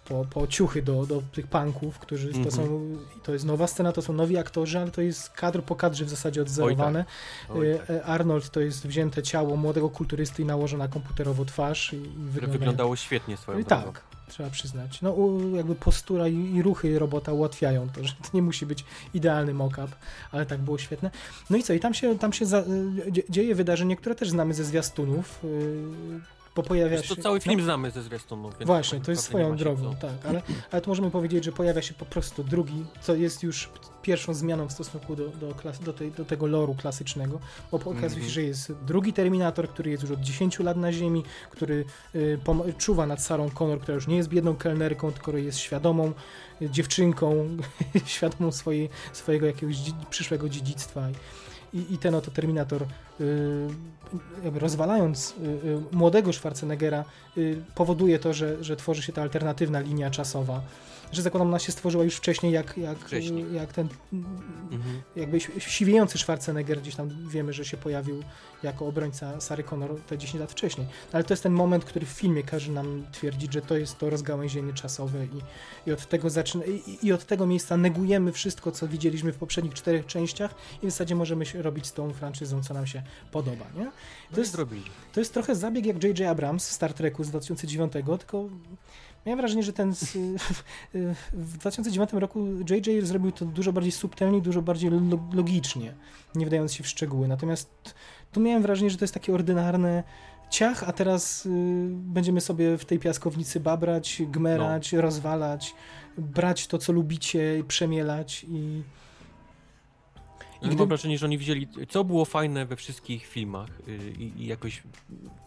po, po ciuchy do, do tych punków, którzy mm -hmm. to są, to jest nowa scena, to są nowi aktorzy, ale to jest kadr po kadrze w zasadzie odzerowane. Oj tak. Oj tak. E, Arnold to jest wzięte ciało młodego kulturysty i nałożona komputerowo twarz. I, i wygląda... wyglądało świetnie swoją drogą. Tak, trzeba przyznać. No jakby postura i, i, ruchy robota ułatwiają to, że to nie musi być idealny mock-up, ale tak było świetne. No i co, i tam się, tam się za, e, dzieje wydarzenie, które też znamy ze zwiastunów, bo pojawia Wiesz, się... To cały film no, znamy ze zwiastunów. Właśnie, to jest swoją drogą, tak, ale, ale tu możemy powiedzieć, że pojawia się po prostu drugi, co jest już pierwszą zmianą w stosunku do, do, klas, do, tej, do tego loru klasycznego, bo okazuje się, mm -hmm. że jest drugi Terminator, który jest już od 10 lat na Ziemi, który y, czuwa nad Sarą Connor, która już nie jest biedną kelnerką, tylko jest świadomą dziewczynką, *laughs* świadomą swojej, swojego jakiegoś przyszłego dziedzictwa i, i ten oto Terminator y, rozwalając y, y, młodego Schwarzeneggera powoduje to, że, że tworzy się ta alternatywna linia czasowa że zakładam ona się stworzyła już wcześniej, jak, jak, wcześniej. jak ten mhm. jakby siwiejący Schwarzenegger gdzieś tam wiemy, że się pojawił jako obrońca Sary Connor te 10 lat wcześniej. Ale to jest ten moment, który w filmie każe nam twierdzić, że to jest to rozgałęzienie czasowe i, i od tego zaczyna, i, i od tego miejsca negujemy wszystko, co widzieliśmy w poprzednich czterech częściach i w zasadzie możemy robić z tą franczyzą, co nam się podoba, nie? To, no jest, to jest trochę zabieg jak J.J. Abrams w Star Treku z 2009, tylko Miałem wrażenie, że ten *laughs* w 2009 roku JJ zrobił to dużo bardziej subtelnie, dużo bardziej logicznie, nie wdając się w szczegóły. Natomiast tu miałem wrażenie, że to jest takie ordynarne ciach, a teraz y, będziemy sobie w tej piaskownicy babrać, gmerać, no. rozwalać, brać to, co lubicie, przemielać i... I gdy... Mam wrażenie, że oni wzięli, co było fajne we wszystkich filmach y, i jakoś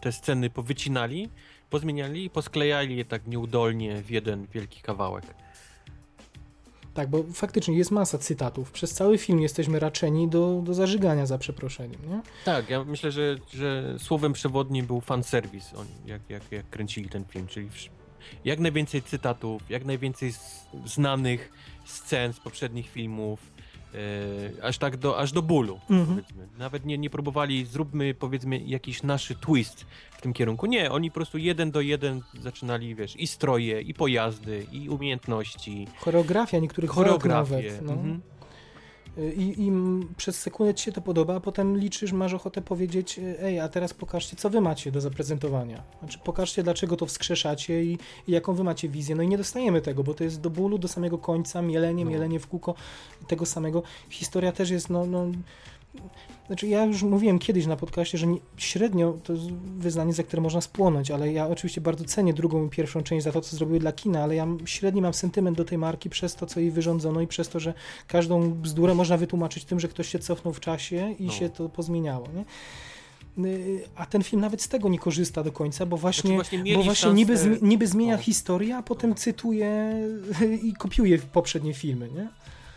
te sceny powycinali, pozmieniali i posklejali je tak nieudolnie w jeden wielki kawałek. Tak, bo faktycznie jest masa cytatów. Przez cały film jesteśmy raczeni do, do zażygania za przeproszeniem, nie? Tak, ja myślę, że, że słowem przewodnim był fanserwis, on, jak, jak, jak kręcili ten film, czyli jak najwięcej cytatów, jak najwięcej znanych scen z poprzednich filmów, aż tak do, aż do bólu, mhm. Nawet nie, nie próbowali, zróbmy, powiedzmy, jakiś nasz twist w tym kierunku. Nie, oni po prostu jeden do jeden zaczynali, wiesz, i stroje, i pojazdy, i umiejętności. Choreografia niektórych choreografie. Nawet, no. Mhm. I, I przez sekundę ci się to podoba, a potem liczysz, masz ochotę powiedzieć, ej, a teraz pokażcie, co wy macie do zaprezentowania. Znaczy, pokażcie, dlaczego to wskrzeszacie i, i jaką wy macie wizję. No i nie dostajemy tego, bo to jest do bólu, do samego końca, mielenie, no. mielenie w kółko tego samego. Historia też jest, no, no znaczy, ja już mówiłem kiedyś na podcaście, że nie, średnio to jest wyznanie, za które można spłonąć, ale ja oczywiście bardzo cenię drugą i pierwszą część za to, co zrobiły dla kina, ale ja średni mam sentyment do tej marki przez to, co jej wyrządzono i przez to, że każdą bzdurę można wytłumaczyć tym, że ktoś się cofnął w czasie i no. się to pozmieniało. Nie? Y, a ten film nawet z tego nie korzysta do końca, bo właśnie, znaczy właśnie bo właśnie niby, niby zmienia no. historię, a potem no. cytuje *laughs* i kopiuje poprzednie filmy, nie?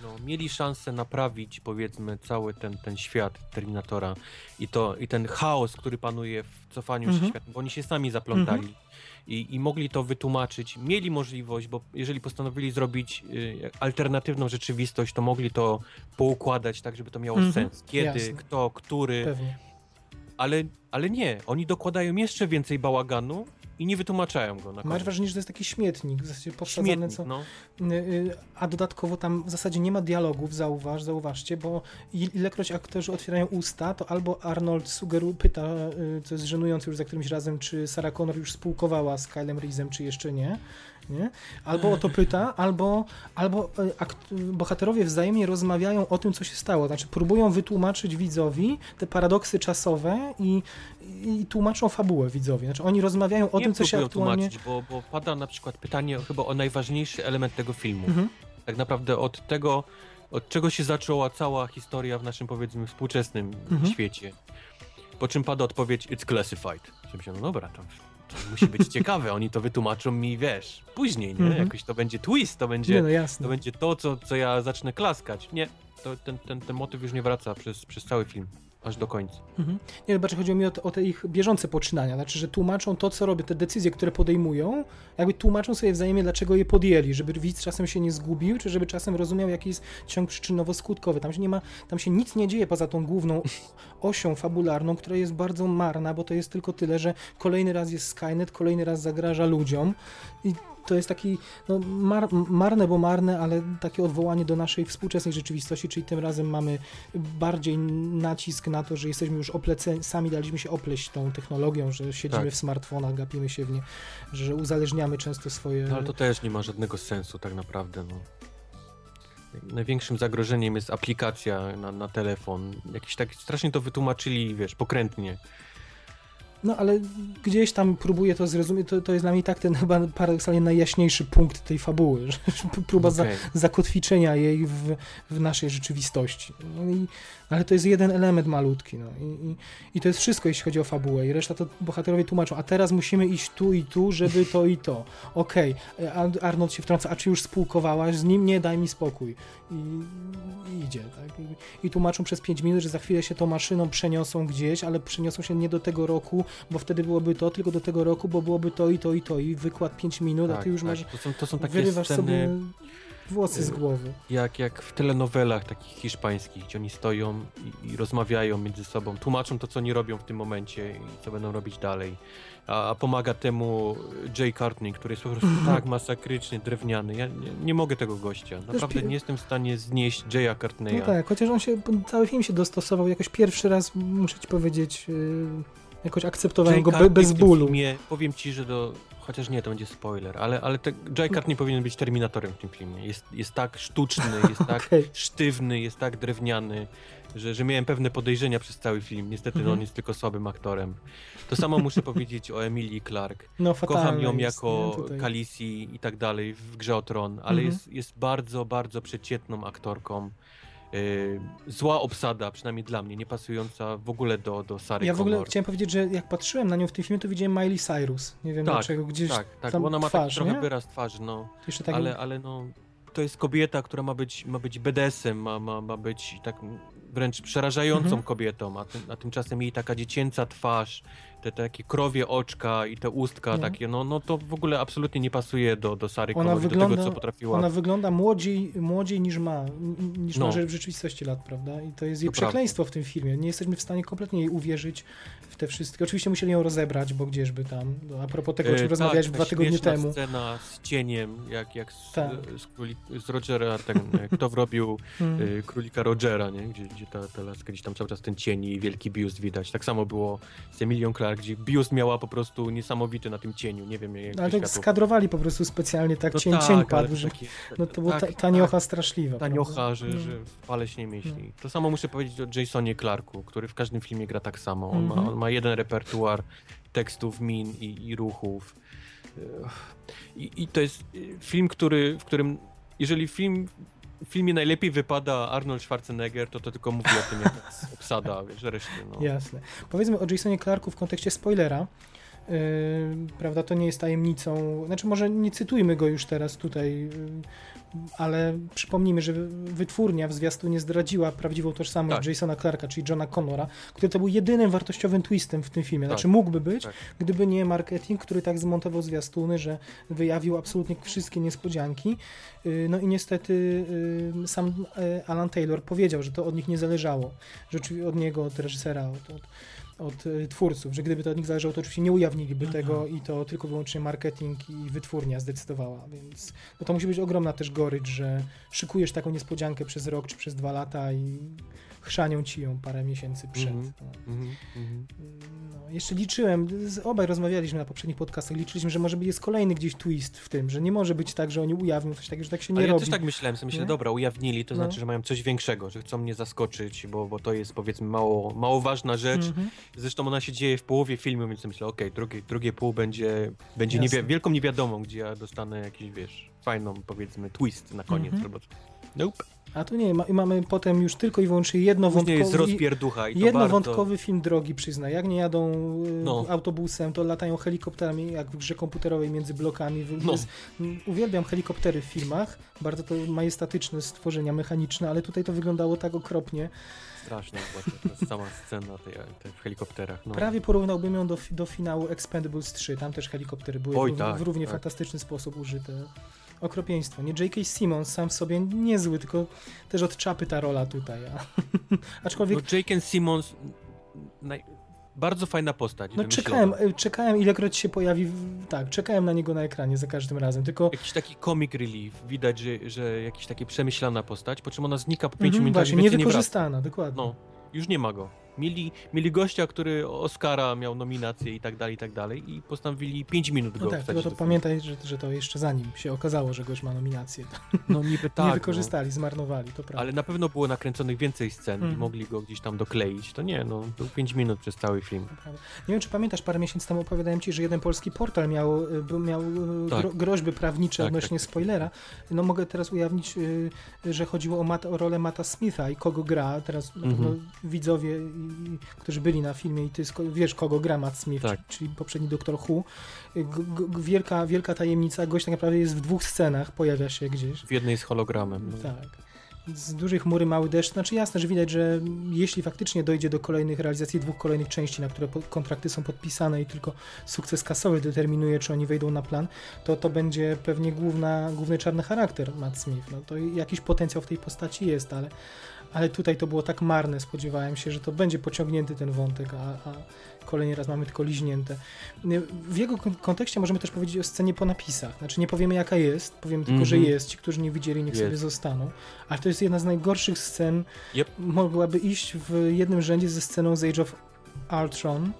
No, mieli szansę naprawić, powiedzmy, cały ten, ten świat Terminatora i, to, i ten chaos, który panuje w cofaniu mhm. się światem, bo oni się sami zaplątali. Mhm. I, I, mogli to wytłumaczyć, mieli możliwość, bo jeżeli postanowili zrobić y, alternatywną rzeczywistość, to mogli to poukładać tak, żeby to miało mhm. sens. Kiedy, Jasne. kto, który. Pewnie. Ale, ale nie, oni dokładają jeszcze więcej bałaganu i nie wytłumaczają go na Masz wrażenie, że to jest taki śmietnik, w zasadzie powsadzony, co... No. Y, y, a dodatkowo tam w zasadzie nie ma dialogów, zauważ, zauważcie, bo ilekroć aktorzy otwierają usta, to albo Arnold sugeruje, pyta, y, co jest żenujące już za którymś razem, czy Sarah Connor już spółkowała z Kylem Reesem, czy jeszcze nie. Nie? Albo o to pyta, albo, albo bohaterowie wzajemnie rozmawiają o tym, co się stało. Znaczy, próbują wytłumaczyć widzowi te paradoksy czasowe i, i tłumaczą fabułę widzowi. Znaczy, oni rozmawiają o Nie tym, co się aktualnie... tłumaczyć, bo, bo pada na przykład pytanie chyba o najważniejszy element tego filmu. Mhm. Tak naprawdę od tego, od czego się zaczęła cała historia w naszym, powiedzmy, współczesnym mhm. świecie. Po czym pada odpowiedź, it's classified. Myślę, no dobra, to musi być ciekawe, oni to wytłumaczą mi, wiesz, później, nie? Mhm. Jakoś to będzie twist, to będzie, nie, no to, będzie to, co, co ja zacznę klaskać. Nie, to ten, ten, ten motyw już nie wraca przez, przez cały film. Aż do końca. Mhm. Nie, zobaczcie, chodziło mi o te, o te ich bieżące poczynania, znaczy, że tłumaczą to, co robią, te decyzje, które podejmują, jakby tłumaczą sobie wzajemnie, dlaczego je podjęli, żeby widz czasem się nie zgubił, czy żeby czasem rozumiał jaki jest ciąg przyczynowo-skutkowy. Tam się nie ma, tam się nic nie dzieje poza tą główną *laughs* osią fabularną, która jest bardzo marna, bo to jest tylko tyle, że kolejny raz jest Skynet, kolejny raz zagraża ludziom i to jest taki no, mar, marne, bo marne, ale takie odwołanie do naszej współczesnej rzeczywistości, czyli tym razem mamy bardziej nacisk na to, że jesteśmy już opleceni, sami daliśmy się opleść tą technologią, że siedzimy Tak. w smartfonach, gapimy się w nie, że uzależniamy często swoje... No, ale to też nie ma żadnego sensu tak naprawdę. No. Największym zagrożeniem jest aplikacja na, na telefon. Jakiś tak strasznie to wytłumaczyli, wiesz, pokrętnie. No ale gdzieś tam próbuję to zrozumieć, to, to jest dla mnie tak ten chyba paradoksalnie najjaśniejszy punkt tej fabuły, *laughs* próba za, Okej. zakotwiczenia jej w, w naszej rzeczywistości. No i, ale to jest jeden element malutki. No. I, i, I to jest wszystko, jeśli chodzi o fabułę. I reszta to bohaterowie tłumaczą, a teraz musimy iść tu i tu, żeby to i to. Okej, okay. Arnold się wtrąca, a czy już spółkowałaś z nim? Nie, daj mi spokój. I, i idzie. Tak? I, tłumaczą przez 5 minut, że za chwilę się tą maszyną przeniosą gdzieś, ale przeniosą się nie do tego roku, bo wtedy byłoby to, tylko do tego roku, bo byłoby to i to i to. I wykład 5 minut, a ty już masz... Tak, To są, to są takie Wyrywasz sceny, sobie włosy z głowy. jak, jak w telenowelach takich hiszpańskich, gdzie oni stoją i, i rozmawiają między sobą, tłumaczą to, co oni robią w tym momencie i co będą robić dalej. A, a pomaga temu Jay Courtney, który jest po prostu tak masakrycznie drewniany. Ja nie, nie mogę tego gościa. Naprawdę nie jestem w stanie znieść Jaya Courtneya. No tak, chociaż on się, cały film się dostosował, jakoś pierwszy raz, muszę ci powiedzieć, yy, jakoś akceptowałem Jay go be, bez bólu. Filmie, powiem ci, że do... Chociaż nie, to będzie spoiler, ale, ale te, Jay Courtney powinien być Terminatorem w tym filmie. Jest, jest tak sztuczny, jest tak *laughs* Okej. sztywny, jest tak drewniany, że, że miałem pewne podejrzenia przez cały film. Niestety no, Mhm. on jest tylko słabym aktorem. To samo *laughs* muszę powiedzieć o Emilii Clark. No Kocham ją jako nie. Khaleesi i tak dalej w grze o Tron, ale Mhm. jest, jest bardzo, bardzo przeciętną aktorką. Yy, zła obsada, przynajmniej dla mnie, nie pasująca w ogóle do, do Sary Ja w ogóle Connor. chciałem powiedzieć, że jak patrzyłem na nią w tym filmie, to widziałem Miley Cyrus. Nie wiem Tak, dlaczego, gdzieś Tak, tak, tam ona ma twarz, taki trochę nie? wyraz twarzy, no. Tak ale, ale no, to jest kobieta, która ma być, ma być BDS-em, ma, ma, ma być tak wręcz przerażającą Mhm. kobietą, a, tym, a tymczasem jej taka dziecięca twarz, te, te takie krowie oczka i te ustka No. takie, no, no to w ogóle absolutnie nie pasuje do, do Sary Ona Connor, do wygląda- tego, co potrafiła. Ona wygląda młodziej, młodziej niż ma, niż No. ma w rzeczywistości lat, prawda? I to jest jej To prawda. przekleństwo w tym filmie. Nie jesteśmy w stanie kompletnie jej uwierzyć w te wszystkie. Oczywiście musieli ją rozebrać, bo gdzieżby tam, no, a propos tego, o czym E, rozmawiałeś tak, dwa tygodnie temu. scena z cieniem, jak, jak z, Tak. z, króli, z Rogera, e, kto wrobił *laughs* Hmm. y, królika Rogera, nie? Gdzie, gdzie ta, ta laska gdzieś tam cały czas ten cień i wielki biust widać. Tak samo było z Emilią Clark, gdzie biust miała po prostu niesamowity na tym cieniu. Nie wiem, jak Ale to światło... skadrowali po prostu specjalnie, tak No cień, tak, cień padł, to że takie- no to była tak, ta, taniocha straszliwa. Tak, taniocha, prawda? że, No. że w pale się nie mieści. To samo muszę powiedzieć o Jasonie Clarku, który w każdym filmie gra tak samo. On, Mhm. ma, on ma jeden repertuar tekstów, min i, i ruchów. I, I to jest film, który, w którym jeżeli film w filmie najlepiej wypada Arnold Schwarzenegger, to to tylko mówi o tym, jak obsada, wiesz, reszty, no. Jasne. Powiedzmy o Jasonie Clarku w kontekście spoilera. Yy, prawda, to nie jest tajemnicą. Znaczy, może nie cytujmy go już teraz tutaj, yy, ale przypomnijmy, że wytwórnia w zwiastunie zdradziła prawdziwą tożsamość Tak. Jasona Clarka, czyli Johna Connora, który to był jedynym wartościowym twistem w tym filmie. Tak. Znaczy, mógłby być, Tak. gdyby nie marketing, który tak zmontował zwiastuny, że wyjawił absolutnie wszystkie niespodzianki. Yy, No i niestety yy, sam yy, Alan Taylor powiedział, że to od nich nie zależało, że od niego, od reżysera, od, od, od y, twórców, że gdyby to od nich zależało, to oczywiście nie ujawniliby Mhm. tego i to tylko wyłącznie marketing i wytwórnia zdecydowała, więc no to musi być ogromna też gorycz, że szykujesz taką niespodziankę przez rok czy przez dwa lata i chrzanią ci ją parę miesięcy przed. Mhm. No. Mhm, mhm. No, jeszcze liczyłem, obaj rozmawialiśmy na poprzednich podcastach, liczyliśmy, że może być jest kolejny gdzieś twist w tym, że nie może być tak, że oni ujawnią coś takiego, że tak się nie Ale ja robi. też tak myślałem, sobie myślę, Nie? dobra, ujawnili, to No. znaczy, że mają coś większego, że chcą mnie zaskoczyć, bo, bo to jest powiedzmy mało, mało ważna rzecz. Mhm. Zresztą ona się dzieje w połowie filmu, więc myślę, okej, drugie, drugie pół będzie, będzie niewi- wielką niewiadomą, gdzie ja dostanę jakiś, wiesz, fajną, powiedzmy, twist na koniec. Mhm. Albo... Nope. A tu nie, ma, mamy potem już tylko i wyłącznie jednowątkowy, jest rozpierducha i jednowątkowy bardzo... film drogi, przyznaj. Jak nie jadą y, No. autobusem, to latają helikopterami, jak w grze komputerowej między blokami. No. jest- Uwielbiam helikoptery w filmach, bardzo to majestatyczne stworzenia mechaniczne, ale tutaj to wyglądało tak okropnie. Straszna właśnie, jest sama scena tej, tej w helikopterach. No. Prawie porównałbym ją do, do finału Expendables 3, tam też helikoptery były Oj, w, tak, w równie tak. fantastyczny sposób użyte. Okropieństwo. Nie J.K. Simmons sam w sobie niezły, tylko też od czapy ta rola tutaj. A, *laughs* aczkolwiek No, and Simmons, naj... bardzo fajna postać. No czekałem, e, czekałem ilekroć się pojawi, tak, czekałem na niego na ekranie za każdym razem, tylko Jakiś taki comic relief, widać, że, że jakiś taki przemyślana postać, po czym ona znika po 5 mhm, minutach właśnie, więcej nie niewykorzystana, dokładnie. No, już nie ma go. Mieli, mieli gościa, który Oscara miał nominację i tak dalej, i tak dalej i postanowili 5 minut go No tak, tylko to pamiętaj, że, że to jeszcze zanim się okazało, że gość ma nominację. No niby *laughs* tak, nie no. wykorzystali, zmarnowali, to prawda. Ale na pewno było nakręconych więcej scen i Mhm. mogli go gdzieś tam dokleić. To nie, no, był 5 minut przez cały film. Nie wiem, czy pamiętasz, parę miesięcy temu opowiadałem ci, że jeden polski portal miał, y, miał y, Tak. gro, groźby prawnicze Tak, odnośnie tak, tak. spoilera. No mogę teraz ujawnić, y, że chodziło o, Matt, o rolę Mata Smitha i kogo gra. Teraz Mhm. widzowie, którzy byli na filmie i ty wiesz, kogo gra Matt Smith, Tak. czyli, poprzedni Doktor Who. G- wielka, wielka tajemnica, gość tak naprawdę jest w dwóch scenach, pojawia się gdzieś. W jednej z hologramem. No. Tak. Z dużej chmury mały deszcz. Znaczy jasne, że widać, że jeśli faktycznie dojdzie do kolejnych realizacji dwóch kolejnych części, na które kontrakty są podpisane i tylko sukces kasowy determinuje, czy oni wejdą na plan, to to będzie pewnie główna, główny czarny charakter Matt Smith. No to jakiś potencjał w tej postaci jest, ale, ale tutaj to było tak marne. Spodziewałem się, że to będzie pociągnięty ten wątek, a, a kolejny raz mamy tylko liźnięte. W jego kon- kontekście możemy też powiedzieć o scenie po napisach. Znaczy nie powiemy jaka jest, powiemy tylko, że Mhm. jest. Ci, którzy nie widzieli, niech sobie Jest. zostaną. Ale to jest jedna z najgorszych scen. Yep. Mogłaby iść w jednym rzędzie ze sceną z Age of Ultron.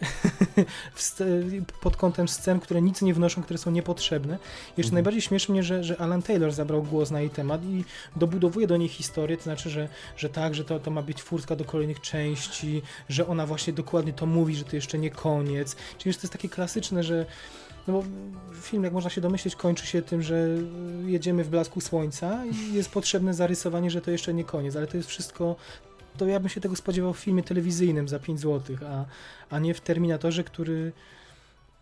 *laughs* pod kątem scen, które nic nie wnoszą, które są niepotrzebne. Jeszcze Mhm. najbardziej śmieszy mnie, że, że Alan Taylor zabrał głos na jej temat i dobudowuje do niej historię, to znaczy, że, że tak, że to, to ma być furtka do kolejnych części, że ona właśnie dokładnie to mówi, że to jeszcze nie koniec. Czyli już to jest takie klasyczne, że no bo film, jak można się domyśleć, kończy się tym, że jedziemy w blasku słońca i jest potrzebne zarysowanie, że to jeszcze nie koniec, ale to jest wszystko. To ja bym się tego spodziewał w filmie telewizyjnym za 5 zł, a, a nie w Terminatorze, który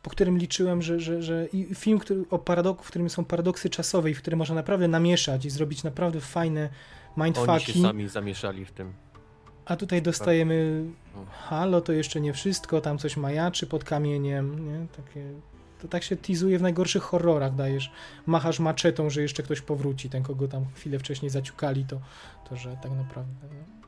po którym liczyłem, że, że, że i film, który, o paradok, w którym są paradoksy czasowe i w którym można naprawdę namieszać i zrobić naprawdę fajne Oni się mindfucki, sami zamieszali w tym. a tutaj dostajemy No. halo, to jeszcze nie wszystko, tam coś majaczy pod kamieniem, nie? Takie, to tak się teasuje w najgorszych horrorach, dajesz, machasz maczetą, że jeszcze ktoś powróci, ten kogo tam chwilę wcześniej zaciukali, to, to że tak naprawdę, no.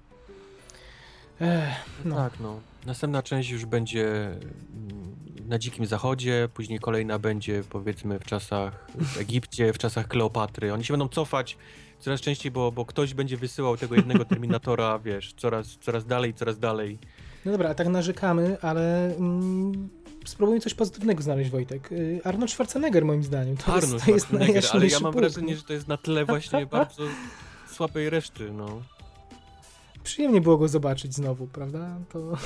Ech, no. Tak, no. Następna część już będzie mm, na Dzikim Zachodzie, później kolejna będzie powiedzmy w czasach w Egipcie, w czasach Kleopatry. Oni się będą cofać coraz częściej, bo, bo ktoś będzie wysyłał tego jednego *laughs* Terminatora, wiesz, coraz, coraz dalej, coraz dalej. no dobra, a tak narzekamy, ale mm, spróbujmy coś pozytywnego znaleźć, Wojtek. Y, Arnold Schwarzenegger moim zdaniem, to Arnold jest, to jest Schwarzenegger, ale ja mam wrażenie, że to jest na tle właśnie *laughs* bardzo słabej reszty, no. Przyjemnie było go zobaczyć znowu, prawda? To...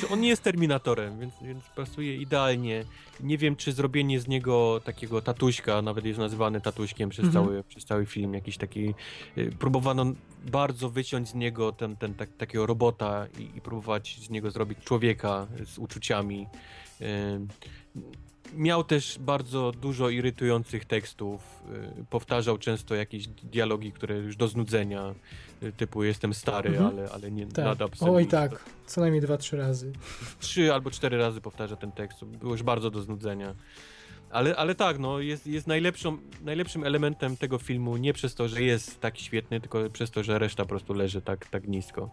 Czy on nie jest Terminatorem, więc, więc pasuje idealnie. Nie wiem, czy zrobienie z niego takiego tatuśka, nawet jest nazywany tatuśkiem przez, Mhm. cały, przez cały film, jakiś taki. y, Próbowano bardzo wyciąć z niego ten, ten tak, takiego robota i, i próbować z niego zrobić człowieka z uczuciami. Y, Miał też bardzo dużo irytujących tekstów. y, Powtarzał często jakieś dialogi, które już do znudzenia, y, typu jestem stary, Mhm. ale, ale nie Tak. nadam Oj tak, co najmniej dwa, trzy razy. trzy albo cztery razy powtarza ten tekst. Było już bardzo do znudzenia. Ale, ale tak, no, jest, jest najlepszą, najlepszym elementem tego filmu nie przez to, że jest tak świetny, tylko przez to, że reszta po prostu leży tak, tak nisko.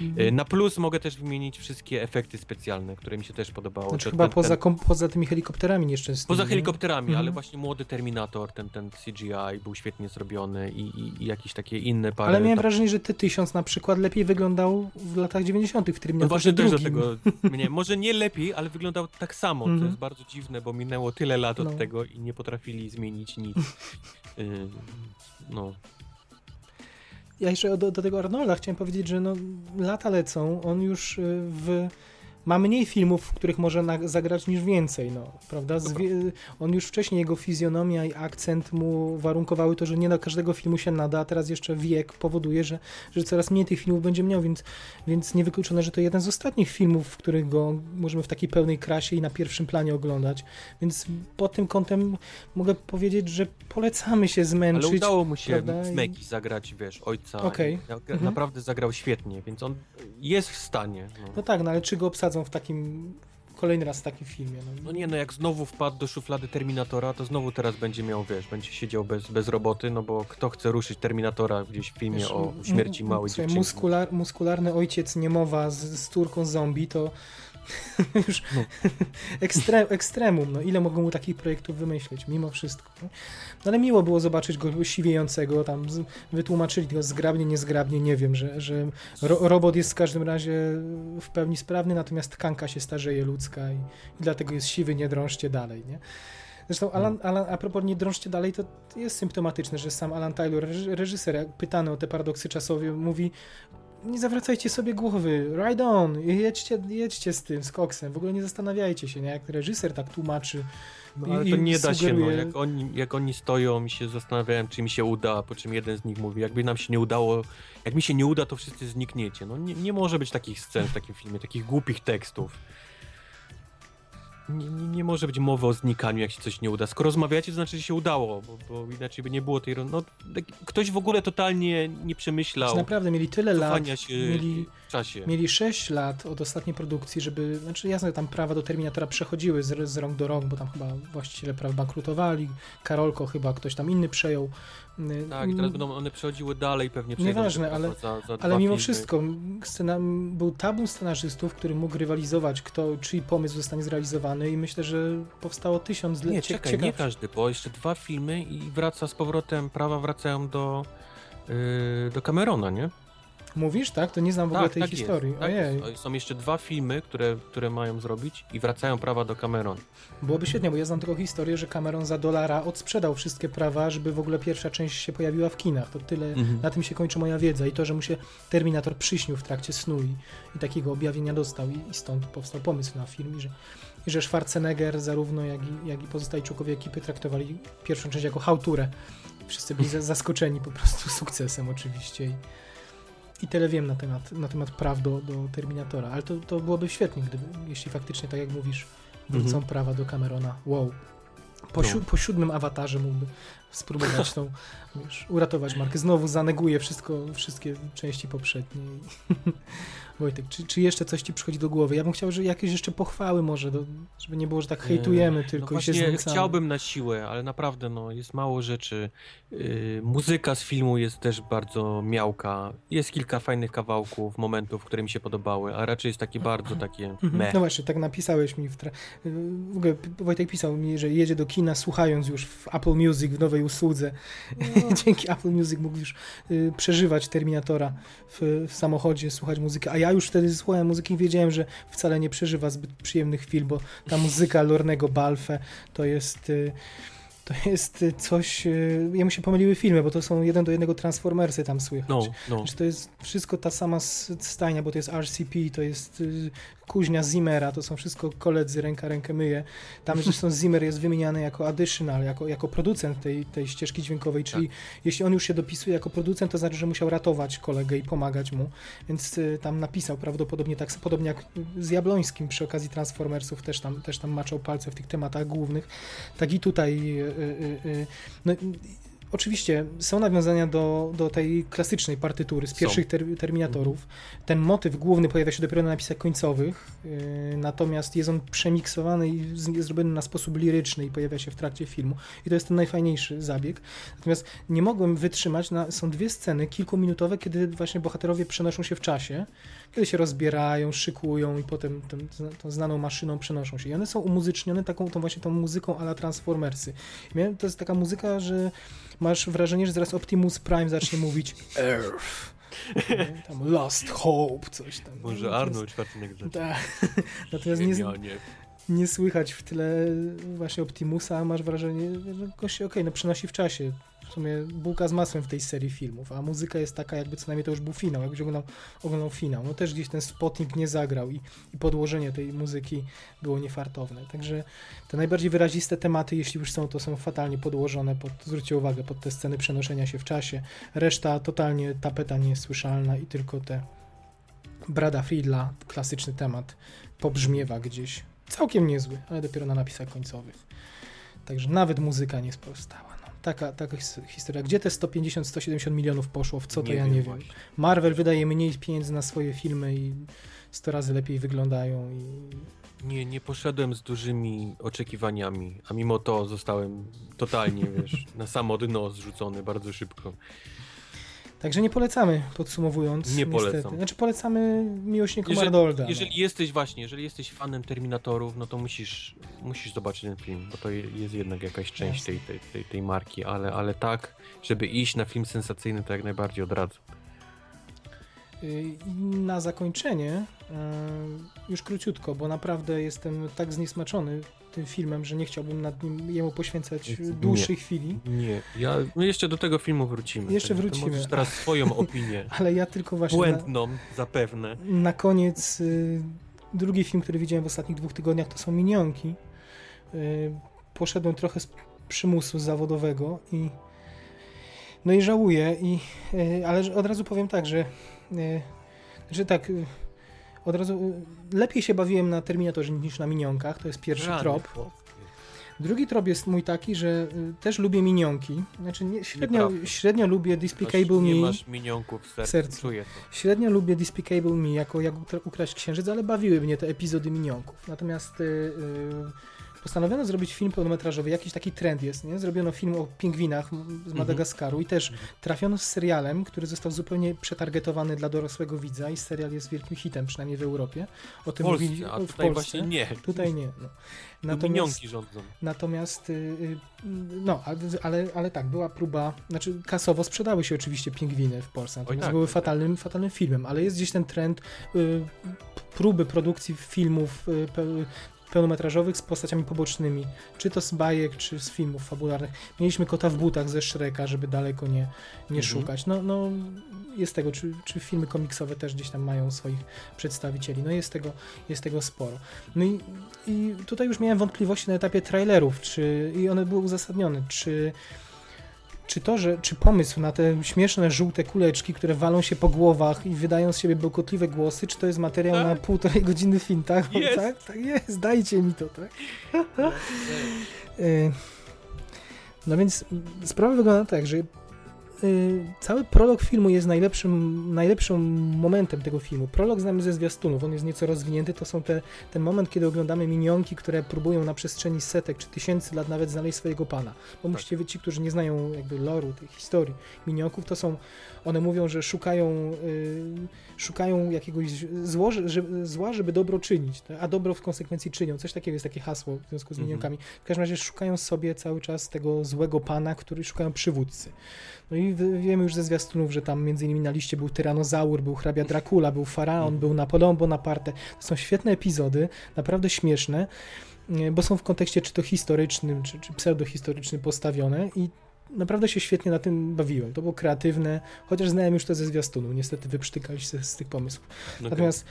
Mhm. E, Na plus mogę też wymienić wszystkie efekty specjalne, które mi się też podobało. Znaczy Ten- chyba ten- poza, ten, poza tymi helikopterami nieszczęsnymi. poza nie? helikopterami, ale Mhm. właśnie młody Terminator, ten, ten CGI był świetnie zrobiony i, i, i jakieś takie inne parę... Ale miałem wrażenie, że T-1000 na przykład lepiej wyglądał w latach 90. w No Terminatorze właśnie też do drugim. tego *laughs* mnie, może nie lepiej, ale wyglądał tak samo, Mhm. jest bardzo dziwne, bo minęło tyle lat od No. tego i nie potrafili zmienić nic. Yy, *laughs* no, Ja jeszcze do, do tego Arnolda chciałem powiedzieć, że no, lata lecą, on już y, w ma mniej filmów, w których może zagrać niż więcej, no, prawda? Zwie, on już wcześniej, jego fizjonomia i akcent mu warunkowały to, że nie na każdego filmu się nada, a teraz jeszcze wiek powoduje, że, że coraz mniej tych filmów będzie miał, więc, więc niewykluczone, że to jeden z ostatnich filmów, w których go możemy w takiej pełnej krasie i na pierwszym planie oglądać, więc pod tym kątem mogę powiedzieć, że polecamy się zmęczyć. Ale udało mu się prawda? w Meki zagrać, wiesz, ojca. I- Mhm. Naprawdę zagrał świetnie, więc on jest w stanie. No. No tak, no ale czy go w takim, kolejny raz w takim filmie? No, No nie, no jak znowu wpadł do szuflady Terminatora, to znowu teraz będzie miał, wiesz, będzie siedział bez, bez roboty, no bo kto chce ruszyć Terminatora gdzieś w filmie Wiesz, o śmierci małej słuchaj, dziewczynki. muskular, muskularny ojciec niemowa z, z córką zombie to *laughs* już No. ekstre, ekstremum. No, ile mogą mu takich projektów wymyślić, mimo wszystko. No. No, ale miło było zobaczyć go siwiejącego, tam z, wytłumaczyli go zgrabnie, niezgrabnie, nie wiem, że, że ro, robot jest w każdym razie w pełni sprawny, natomiast tkanka się starzeje ludzka i, i dlatego jest siwy, nie drążcie dalej, nie? Zresztą Alan, Alan, a propos nie drążcie dalej, to jest symptomatyczne, że sam Alan Taylor, reż- reżyser, pytany o te paradoksy czasowe, mówi nie zawracajcie sobie głowy, ride on, jedźcie, jedźcie z tym, z koksem, w ogóle nie zastanawiajcie się, nie? jak reżyser tak tłumaczy No, ale to nie da się, no. sugeruje- Jak oni, jak oni stoją i się zastanawiałem, czy mi się uda, po czym jeden z nich mówi, jakby nam się nie udało, jak mi się nie uda, to wszyscy znikniecie. No nie, nie może być takich scen w takim filmie, takich głupich tekstów. Nie, nie, nie może być mowy o znikaniu, jak się coś nie uda. Skoro rozmawiacie, to znaczy, że się udało, bo, bo inaczej by nie było tej... No, tak- ktoś w ogóle totalnie nie przemyślał Naprawdę mieli tyle lat, się mieli, czasie. mieli 6 lat od ostatniej produkcji, żeby, znaczy jasne, tam prawa do Terminatora przechodziły z, z rąk do rąk, bo tam chyba właściciele praw bankrutowali, Karolko chyba ktoś tam inny przejął. Y, Tak, i teraz będą one przechodziły dalej pewnie. Nieważne, ale- za, za Ale mimo filmy. wszystko, scena, był tabun scenarzystów, który mógł rywalizować, kto, czyj pomysł zostanie zrealizowany i myślę, że powstało tysiąc Nie, cie- czekaj, nie ciekaw- każdy, bo jeszcze dwa filmy i wraca z powrotem, prawa wracają do, yy, do Camerona, nie? Mówisz, tak? To nie znam w ogóle tej historii. Jest, tak Ojej, jest. Są jeszcze dwa filmy, które, które mają zrobić i wracają prawa do Camerona. byłoby świetnie, bo ja znam taką historię, że Cameron za dolara odsprzedał wszystkie prawa, żeby w ogóle pierwsza część się pojawiła w kinach. To tyle, Mhm. na tym się kończy moja wiedza i to, że mu się Terminator przyśnił w trakcie snu i, i takiego objawienia dostał i, i stąd powstał pomysł na film i że, i że Schwarzenegger zarówno jak i, jak i pozostali członkowie ekipy traktowali pierwszą część jako hałturę. Wszyscy byli za- zaskoczeni po prostu *laughs* sukcesem oczywiście i, tyle wiem na temat, na temat praw do, do Terminatora, ale to, to byłoby świetnie, gdyby, jeśli faktycznie, tak jak mówisz, wrócą Mhm. prawa do Camerona. Wow. Po, No. siu, po siódmym awatarze mógłby spróbować tą, wiesz, uratować markę. Znowu zaneguje wszystko, wszystkie części poprzednie. *laughs* Wojtek, czy, czy jeszcze coś ci przychodzi do głowy? Ja bym chciał, że jakieś jeszcze pochwały może, do, żeby nie było, że tak hejtujemy Eee, tylko no i się właśnie znęcamy. chciałbym na siłę, ale naprawdę no, jest mało rzeczy. Yy, muzyka z filmu jest też bardzo miałka. Jest kilka fajnych kawałków, momentów, które mi się podobały, a raczej jest takie bardzo takie Mhm. meh. No właśnie, tak napisałeś mi w, tra- w ogóle Wojtek pisał mi, że jedzie do kina słuchając już w Apple Music w nowej usłudze. *laughs* Dzięki Apple Music mógł już y, przeżywać Terminatora w, w samochodzie, słuchać muzyki. A ja już wtedy słuchałem muzyki i wiedziałem, że wcale nie przeżywa zbyt przyjemnych chwil, bo ta muzyka Lornego Balfe to jest... Y, to jest y, coś. y, Jemu się pomyliły filmy, bo to są jeden do jednego Transformersy tam słychać. No, no. Znaczy to jest wszystko ta sama stajnia, bo to jest RCP, to jest kuźnia Zimmera, to są wszystko koledzy, ręka rękę myje. Tam zresztą Zimmer jest wymieniany jako additional, jako, jako producent tej, tej ścieżki dźwiękowej, czyli jeśli on już się dopisuje jako producent, to znaczy, że musiał ratować kolegę i pomagać mu, więc y, tam napisał prawdopodobnie tak, podobnie jak z Jablońskim przy okazji Transformersów też tam, też tam maczał palce w tych tematach głównych, tak i tutaj y, y, y, no, Oczywiście są nawiązania do, do tej klasycznej partytury z pierwszych ter, Terminatorów. Ten motyw główny pojawia się dopiero na napisach końcowych, yy, natomiast jest on przemiksowany i jest zrobiony na sposób liryczny i pojawia się w trakcie filmu. I to jest ten najfajniejszy zabieg. Natomiast nie mogłem wytrzymać, na, są dwie sceny kilkuminutowe, kiedy właśnie bohaterowie przenoszą się w czasie, kiedy się rozbierają, szykują i potem tą, tą znaną maszyną przenoszą się. I one są umuzycznione taką tą właśnie tą muzyką ala Transformersy. I miałem, to jest taka muzyka, że masz wrażenie, że zaraz Optimus Prime zacznie mówić Earth. Nie? Tam Lost Hope, coś tam. Może Arnold Schwarzenegger. Tak. *laughs* Natomiast nie, nie słychać w tyle właśnie Optimusa, a masz wrażenie, że gość się okej, no przenosi w czasie. W sumie bułka z masłem w tej serii filmów, a muzyka jest taka, jakby co najmniej to już był finał, jakbyś oglądał, oglądał finał. No też gdzieś ten spotnik nie zagrał i, i podłożenie tej muzyki było niefartowne. Także te najbardziej wyraziste tematy, jeśli już są, to są fatalnie podłożone, pod, zwróćcie uwagę, pod te sceny przenoszenia się w czasie. Reszta totalnie tapeta niesłyszalna i tylko te Brada Friedla, klasyczny temat, pobrzmiewa gdzieś. Całkiem niezły, ale dopiero na napisach końcowych. Także nawet muzyka nie sprostała. Taka, taka his- historia. Gdzie te 150-170 milionów poszło? W co to ja nie wiem. właśnie. Marvel wydaje mniej pieniędzy na swoje filmy i 100 razy lepiej wyglądają i Nie, nie poszedłem z dużymi oczekiwaniami, a mimo to zostałem totalnie, wiesz, na samo dno zrzucony bardzo szybko. Także nie polecamy, podsumowując. Nie niestety. polecam. Znaczy polecamy miłośnikom Jeżeli- Arnolda. Jeżeli jesteś właśnie, jeżeli jesteś fanem Terminatorów, no to musisz, musisz zobaczyć ten film, bo to je- jest jednak jakaś część tej, tej, tej, tej marki, ale, ale tak, żeby iść na film sensacyjny, to jak najbardziej odradzam. Y, I na zakończenie, y, już króciutko, bo naprawdę jestem tak zniesmaczony tym filmem, że nie chciałbym nad nim jemu poświęcać Nie. dłuższej chwili. Nie, ja, my jeszcze do tego filmu wrócimy. Jeszcze wrócimy. Możesz teraz swoją *laughs* opinię, Ale ja tylko właśnie na, błędną zapewne. na koniec y, drugi film, który widziałem w ostatnich dwóch tygodniach, to są Minionki. Poszedłem trochę z przymusu zawodowego i no i żałuję, i, ale od razu powiem tak, że, y, że tak, y, od razu y, lepiej się bawiłem na Terminatorze niż na Minionkach, to jest pierwszy Rany trop. chłopie. Drugi trop jest mój taki, że y, też lubię Minionki, znaczy nie, średnio, średnio lubię Despicable Masz- Nie Me. masz minionków w sercu, sercu. Średnio lubię Despicable Me jako jak ukra- ukraść księżyc, ale bawiły mnie te epizody minionków. Natomiast y, y, postanowiono zrobić film pełnometrażowy, jakiś taki trend jest, nie? Zrobiono film o pingwinach z Mhm. Madagaskaru i też trafiono z serialem, który został zupełnie przetargetowany dla dorosłego widza i serial jest wielkim hitem, przynajmniej w Europie. O tym Polsce, mówili a w tutaj Polsce. właśnie nie. Tutaj nie. No. Natomiast, rządzą. natomiast y, y, no, ale, ale, tak, była próba, znaczy kasowo sprzedały się oczywiście pingwiny w Polsce, natomiast tak, były tak. fatalnym, fatalnym filmem, ale jest gdzieś ten trend y, próby produkcji filmów pełnometrażowych z postaciami pobocznymi, czy to z bajek, czy z filmów fabularnych. Mieliśmy kota w butach ze Shreka, żeby daleko nie, nie Mhm. szukać. No, no jest tego, czy, czy filmy komiksowe też gdzieś tam mają swoich przedstawicieli. No jest tego, jest tego sporo. No i, i tutaj już miałem wątpliwości na etapie trailerów, czy, i one były uzasadnione, czy czy to, że, czy pomysł na te śmieszne żółte kuleczki, które walą się po głowach i wydają z siebie bełkotliwe głosy, czy to jest materiał Tak. na półtorej godziny film, tak? Jest. Tak, tak jest, dajcie mi to, tak? *laughs* Y, No więc sprawa wygląda tak, że cały prolog filmu jest najlepszym, najlepszym momentem tego filmu. Prolog znamy ze zwiastunów, on jest nieco rozwinięty. To są te, ten moment, kiedy oglądamy minionki, które próbują na przestrzeni setek czy tysięcy lat nawet znaleźć swojego pana. Bo musicie wiedzieć, ci, którzy nie znają jakby loru, tej historii minionków, to są, one mówią, że szukają, y, szukają jakiegoś zło, żeby, zła, żeby dobro czynić, tak? a dobro w konsekwencji czynią. Coś takiego jest takie hasło w związku z Mhm. minionkami. W każdym razie szukają sobie cały czas tego złego pana, który szukają przywódcy. No i wiemy już ze zwiastunów, że tam między innymi na liście był tyranozaur, był hrabia Dracula, był faraon, Mhm. był Napoleon Bonaparte. To są świetne epizody, naprawdę śmieszne, bo są w kontekście czy to historycznym, czy, czy pseudohistorycznym postawione i naprawdę się świetnie na tym bawiłem. To było kreatywne, chociaż znałem już to ze zwiastunu. Niestety wyprztykali się z, tych pomysłów. No Natomiast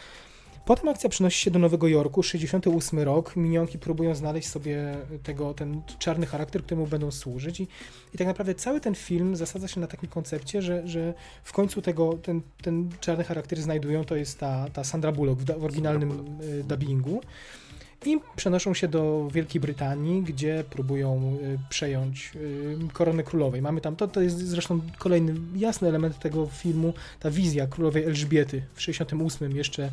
potem akcja przenosi się do Nowego Jorku, 68 rok. Minionki próbują znaleźć sobie tego, ten czarny charakter, któremu będą służyć. I, i tak naprawdę cały ten film zasadza się na takim koncepcie, że, że w końcu tego, ten, ten czarny charakter znajdują. To jest ta, ta Sandra Bullock w, da- w oryginalnym y, dubbingu. I przenoszą się do Wielkiej Brytanii, gdzie próbują y, przejąć y, koronę królowej. Mamy tam, to, to jest zresztą kolejny jasny element tego filmu, ta wizja królowej Elżbiety w 68 jeszcze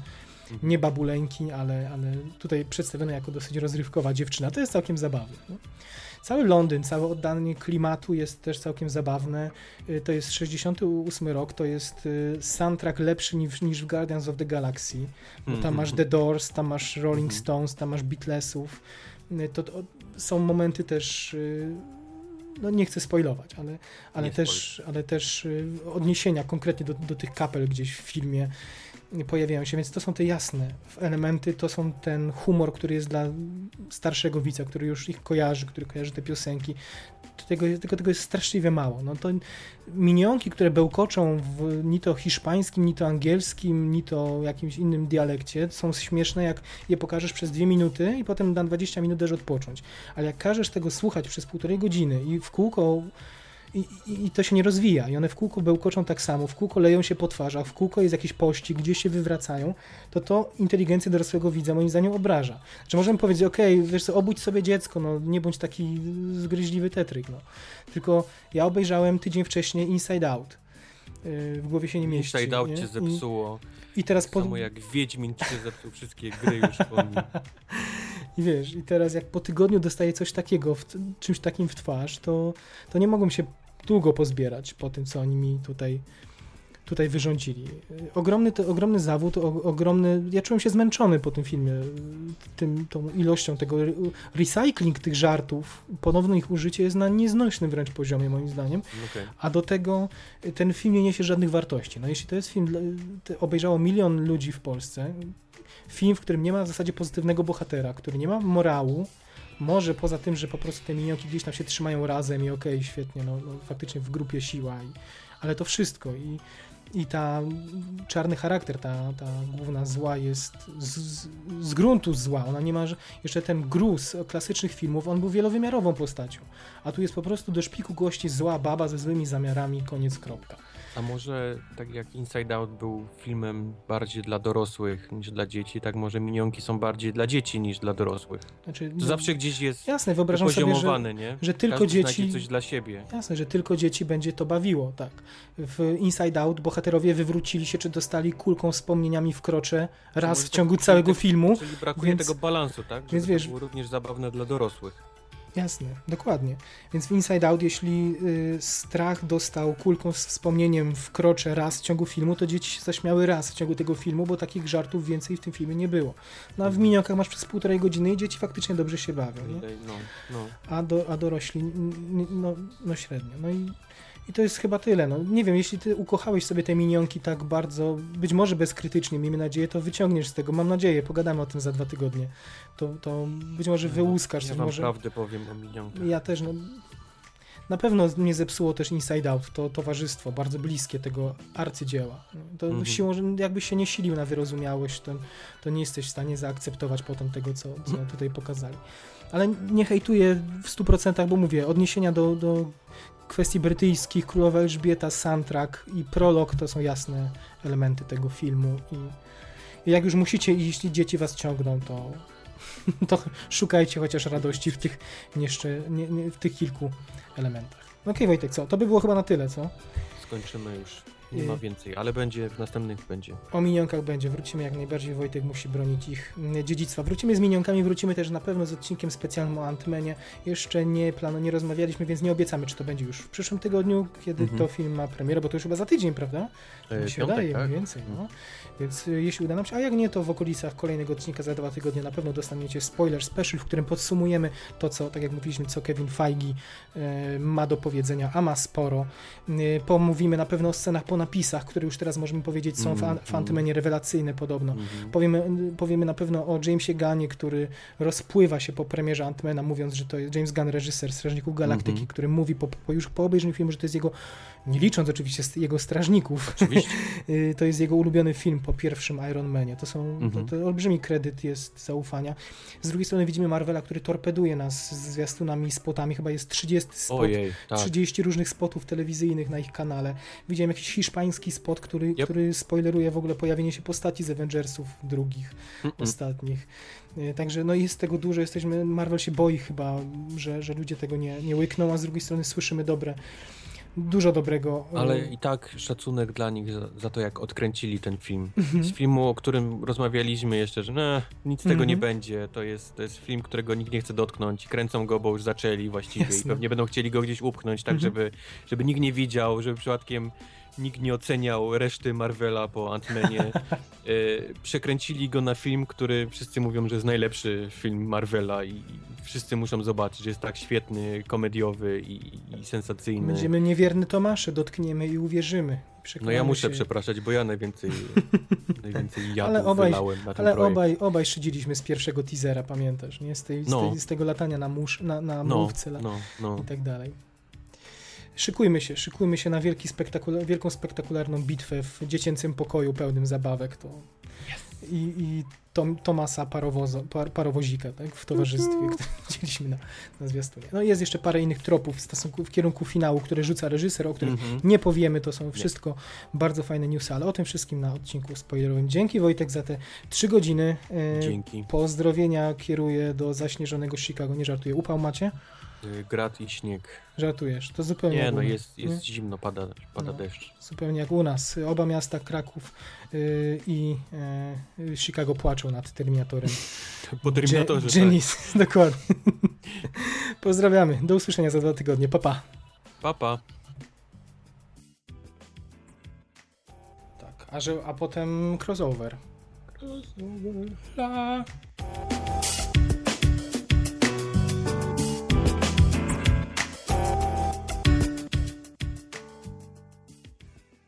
nie babuleńki, ale, ale tutaj przedstawiona jako dosyć rozrywkowa dziewczyna. To jest całkiem zabawne. No. Cały Londyn, całe oddanie klimatu jest też całkiem zabawne. Y, To jest 68 rok, to jest y, soundtrack lepszy niż, niż w Guardians of the Galaxy. Bo tam masz The Doors, tam masz Rolling Mhm. Stones, tam masz Beatlesów. Y, To, to są momenty też, no nie chcę spoilować, ale, ale, Nie też, ale też odniesienia konkretnie do, do tych kapel gdzieś w filmie. Pojawiają się, więc to są te jasne elementy, to są ten humor, który jest dla starszego widza, który już ich kojarzy, który kojarzy te piosenki. Tego, tego, tego jest straszliwie mało. No to minionki, które bełkoczą w ni to hiszpańskim, ni to angielskim, ni to jakimś innym dialekcie, są śmieszne, jak je pokażesz przez dwie minuty i potem na 20 minut też odpocząć. Ale jak każesz tego słuchać przez półtorej godziny i w kółko i, i, I, to się nie rozwija. I one w kółko bełkoczą tak samo, w kółko leją się po twarzach, w kółko jest jakiś pościg, gdzieś się wywracają, to to inteligencję dorosłego widza moim zdaniem obraża. Czy możemy powiedzieć, okay, wiesz co, obudź sobie dziecko, no nie bądź taki zgryźliwy tetryk, no. Tylko ja obejrzałem tydzień wcześniej Inside Out. Yy, w głowie się nie mieści. Inside Out nie? cię zepsuło. I, i teraz tak po... Samo jak Wiedźmin cię zepsuł wszystkie gry już po. *laughs* I wiesz, i teraz jak po tygodniu dostaję coś takiego, w, czymś takim w twarz, to, to nie mogłem się długo pozbierać po tym, co oni mi tutaj, tutaj wyrządzili. Ogromny, to, ogromny zawód, o, ogromny. Ja czułem się zmęczony po tym filmie, tym, tą ilością tego. Recycling tych żartów, ponowne ich użycie jest na nieznośnym wręcz poziomie, moim zdaniem. Okay. A do tego ten film nie niesie żadnych wartości. No, jeśli to jest film, obejrzało milion ludzi w Polsce, film, w którym nie ma w zasadzie pozytywnego bohatera, który nie ma morału, może poza tym, że po prostu te minionki gdzieś tam się trzymają razem i okej, okay, świetnie, no, no, faktycznie w grupie siła, i, ale to wszystko i, i ta czarny charakter, ta, ta główna zła jest z, z, z gruntu zła, ona nie ma, jeszcze ten gruz klasycznych filmów, on był wielowymiarową postacią, a tu jest po prostu do szpiku gości zła baba ze złymi zamiarami, koniec, kropka. A może tak jak Inside Out był filmem bardziej dla dorosłych niż dla dzieci, tak może minionki są bardziej dla dzieci niż dla dorosłych. Znaczy, no, zawsze gdzieś jest jasne, wyobrażam sobie, że, nie? że tylko Każdy dzieci coś dla siebie. Jasne, że tylko dzieci będzie to bawiło, tak. W Inside Out bohaterowie wywrócili się czy dostali kulką wspomnieniami w krocze raz w ciągu całego filmu. Czyli brakuje więc, tego balansu, tak? Żeby więc wiesz, to było również zabawne dla dorosłych. Jasne, dokładnie. Więc w Inside Out, jeśli y, strach dostał kulką z wspomnieniem w krocze raz w ciągu filmu, to dzieci się zaśmiały raz w ciągu tego filmu, bo takich żartów więcej w tym filmie nie było. No a w miniokach masz przez półtorej godziny i dzieci faktycznie dobrze się bawią. Nie? No, no. A, do, a dorośli no, no średnio. No i i to jest chyba tyle. No, nie wiem, jeśli ty ukochałeś sobie te minionki tak bardzo, być może bezkrytycznie, miejmy nadzieję, to wyciągniesz z tego. Mam nadzieję, pogadamy o tym za dwa tygodnie. To, to być może no, wyłuskasz. Ja może... prawdę powiem o minionkach. Ja też, no, na pewno mnie zepsuło też Inside Out, to towarzystwo bardzo bliskie tego arcydzieła. To mhm. siłą, że jakbyś się nie silił na wyrozumiałość, to, to nie jesteś w stanie zaakceptować potem tego, co, co tutaj pokazali. Ale nie hejtuję w 100%, bo mówię, odniesienia do, do kwestii brytyjskich, Królowa Elżbieta, soundtrack i prolog to są jasne elementy tego filmu i, jak już musicie i jeśli dzieci was ciągną, to, *laughs* to szukajcie chociaż radości w tych, jeszcze, nie, nie, w tych kilku elementach. Okej okay, Wojtek, co? To by było chyba na tyle, co? Skończymy już. Nie ma y, więcej, ale będzie, w następnych będzie. O minionkach będzie, wrócimy jak najbardziej, Wojtek musi bronić ich mm, dziedzictwa. Wrócimy z minionkami, wrócimy też na pewno z odcinkiem specjalnym o Antmenie. Jeszcze nie planu, nie rozmawialiśmy, więc nie obiecamy, czy to będzie już w przyszłym tygodniu, kiedy mhm. to film ma premierę, bo to już chyba za tydzień, prawda? E, mi się piątek, wydaje, tak? więcej. No. Więc y, jeśli uda nam się, a jak nie, to w okolicach kolejnego odcinka za dwa tygodnie na pewno dostaniecie spoiler special, w którym podsumujemy to, co, tak jak mówiliśmy, co Kevin Feige y, ma do powiedzenia, a ma sporo. Y, pomówimy na pewno o scenach po napisach, które już teraz możemy powiedzieć są mm, w, w Antymenie rewelacyjne podobno. Mm. Powiemy, powiemy na pewno o Jamesie Gunnie, który rozpływa się po premierze Antmana, mówiąc, że to jest James Gunn, reżyser Strażników Galaktyki, mm który mówi po, po, już po obejrzeniu filmu, że to jest jego, nie licząc oczywiście jego Strażników, *laughs* to jest jego ulubiony film po pierwszym Iron Manie. To są, -hmm. to, to, olbrzymi kredyt jest zaufania. Z drugiej strony widzimy Marvela, który torpeduje nas z zwiastunami, spotami, chyba jest 30 spot, Ojej, tak. 30 różnych spotów telewizyjnych na ich kanale. Widziałem jakiś hiszpański spot, który, yep. który spoileruje w ogóle pojawienie się postaci z Avengersów drugich, mm -mm. ostatnich. E, także no jest tego dużo, jesteśmy, Marvel się boi chyba, że, że ludzie tego nie, nie łykną, a z drugiej strony słyszymy dobre dużo dobrego. E, Ale i tak szacunek dla nich za, za to, jak odkręcili ten film. Mhm. Z filmu, o którym rozmawialiśmy jeszcze, że no, nic z tego nie mhm. będzie. To jest, to jest film, którego nikt nie chce dotknąć. Kręcą go, bo już zaczęli właściwie Jasne. i pewnie będą chcieli go gdzieś upchnąć, tak mhm. żeby, żeby nikt nie widział, żeby przypadkiem nikt nie oceniał reszty Marvela po Ant-Manie. *laughs* e, przekręcili go na film, który wszyscy mówią, że jest najlepszy film Marvela i wszyscy muszą zobaczyć, że jest tak świetny, komediowy i, i sensacyjny. Będziemy niewierny Tomasze, dotkniemy i uwierzymy. No ja muszę się. przepraszać, bo ja najwięcej, *laughs* najwięcej jadł Ale obaj- na ten Ale projekt. obaj, obaj szydziliśmy z pierwszego teasera, pamiętasz, nie? Z, tej, z, No. tej, z tego latania na, musz, na, na no, mówce no, no. i tak dalej. Szykujmy się, szykujmy się na wielki spektakula- wielką spektakularną bitwę w dziecięcym pokoju pełnym zabawek. To... I, i Tom, Tomasa Parowozo, par, Parowozika tak? w towarzystwie, które *laughs* widzieliśmy na, na zwiastunie. No i jest jeszcze parę innych tropów w, stosunku, w kierunku finału, które rzuca reżyser, o których Mhm. nie powiemy, to są wszystko bardzo fajne newsy, ale o tym wszystkim na odcinku spoilerowym. Dzięki Wojtek za te trzy godziny. E, Dzięki. Pozdrowienia kieruję do zaśnieżonego Chicago. Nie żartuję. Upał macie? Y, Grat i śnieg. Żartujesz. To zupełnie Nie, jak no u nas, jest, nie? jest zimno, pada, pada No. deszcz. Zupełnie jak u nas. Oba miasta, Kraków yy, i yy, Chicago płaczą nad Terminatorem. *laughs* Po Terminatorze, tak. Genis, *laughs* dokładnie. Pozdrawiamy. Do usłyszenia za dwa tygodnie. Pa, pa. Pa, pa. Tak, a, że, a potem crossover. Crossover. La.